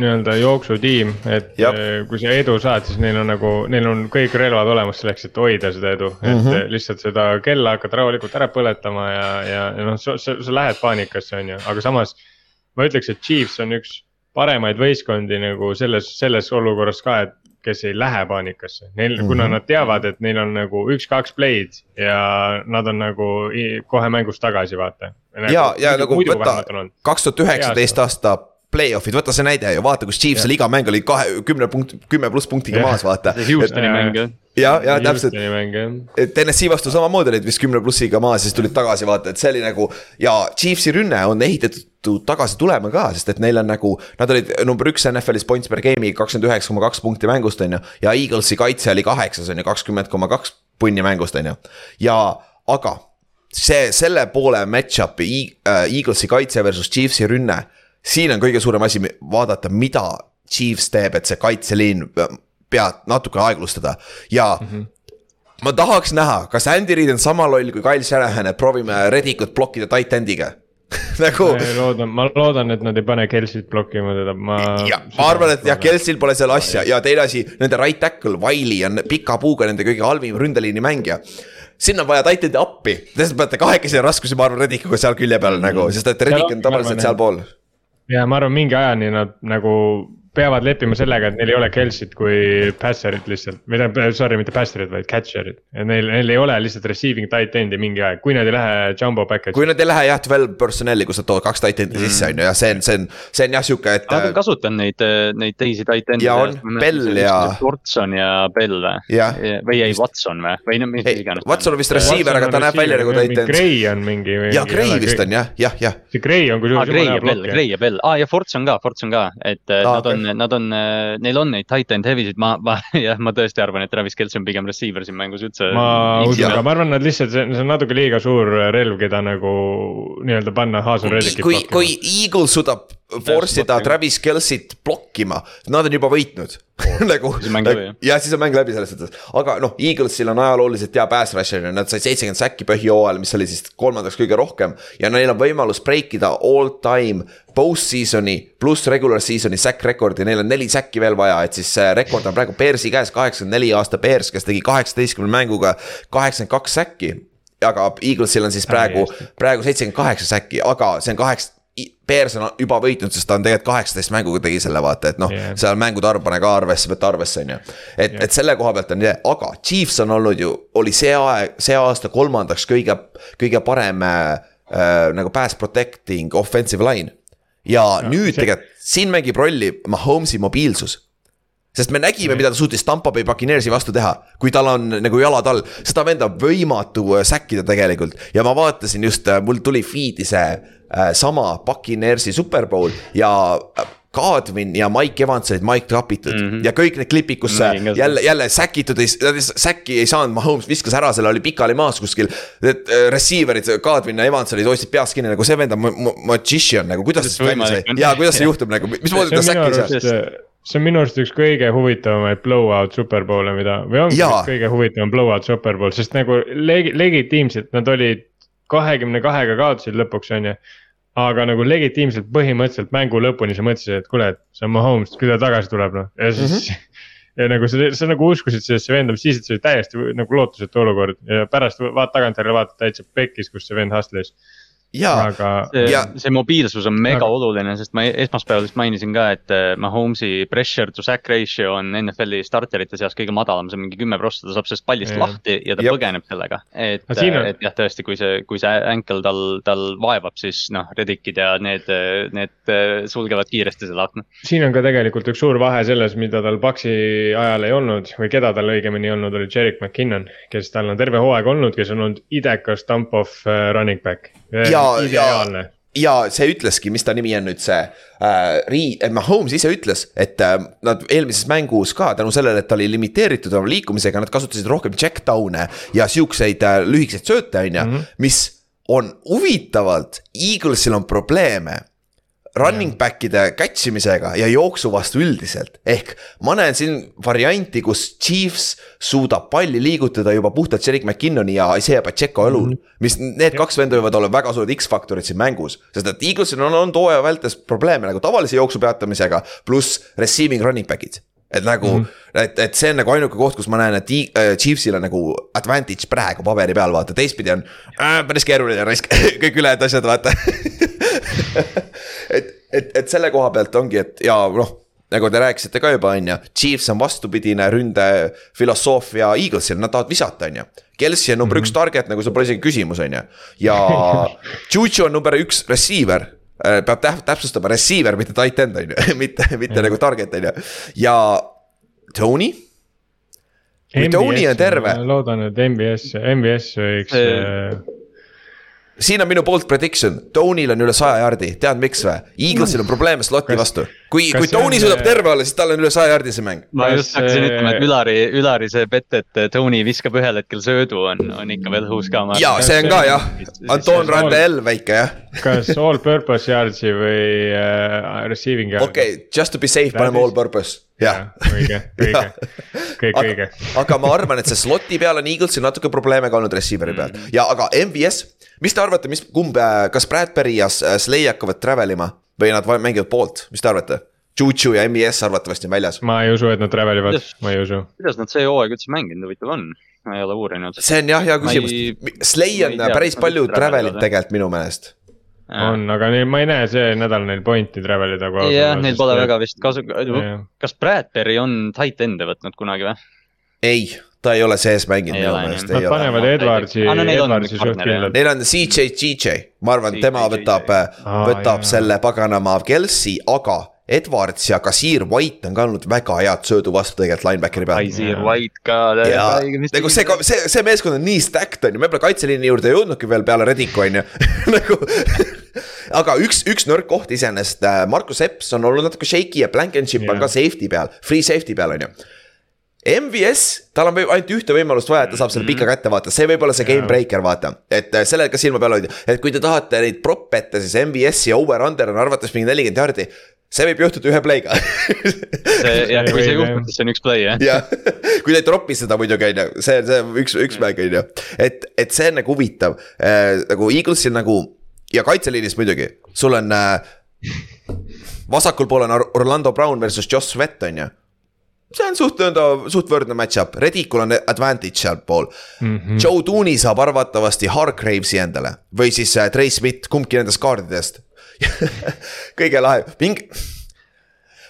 nii-öelda jooksutiim, et Jab. Eh, kui sa edu saad, siis neil on nagu, neil on kõik relvad olemas selleks, et hoida seda edu mm. -hmm. et mhm. lihtsalt seda kella hakkad rahulikult ära põletama ja, ja, ja noh, sa, sa, sa lähed paanikasse, on ju, aga samas. ma ütleks, et Chiefs on üks paremaid võistkondi nagu selles, selles olukorras ka, et kes ei lähe paanikasse. Neil mm, -hmm. kuna nad teavad, et neil on nagu üks-kaks play'd ja nad on nagu kohe mängust tagasi, vaata. ja, ja nagu võta kaks tuhat üheksateist aasta play-off'id, võta see näide ju, vaata, kus Chiefsil iga mäng oli kahe, kümne punkt, kümme pluss punktiga maas, vaata. Houstoni mäng jah ja, ja täpselt. et TNS-i vastu samamoodi olid vist kümne plussiga maas, siis tulid tagasi vaata, et see oli nagu ja Chiefsi rünne on ehitatud tagasi tulema ka, sest et neil on nagu. Nad olid number üks NFL-is points per game'i kakskümmend üheksa koma kaks punkti mängust, on ju. ja Eaglesi kaitse oli kaheksas, on ju, kakskümmend koma kaks punni mängust, on ju. ja, aga see, selle poole match-up'i äh, Eaglesi kaitse versus Chiefsi rünne. Siin on kõige suurem asi vaadata, mida Chiefs teeb, et see kaitseliin pead natuke aeglustada ja mm. -hmm ma tahaks näha, kas Andy Reid on sama loll kui Kyle Shanahan, et proovime Redicut blokkida tight end'iga nagu. ma loodan, ma loodan, et nad ei pane Kelsit blokkima teda, ma. ja ma arvan, et jah, Kelsil pole seal asja ja teine asi, nende right tackle, Wiley on pika puuga nende kõige halvim ründeliini mängija sinna on vaja titan'i appi, te peate kahekesi raskusi, ma arvan, Redicuga seal külje peal nagu, sest et Redic on tavaliselt sealpool. Ja ma arvan, mingi ajani nad nagu peavad leppima sellega, et neil ei ole Kelsit kui passer'it lihtsalt, või tähendab, sorry, mitte passer'it, vaid catcher'it. neil, neil ei ole lihtsalt receiving tight end'i mingi aeg, kui nad ei lähe jumbo package'i. kui nad ei lähe jah, twelve personnel'i, kus nad toovad kaks tight end'i mm. sisse, on ju, ja see on, see on, see on jah sihuke, et. Nad on kasutanud neid, neid teisi tight end'e. ja on, Bell ja. Watson ja Bell või? või ei, Watson või, või no mis iganes. Watson on vist receiver, aga ta näeb välja nagu tight end. Gray on mingi. ja Gray vist on jah, jah, jah. see Gray on kusjuures. Gray ja Bell, Gray ja Bell, aa ja Forts on ka, Forts on ka, et nad on, nad on neil on neid tight end heavy sid, ma, ma jah, ma tõesti arvan, et Travis Kelce on pigem receiver siin mängus üldse. ma usun, aga ma arvan, nad lihtsalt, see on natuke liiga suur relv, keda nagu nii-öelda panna Haasel Reddickit. kui, kui Eagle suudab force ida Travis Kelce'it blokkima, nad on juba võitnud nagu, jah, siis on mäng läbi selles suhtes, aga noh, Eaglesil on ajalooliselt hea pass rusher ja nad said seitsekümmend säkki põhjooajal, mis oli siis kolmandaks kõige rohkem. ja neil on võimalus break ida all time post-season'i pluss regular season'i sack rekord ja neil on neli säkki veel vaja, et siis see rekord on praegu Bearsi käes, kaheksakümmend neli aasta Bears, kes tegi kaheksateistkümne mänguga kaheksakümmend kaks säkki aga Eaglesil on siis praegu praegu seitsekümmend kaheksa säki, aga see on kaheksa. Bears on juba võitnud, sest ta on tegelikult kaheksateist mänguga tegi selle vaata, et noh yeah., seal mängude arv pane ka arvesse, võta arvesse, on ju. et Jah. et selle koha pealt on aga Chiefs on olnud ju, oli see aeg, see aasta kolmandaks kõige, kõige parem äh, äh, nagu pass protecting offensive line. Ja no, nüüd see- tegelikult siin mängib rolli Mahomes'i mobiilsus. Sest me nägime, mida ta suutis Tampa Bay Buccaneersi vastu teha, kui tal on nagu jalad all, seda venda võimatu äh, säkkida tegelikult. Ja ma vaatasin just, mul tuli feed'i see äh, sama Buccaneersi Superbowl ja äh, Kadrin ja Mike Evans olid mic drop itud mm -hmm. ja kõik need klipid, kus ka seda. jälle, jälle säkitud, säkki ei saanud, Mahomes viskas ära, selle oli pikali maas kuskil. Need äh, receiver'id, Kadrin ja Evans olid, hoidsid peast kinni nagu see vend on ma- ma- magician nagu, kuidas see välja sai ja kuidas see juhtub nagu, mismoodi ta sai arust, see on minu arust üks kõige huvitavamaid blowout superbowle, mida või ongi üks kõige huvitavam blowout superbowl, sest nagu legi-, legitiimselt nad olid kahekümne kahega kaotasid lõpuks, on ju. Aga nagu legitiimselt põhimõtteliselt mängu lõpuni sa mõtlesid, et kuule, et see on Mahomes, küll ta tagasi tuleb noh ja siis mm. -hmm. ja nagu sa, sa nagu uskusid sellesse venda, mis siis, et see oli täiesti nagu lootusetu olukord ja pärast vaat tagantjärele vaatad täitsa pekkis, kus see vend hustle'is, jaa, aga. see Ja-, see mobiilsus on mega Aga- oluline, sest ma esmaspäeval vist mainisin ka, et äh, Mahomes'i pressure to sack ratio on NFL-i starterite seas kõige madalam, see on mingi kümme prossa, ta saab sellest pallist Jah. lahti ja ta Jep. põgeneb sellega. et, siin on- et jah, tõesti, kui see, kui see ankle tal, tal vaevab, siis noh, Reddickid ja need, need äh, sulgevad kiiresti selle akna. siin on ka tegelikult üks suur vahe selles, mida tal Paxi ajal ei olnud või keda tal õigemini ei olnud, oli Jerick McKinnon. kes tal on terve hooaeg olnud, kes on olnud idekas dump off äh, running back. Ja- ideaalne. ja see ütleski, mis ta nimi on nüüd see äh,, Rii-, Mahomes ise ütles, et äh, nad eelmises mängus ka tänu sellele, et ta oli limiteeritud oma liikumisega, nad kasutasid rohkem check down'e ja siukseid äh, lühikeseid sööte, on ju, mis on huvitavalt, Eaglesil on probleeme running back'ide catch imisega ja jooksu vastu üldiselt. ehk ma näen siin varianti, kus Chiefs suudab palli liigutada juba puhtalt Jerick McKinnoni ja Isaiah Pacheco õlul mm. -hmm. mis need kaks venda võivad olla väga suured X-faktorid siin mängus, sest et Eaglesil on olnud hooaja vältes probleeme nagu tavalise jooksu peatamisega, pluss receiving running back'id et nagu mm, -hmm. et, et see on nagu ainuke koht, kus ma näen, et äh, Chiefsil on nagu advantage praegu paberi peal, vaata, teistpidi on äh, päris keeruline raisk, kõik ülejäänud asjad, vaata. et, et, et selle koha pealt ongi, et ja noh, nagu te rääkisite ka juba, on ju, Chiefs on vastupidine ründefilosoofia Eaglesil, nad tahavad visata, on ju. Kelsey on number mm -hmm. üks target, nagu see pole isegi küsimus, on ju, ja Juju on number üks receiver peab täp- täpsustama receiver, mitte tight end on ju, mitte, mitte nagu target on ju ja Tony. kui Tony on terve, loodan, et MBS, MBS võiks See- äh, siin on minu bold prediction, Tony'l on üle saja jardi, tead miks või? Eaglesil on probleeme slot'i vastu, kui, kui Tony suudab terve olla, siis tal on üle saja jardi see mäng. ma just hakkasin see- ütlema, et Ülari, Ülari see bett, et Tony viskab ühel hetkel söödu, on, on ikka veel õhus ka. ja see on ka jah, Anton Randel väike jah, kas all purpose yard'i või äh, receiving yard'i? okei okay,, just to be safe paneme all purpose, jah. õige, õige, kõik aga õige., aga ma arvan, et see slot'i peal on Eaglesil natuke probleeme ka olnud receiver'i peal ja aga MVS, mis te arvate, mis, kumb, kas Bradbury ja Slay hakkavad travel ima või nad va- mängivad poolt, mis te arvate? Juju ja MVS arvatavasti on väljas. ma ei usu, et nad travel ivad Kuidas-, ma ei usu. kuidas nad see hooaeg üldse mänginud, huvitav on, ma ei ole uurinud. see on jah, hea küsimus ei-, Slay on tea, päris palju travelivad, tegelikult minu meelest. on, aga neil, ma ei näe see nädal neil pointi travel ida. jah, neil pole väga vist kasu, kas Bradbury on tight end'e võtnud kunagi või? ei, ta ei ole sees mänginud minu meelest, Nad ei ole. panevad Edwardsi, on Edwardsi mingi suht partner, jah. kindlalt. Neil on CJ, CJ, ma arvan, tema võtab, Aa, võtab selle paganama Kelsey, aga Edwards ja Kasir White on ka olnud väga head söödu vastu tegelikult linebackeri peal. Isaiah White ka. ja nagu see, see, see meeskond on nii stacked on ju, me pole kaitseliini juurde jõudnudki veel peale Rediku on ju, nagu. aga üks, üks nõrk koht iseenesest, Markus Epps on olnud natuke shaky ja Blankenship on Jah. ka safety peal, free safety peal on ju. MVS, tal on ainult ühte võimalust vaja, et ta saab selle pika kätte vaata, see võib olla see game breaker, vaata. et äh, sellele ka silma peal hoida, et kui te tahate neid prop ette, siis MVS-i over-under on arvates mingi nelikümmend jardi. see võib juhtuda ühe play'ga see, jah, kui see juhtub, siis see on üks play jah. jah, kui ta ei tropi seda muidugi on ju, see, see on üks, üks mäng on ju, et, et see on nagu huvitav äh,. nagu Eaglesil nagu ja kaitseliinis muidugi, sul on äh,. vasakul pool on Or- Orlando Brown versus Josh Sweat on ju. See on suht nõnda, suht võrdne match-up, Redicul on advantage sealpool mm. -hmm. Joe Tooney saab arvatavasti Hargravesi endale või siis äh, Trey Smith, kumbki nendest kaardidest kõige lahe, mingi.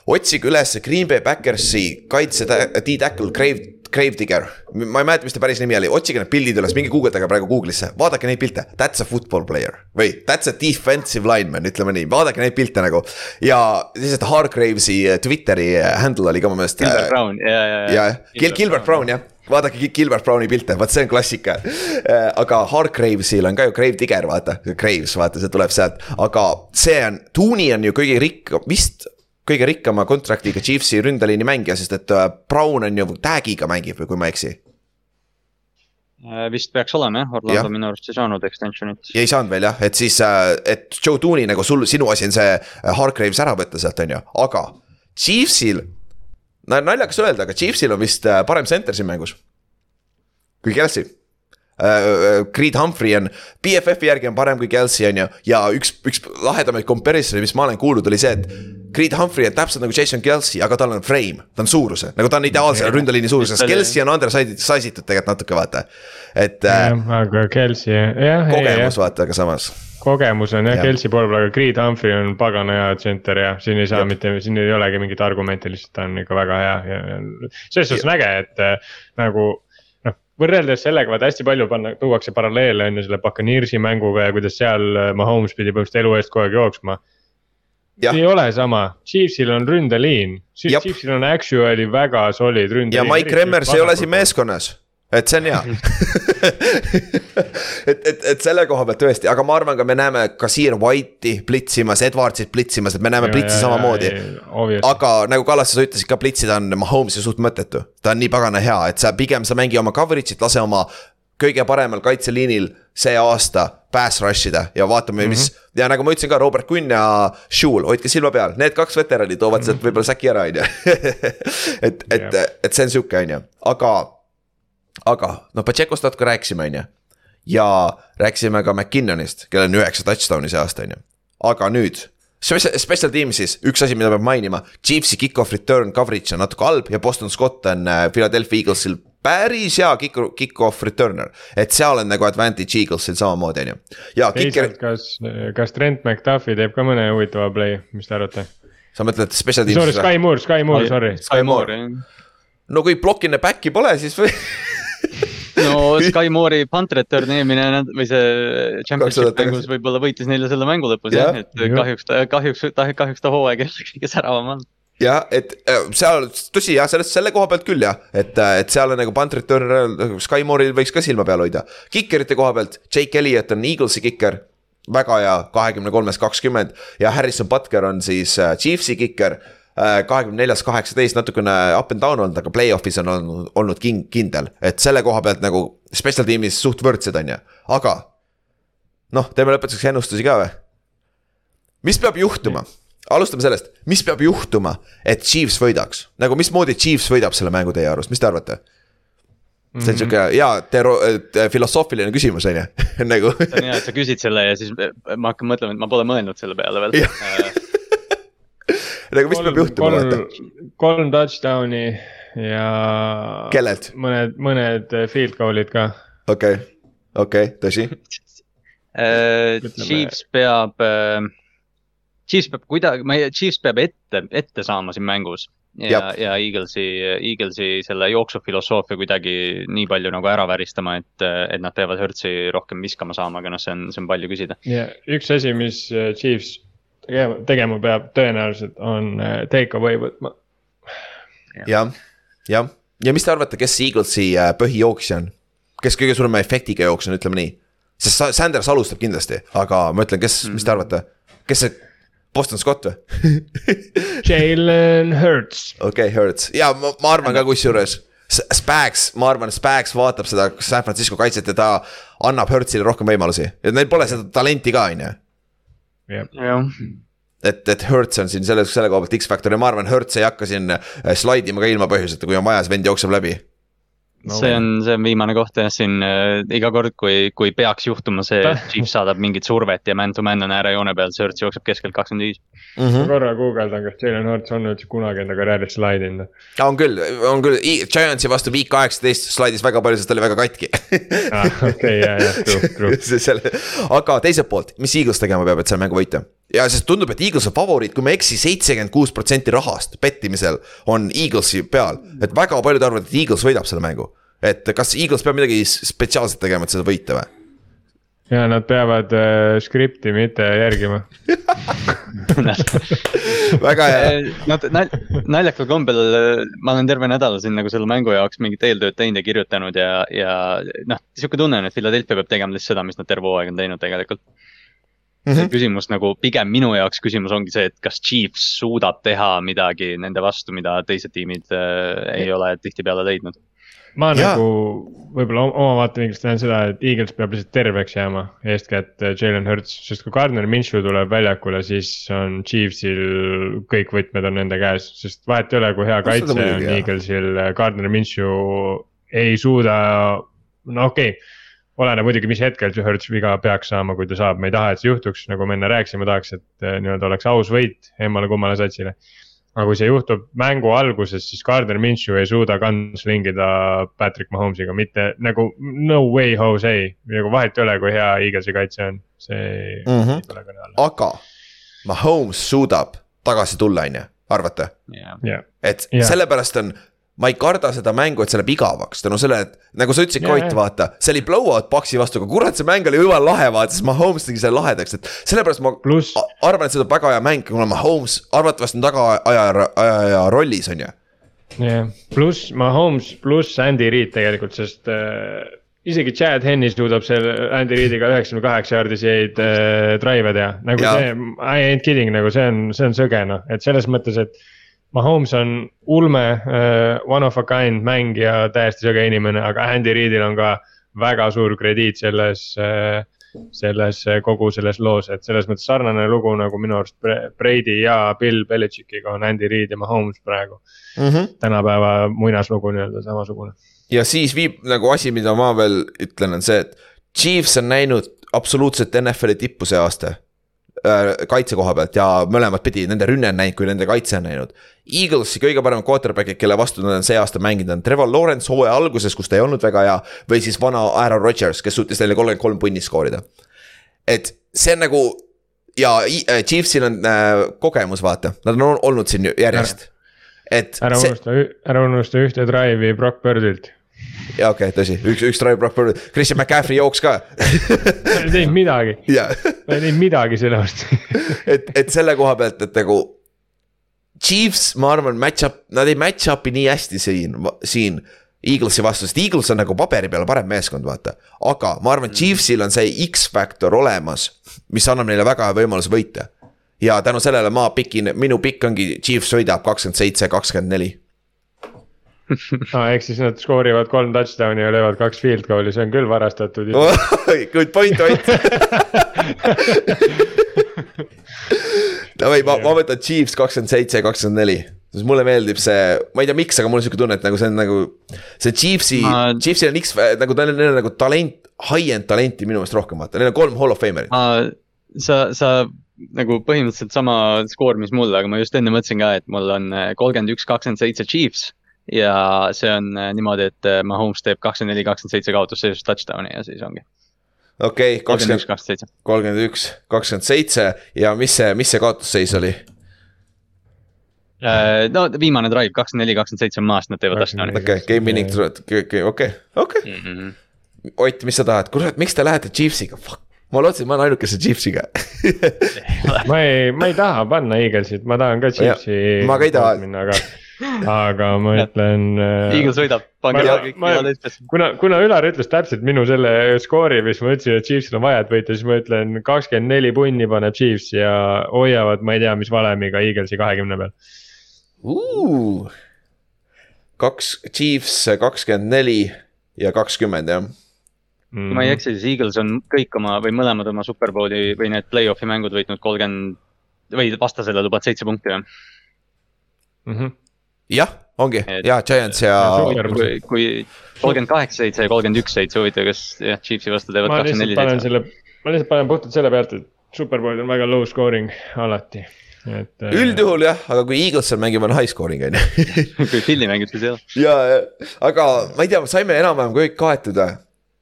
otsige üles Green Bay Backersi kaitse D-tackle Grave, Gravedigger. ma ei mäleta, mis ta päris nimi oli, otsige need pildid üles, minge guugeldage praegu Google'isse, vaadake neid pilte, that's a football player. või that's a defensive lineman, ütleme nii, vaadake neid pilte nagu. ja lihtsalt Hargravesi Twitteri handle oli ka mu meelest. Gilbert Brown. Ja, ja, ja, ja. Gil Gilbert Brown jah, vaadake Gilbert Browni pilte, vot see on klassika. aga Hargravesil on ka ju Grave Digger, vaata, Graves, vaata, see tuleb sealt, aga see on, Tooney on ju kõige rikkam, vist kõige rikkama kontraktiga Chiefsi ründeliini mängija, sest et äh, Brown on ju tag'iga mängib või kui ma ei eksi. vist peaks olema jah, Orlando minu arust ei saanud extension'it. ei saanud veel jah, et siis, et Joe Tooney nagu sul, sinu asi on see Hargraves ära võtta sealt, on ju, aga Chiefsil. no naljakas öelda, aga Chiefsil on vist äh, parem center siin mängus. kui Kelsey. Creed Humphrey on, BFF-i järgi on parem kui Kelsey on ju, ja üks, üks lahedamaid comparison'e, mis ma olen kuulnud, oli see, et. Creed Humphrey on täpselt nagu Jason Kelsey, aga tal on frame, ta on suuruse, nagu ta on ideaalse ründeliini suuruses, Kelsey on under sizitud tegelikult natuke vaata, et. jah, aga Kelsey jah. kogemus vaata, aga samas kogemus on jah ja. Kelsey poole peal, aga Creed Humphrey on pagana hea center ja siin ei saa ja. mitte, siin ei olegi mingit argumenti, lihtsalt ta on ikka väga hea ja, ja selles suhtes on äge, et äh, nagu võrreldes sellega vaata hästi palju panna, tuuakse paralleele on ju selle Buccaneers'i mänguga ja kuidas seal äh, Mahomes pidi põhimõtteliselt elu eest kogu aeg jooksma. ei ole sama, Chiefsil on ründeliin, Chiefsil on actually väga solid ründeliin. ja Mike Remmers ei ole siin meeskonnas et see on hea et, et, et selle koha pealt tõesti, aga ma arvan ka me näeme Kasiir White'i plitsimas, Edwardsit plitsimas, et me näeme plitsi samamoodi. aga nagu Kallas, sa ütlesid ka plitsida on Mahomes'i suht mõttetu, ta on nii pagana hea, et sa pigem sa mängi oma coverage'it, lase oma kõige paremal kaitseliinil see aasta pass rush ida ja vaatame mm, -hmm. mis. Mhm. ja nagu ma ütlesin ka, Robert Quinn ja Shul, hoidke silma peal, need kaks veterani toovad sealt võib-olla säki ära, on ju. et, et, et see on sihuke, on ju, aga aga noh, Pachecost natuke rääkisime, on ju. ja rääkisime ka McKinnonist, kellel on üheksa touchdown'i see aasta, on ju. aga nüüd, special team'is üks asi, mida peab mainima, Chiefsi kick-off return coverage on natuke halb ja Boston Scott on äh, Philadelphia Eaglesil päris hea kick, kick-off returner. et seal on nagu advantage Eaglesil samamoodi, on ju. ja kicker. kas, kas Trent McDuffi teeb ka mõne huvitava play, mis te arvate? sa mõtled special team'is? Sorry, Sky Moore, Sky Moore, sorry. Sky Moore, jah. no kui plokine back'i pole, siis või no Sky Moore'i punt return eelmine või see championship mängus võib-olla võitis neile selle mängu lõpus jah ja,, et kahjuks ta, kahjuks ta, kahjuks ta hooaeg ole kõige säravam olnud jah, et äh, seal, tõsi jah, sellest, selle koha pealt küll jah, et, äh, et seal on nagu punt return, Sky Moore'il võiks ka silma peal hoida. Kikerite koha pealt, Jake Elliot on Eaglesi kiker, väga hea, kahekümne kolmest kakskümmend. Ja Harrison Butker on siis äh, Chiefsi kiker kahekümne neljas, kaheksateist natukene up and down olnud, aga play-off'is on olnud, olnud king, kindel, et selle koha pealt nagu special tiim'is suht võrdsed, on ju, aga. noh, teeme lõpetuseks ennustusi ka või? mis peab juhtuma? alustame sellest, mis peab juhtuma, et Chiefs võidaks, nagu mismoodi Chiefs võidab selle mängu teie arust, mis te arvate? see on mhm. sihuke hea tero-, filosoofiline küsimus, on ju, nagu. see on hea, et sa küsid selle ja siis ma hakkan mõtlema, et ma pole mõelnud selle peale veel nagu mis peab juhtuma, vaata. kolm touchdown'i ja. kellelt? mõned, mõned field goal'id ka. okei okay., okei okay,, tõsi uh,. Chiefs peab uh,, Chiefs peab kuidagi, ma ei, Chiefs peab ette, ette saama siin mängus. ja, ja Eaglesi, Eaglesi selle jooksufilosoofia kuidagi nii palju nagu ära väristama, et, et nad peavad Hertzi rohkem viskama saama, aga noh, see on, see on palju küsida. ja üks asi, mis Chiefs tegema, tegema peab, tõenäoliselt on äh, take away võtma. jah, jah, ja mis te arvate, kes Eaglesi äh, põhijooksja on? kes kõige suurema efektiga jooksja on, ütleme nii. sest Sanders alustab kindlasti, aga ma ütlen, kes mm, -hmm. mis te arvate, kes see Boston Scott või Jalen Hurts. okei okay,, Hurts ja ma, ma arvan ka kusjuures. Spags, ma arvan, Spags vaatab seda San Francisco kaitset ja ta annab Hurtsile rohkem võimalusi ja neil pole seda talenti ka, on ju jah et, et Hertz on siin selle, selle koha pealt X-faktor ja ma arvan, Hertz ei hakka siin äh, slaidima ka ilma põhjuseta, kui on vaja, siis vend jookseb läbi. No, see on, see on viimane koht jah, siin äh, iga kord, kui, kui peaks juhtuma see, et Chief saadab mingit survet ja man-to-man on äärejoone peal, Search jookseb keskelt kakskümmend viis. ma korra guugeldan, kas Jalen Hurts on üldse kunagi enda karjääris slaidinud. on küll, on küll, Giantsi vastu week kaheksateist slaidis väga palju, sest ta oli väga katki Ah, okei, ja, ja, true, true. Aga teiselt poolt, mis Eagles tegema peab, et selle mängu võita? ja sest tundub, et Eagles on favoriit, kui ma ei eksi, seitsekümmend kuus protsenti rahast pettimisel on Eaglesi peal. et väga paljud arvavad, et Eagles võidab selle mängu. Et kas Eagles peab midagi spetsiaalset tegema, et seda võita või? ja nad peavad äh, skripti mitte järgima. väga hea, Nad nal-, naljakal kombel äh, ma olen terve nädala siin nagu selle mängu jaoks mingit eeltööd teinud ja kirjutanud ja, ja noh, sihuke tunne on, et Philadelphia peab tegema lihtsalt seda, mis nad terve hooaeg on teinud tegelikult. Mhm. küsimus nagu pigem minu jaoks küsimus ongi see, et kas Chiefs suudab teha midagi nende vastu, mida teised tiimid äh, ei ole tihtipeale leidnud. Ma Jaa. nagu võib-olla oma vaatevinklist näen seda, et Eagles peab lihtsalt terveks jääma, eeskätt äh, Jalen Hurts, sest kui Gardner Minshew tuleb väljakule, siis on Chiefsil kõik võtmed on nende käes, sest vahet ei ole, kui hea kaitse on jah. Eaglesil, Gardner Minshew ei suuda, no okei okay, oleneb muidugi, mis hetkel see Hurts viga peaks saama, kui ta saab, me ei taha, et see juhtuks, nagu me enne rääkisime, tahaks, et äh, nii-öelda oleks aus võit emmale-kummale satsile. Aga kui see juhtub mängu alguses, siis Gardner Minshew ei suuda kantslingida Patrick Mahomes'iga, mitte nagu no way Jose, nagu vahet ei ole, kui hea Eaglesi kaitse on, see Mhm. mm -hmm. ei tule kõne alla. aga Mahomes suudab tagasi tulla, on ju, arvate? jah, et Jah. sellepärast on, ma ei karda seda mängu, et see läheb igavaks tänu sellele, et nagu sa ütlesid, Jaa, Koit, vaata, see oli blowout Paxi vastu, aga kurat, see mäng oli jumala lahe, vaata, siis Mahomes tegi selle lahedaks, et sellepärast ma pluss a- arvan, et see tuleb väga hea mäng, kuna Mahomes arvatavasti on tagaaja, ajaja rollis, on ju. jah, pluss Mahomes pluss Andy Reid tegelikult, sest äh, isegi Chad Henney suudab selle Andy Reidiga üheksakümne kaheksa jaardiseid äh, drive'e teha, nagu ja. see, I ain't kidding, nagu see on, see on sõge noh, et selles mõttes, et. Mahomes on ulme äh,, one of a kind mängija, täiesti sõge inimene, aga Andy Reidil on ka väga suur krediit selles äh, selles äh, kogu selles loos, et selles mõttes sarnane lugu nagu minu arust Brady ja Bill Belichickiga on Andy Reid ja Mahomes praegu. tänapäeva muinaslugu nii-öelda samasugune. ja siis viib nagu asi, mida ma veel ütlen, on see, et Chiefs on näinud absoluutselt NFL-i tippu see aasta kaitse koha pealt ja mõlemat pidi, nende rünne on näinud, kui nende kaitse on näinud. Eaglesi kõige paremad quarterback'id, kelle vastu nad on see aasta mänginud, on Trevor Lawrence hooaja alguses, kus ta ei olnud väga hea. või siis vana Aaron Rodgers, kes suutis neile kolmkümmend kolm punni skoorida. et see on nagu ja äh, Chiefsil on äh, kogemus, vaata, nad on olnud siin järjest. et ära see, unusta, ära unusta ühte drive'i Brock Birdilt. Jaa okei okay,, tõsi, üks, üks drive Purdy, Christian McCaffrey jooks ka ta ei teinud midagi, ta ei teinud midagi selle vastu. et, et selle koha pealt, et nagu. Chiefs, ma arvan, match-up, nad ei match up'i nii hästi siin, siin. Eaglesi vastu, sest Eagles on nagu paberi peal parem meeskond, vaata. aga ma arvan, Chiefsil on see X-faktor olemas, mis annab neile väga hea võimaluse võita. ja tänu sellele ma pikin, minu pikk ongi Chiefs võidab kakskümmend seitse, kakskümmend neli. No ehk siis nad skoorivad kolm touchdown'i ja löövad kaks field goal'i, see on küll varastatud. Good point, Ott. Davai, ma, ma võtan Chiefs kakskümmend seitse, kakskümmend neli. sest mulle meeldib see, ma ei tea, miks, aga mul on sihuke tunne, et nagu see on nagu. see Chiefsi Ma- ma..., Chiefsil on X, nagu neil on, neil on nagu talent, high-end talenti minu meelest rohkem, vaata, neil on kolm hall of famer'it. sa, sa nagu põhimõtteliselt sama skoor, mis mul, aga ma just enne mõtlesin ka, et mul on äh, kolmkümmend üks, kakskümmend seitse Chiefs. Ja see on äh, niimoodi, et äh, Mahomes teeb kakskümmend neli, kakskümmend seitse kaotusseisus touchdown'i ja siis ongi. okei kakskümmend, üks, kakskümmend seitse. kolmkümmend üks, kakskümmend seitse ja mis see, mis see kaotusseis oli? Äh, no viimane drive, kakskümmend neli, kakskümmend seitse on maas, nad teevad touchdown'i. okei okay,, game winning, okei, okei, okei. Mhm. Ott, mis sa tahad, kurat, miks te lähete Chiefsiga, fuck. ma lootsin, ma olen ainukese Chiefsiga ma ei, ma ei taha panna Eaglesit, ma tahan ka Chiefsi. ma ka ei taha. minna, aga, aga ma ütlen. Eagles võidab, pange kõik eestlased. kuna, kuna Ülar ütles täpselt minu selle skoori, mis ma ütlesin, et Chiefsil on vaja, et võita, siis ma ütlen kakskümmend neli punni paneb Chiefs ja hoiavad, ma ei tea, mis valemiga Eaglesi kahekümne peal. uh.. kaks, Chiefs kakskümmend neli ja kakskümmend jah. Mm. kui ma ei eksi, siis Eagles on kõik oma või mõlemad oma superbowli või need play-off'i mängud võitnud kolmkümmend või vastasele lubad seitse punkti või? mm. -hmm. jah, ongi Et- ja Giants ja Ja kui, kui kolmkümmend kaheksa seitse ja kolmkümmend üks seitse, huvitav, kas jah, Chiefsi vastu teevad ma kakskümmend lihtsalt neli panen seitse. selle, ma lihtsalt panen puhtalt selle pealt, et superpool on väga low scoring alati, et. äh, üldjuhul jah, aga kui Eagles seal mängib, on high scoring on ju. kui Philly mängib, siis jah. ja, ja, aga ma ei tea, saime enam-vähem kõik kaetud või?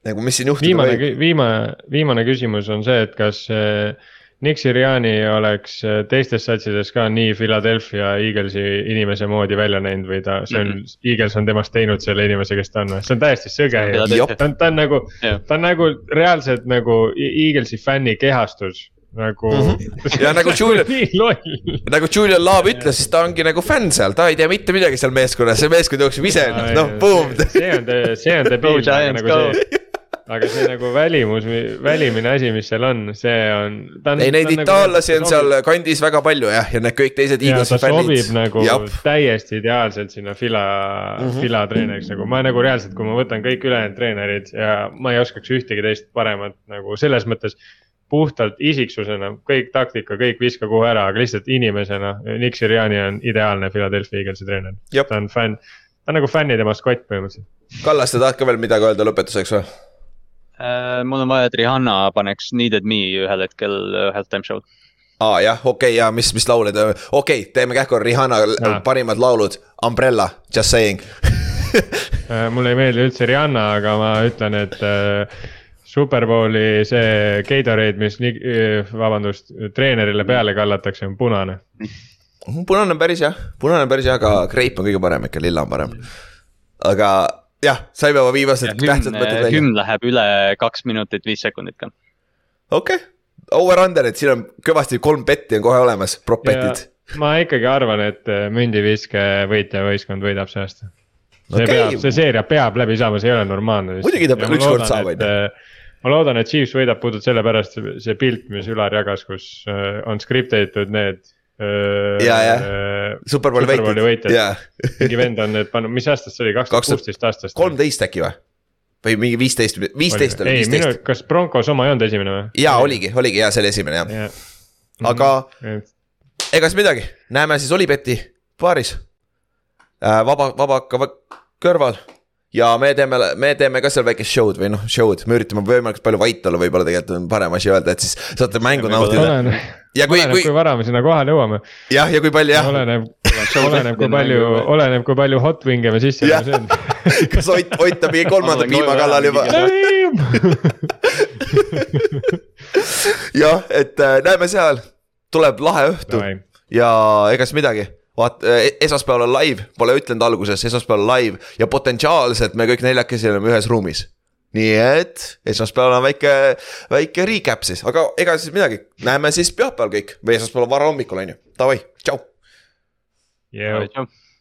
nagu, mis siin juhtuda viimane viimane, viimane küsimus on see, et kas äh, Nick Siriani oleks äh, teistes satsides ka nii Philadelphia Eaglesi inimese moodi välja näinud või ta, see on mm, -hmm. Eagles on temast teinud selle inimese, kes ta on, see on täiesti sõge. Ta on, ta on nagu ta on nagu reaalselt nagu E- Eaglesi fänni kehastus. Nagu mm. -hmm. Ja nagu Julian- nagu Julian Love ütles, siis ta ongi nagu fänn seal, ta ei tea mitte midagi seal meeskonnas, see meeskond jookseb ise, noh, boom. see on, see on debiil, nagu see, aga see nagu välimus, välimine asi, mis seal on, see on. ei, neid itaallasi on seal kandis väga palju jah, ja need kõik teised Eaglesi ta sobib fännid. nagu jah, täiesti ideaalselt sinna Fila mm. -hmm. Fila treeneriks nagu ma nagu reaalselt, kui ma võtan kõik ülejäänud treenerid ja ma ei oskaks ühtegi teist paremat nagu selles mõttes. puhtalt isiksusena, kõik taktika, kõik viska kuhu ära, aga lihtsalt inimesena, Nick Siriani on ideaalne Philadelphia Eaglesi treener. Ta on fänn, ta on nagu fännide maskott põhimõtteliselt. Kallas, sa tahad ka veel midagi öelda lõpetuseks või? Äh, mul on vaja, et Rihanna paneks Needed Me ühel hetkel äh, halftime show'd. aa jah, okei okay, ja mis, mis laule te, okei okay,, teeme kähku Rihanna Jaa. parimad laulud, Umbrella, just saying. Äh, mulle ei meeldi üldse Rihanna, aga ma ütlen, et äh, Superbowli see Gatorade, mis nii, vabandust, treenerile peale kallatakse, on punane. punane on päris jah, punane on päris hea, aga kreip on kõige parem ikka, lilla on parem. aga jah, saime oma viimased tähtsad hümn mõtted, välja. hümn läheb üle kaks minutit viis sekundit ka. okei okay., over-under, et siin on kõvasti kolm betti on kohe olemas, prop betid. ma ikkagi arvan, et äh, mündiviske võitja võistkond võidab see aasta. see okay. peab, see seeria peab läbi saama, see ei ole normaalne. Muidugi ta peab ükskord saama, on ju. ma loodan, et Chiefs võidab puhtalt sellepärast see pilt, mis Ülar jagas, kus äh, on script itud need. Ja, jah. Superbowli võitjad, võitjad. jaa, mingi vend on need pannud, mis aastast see oli, kaks tuhat kuusteist aastast? kolmteist äkki või? või mingi viisteist, viisteist oli, viisteist., kas Broncos oma ei olnud esimene või? jaa, oligi, oligi jaa, see oli esimene jah. jah. Aga- et ega siis midagi, näeme siis Olibeti baaris äh,. vaba, vabaka kõrval ja me teeme, me teeme ka seal väikest show'd või noh, show'd, me üritame võimalikult palju vait olla, võib-olla tegelikult on parem asi öelda, et siis saate mängu nautida. oleneb, ja kui, kui kui vara me sinna kohale jõuame. jah, ja kui palju jah, oleneb, oleneb, kui palju, oleneb, kui palju hot wing'e me sisse peame sööma. kas Ott, Ott on mingi kolmanda piima kallal juba? jah, et äh, näeme seal, tuleb lahe õhtu. Ja ega siis midagi vaat esmaspäeval on live, pole ütlenud alguses, esmaspäeval on live. Ja potentsiaalselt me kõik neljakesi oleme ühes ruumis. nii et esmaspäeval on väike, väike recap siis, aga ega siis midagi, näeme siis pühapäeval kõik. Või esmaspäeval varahommikul on ju, davai, tšau. Tšau.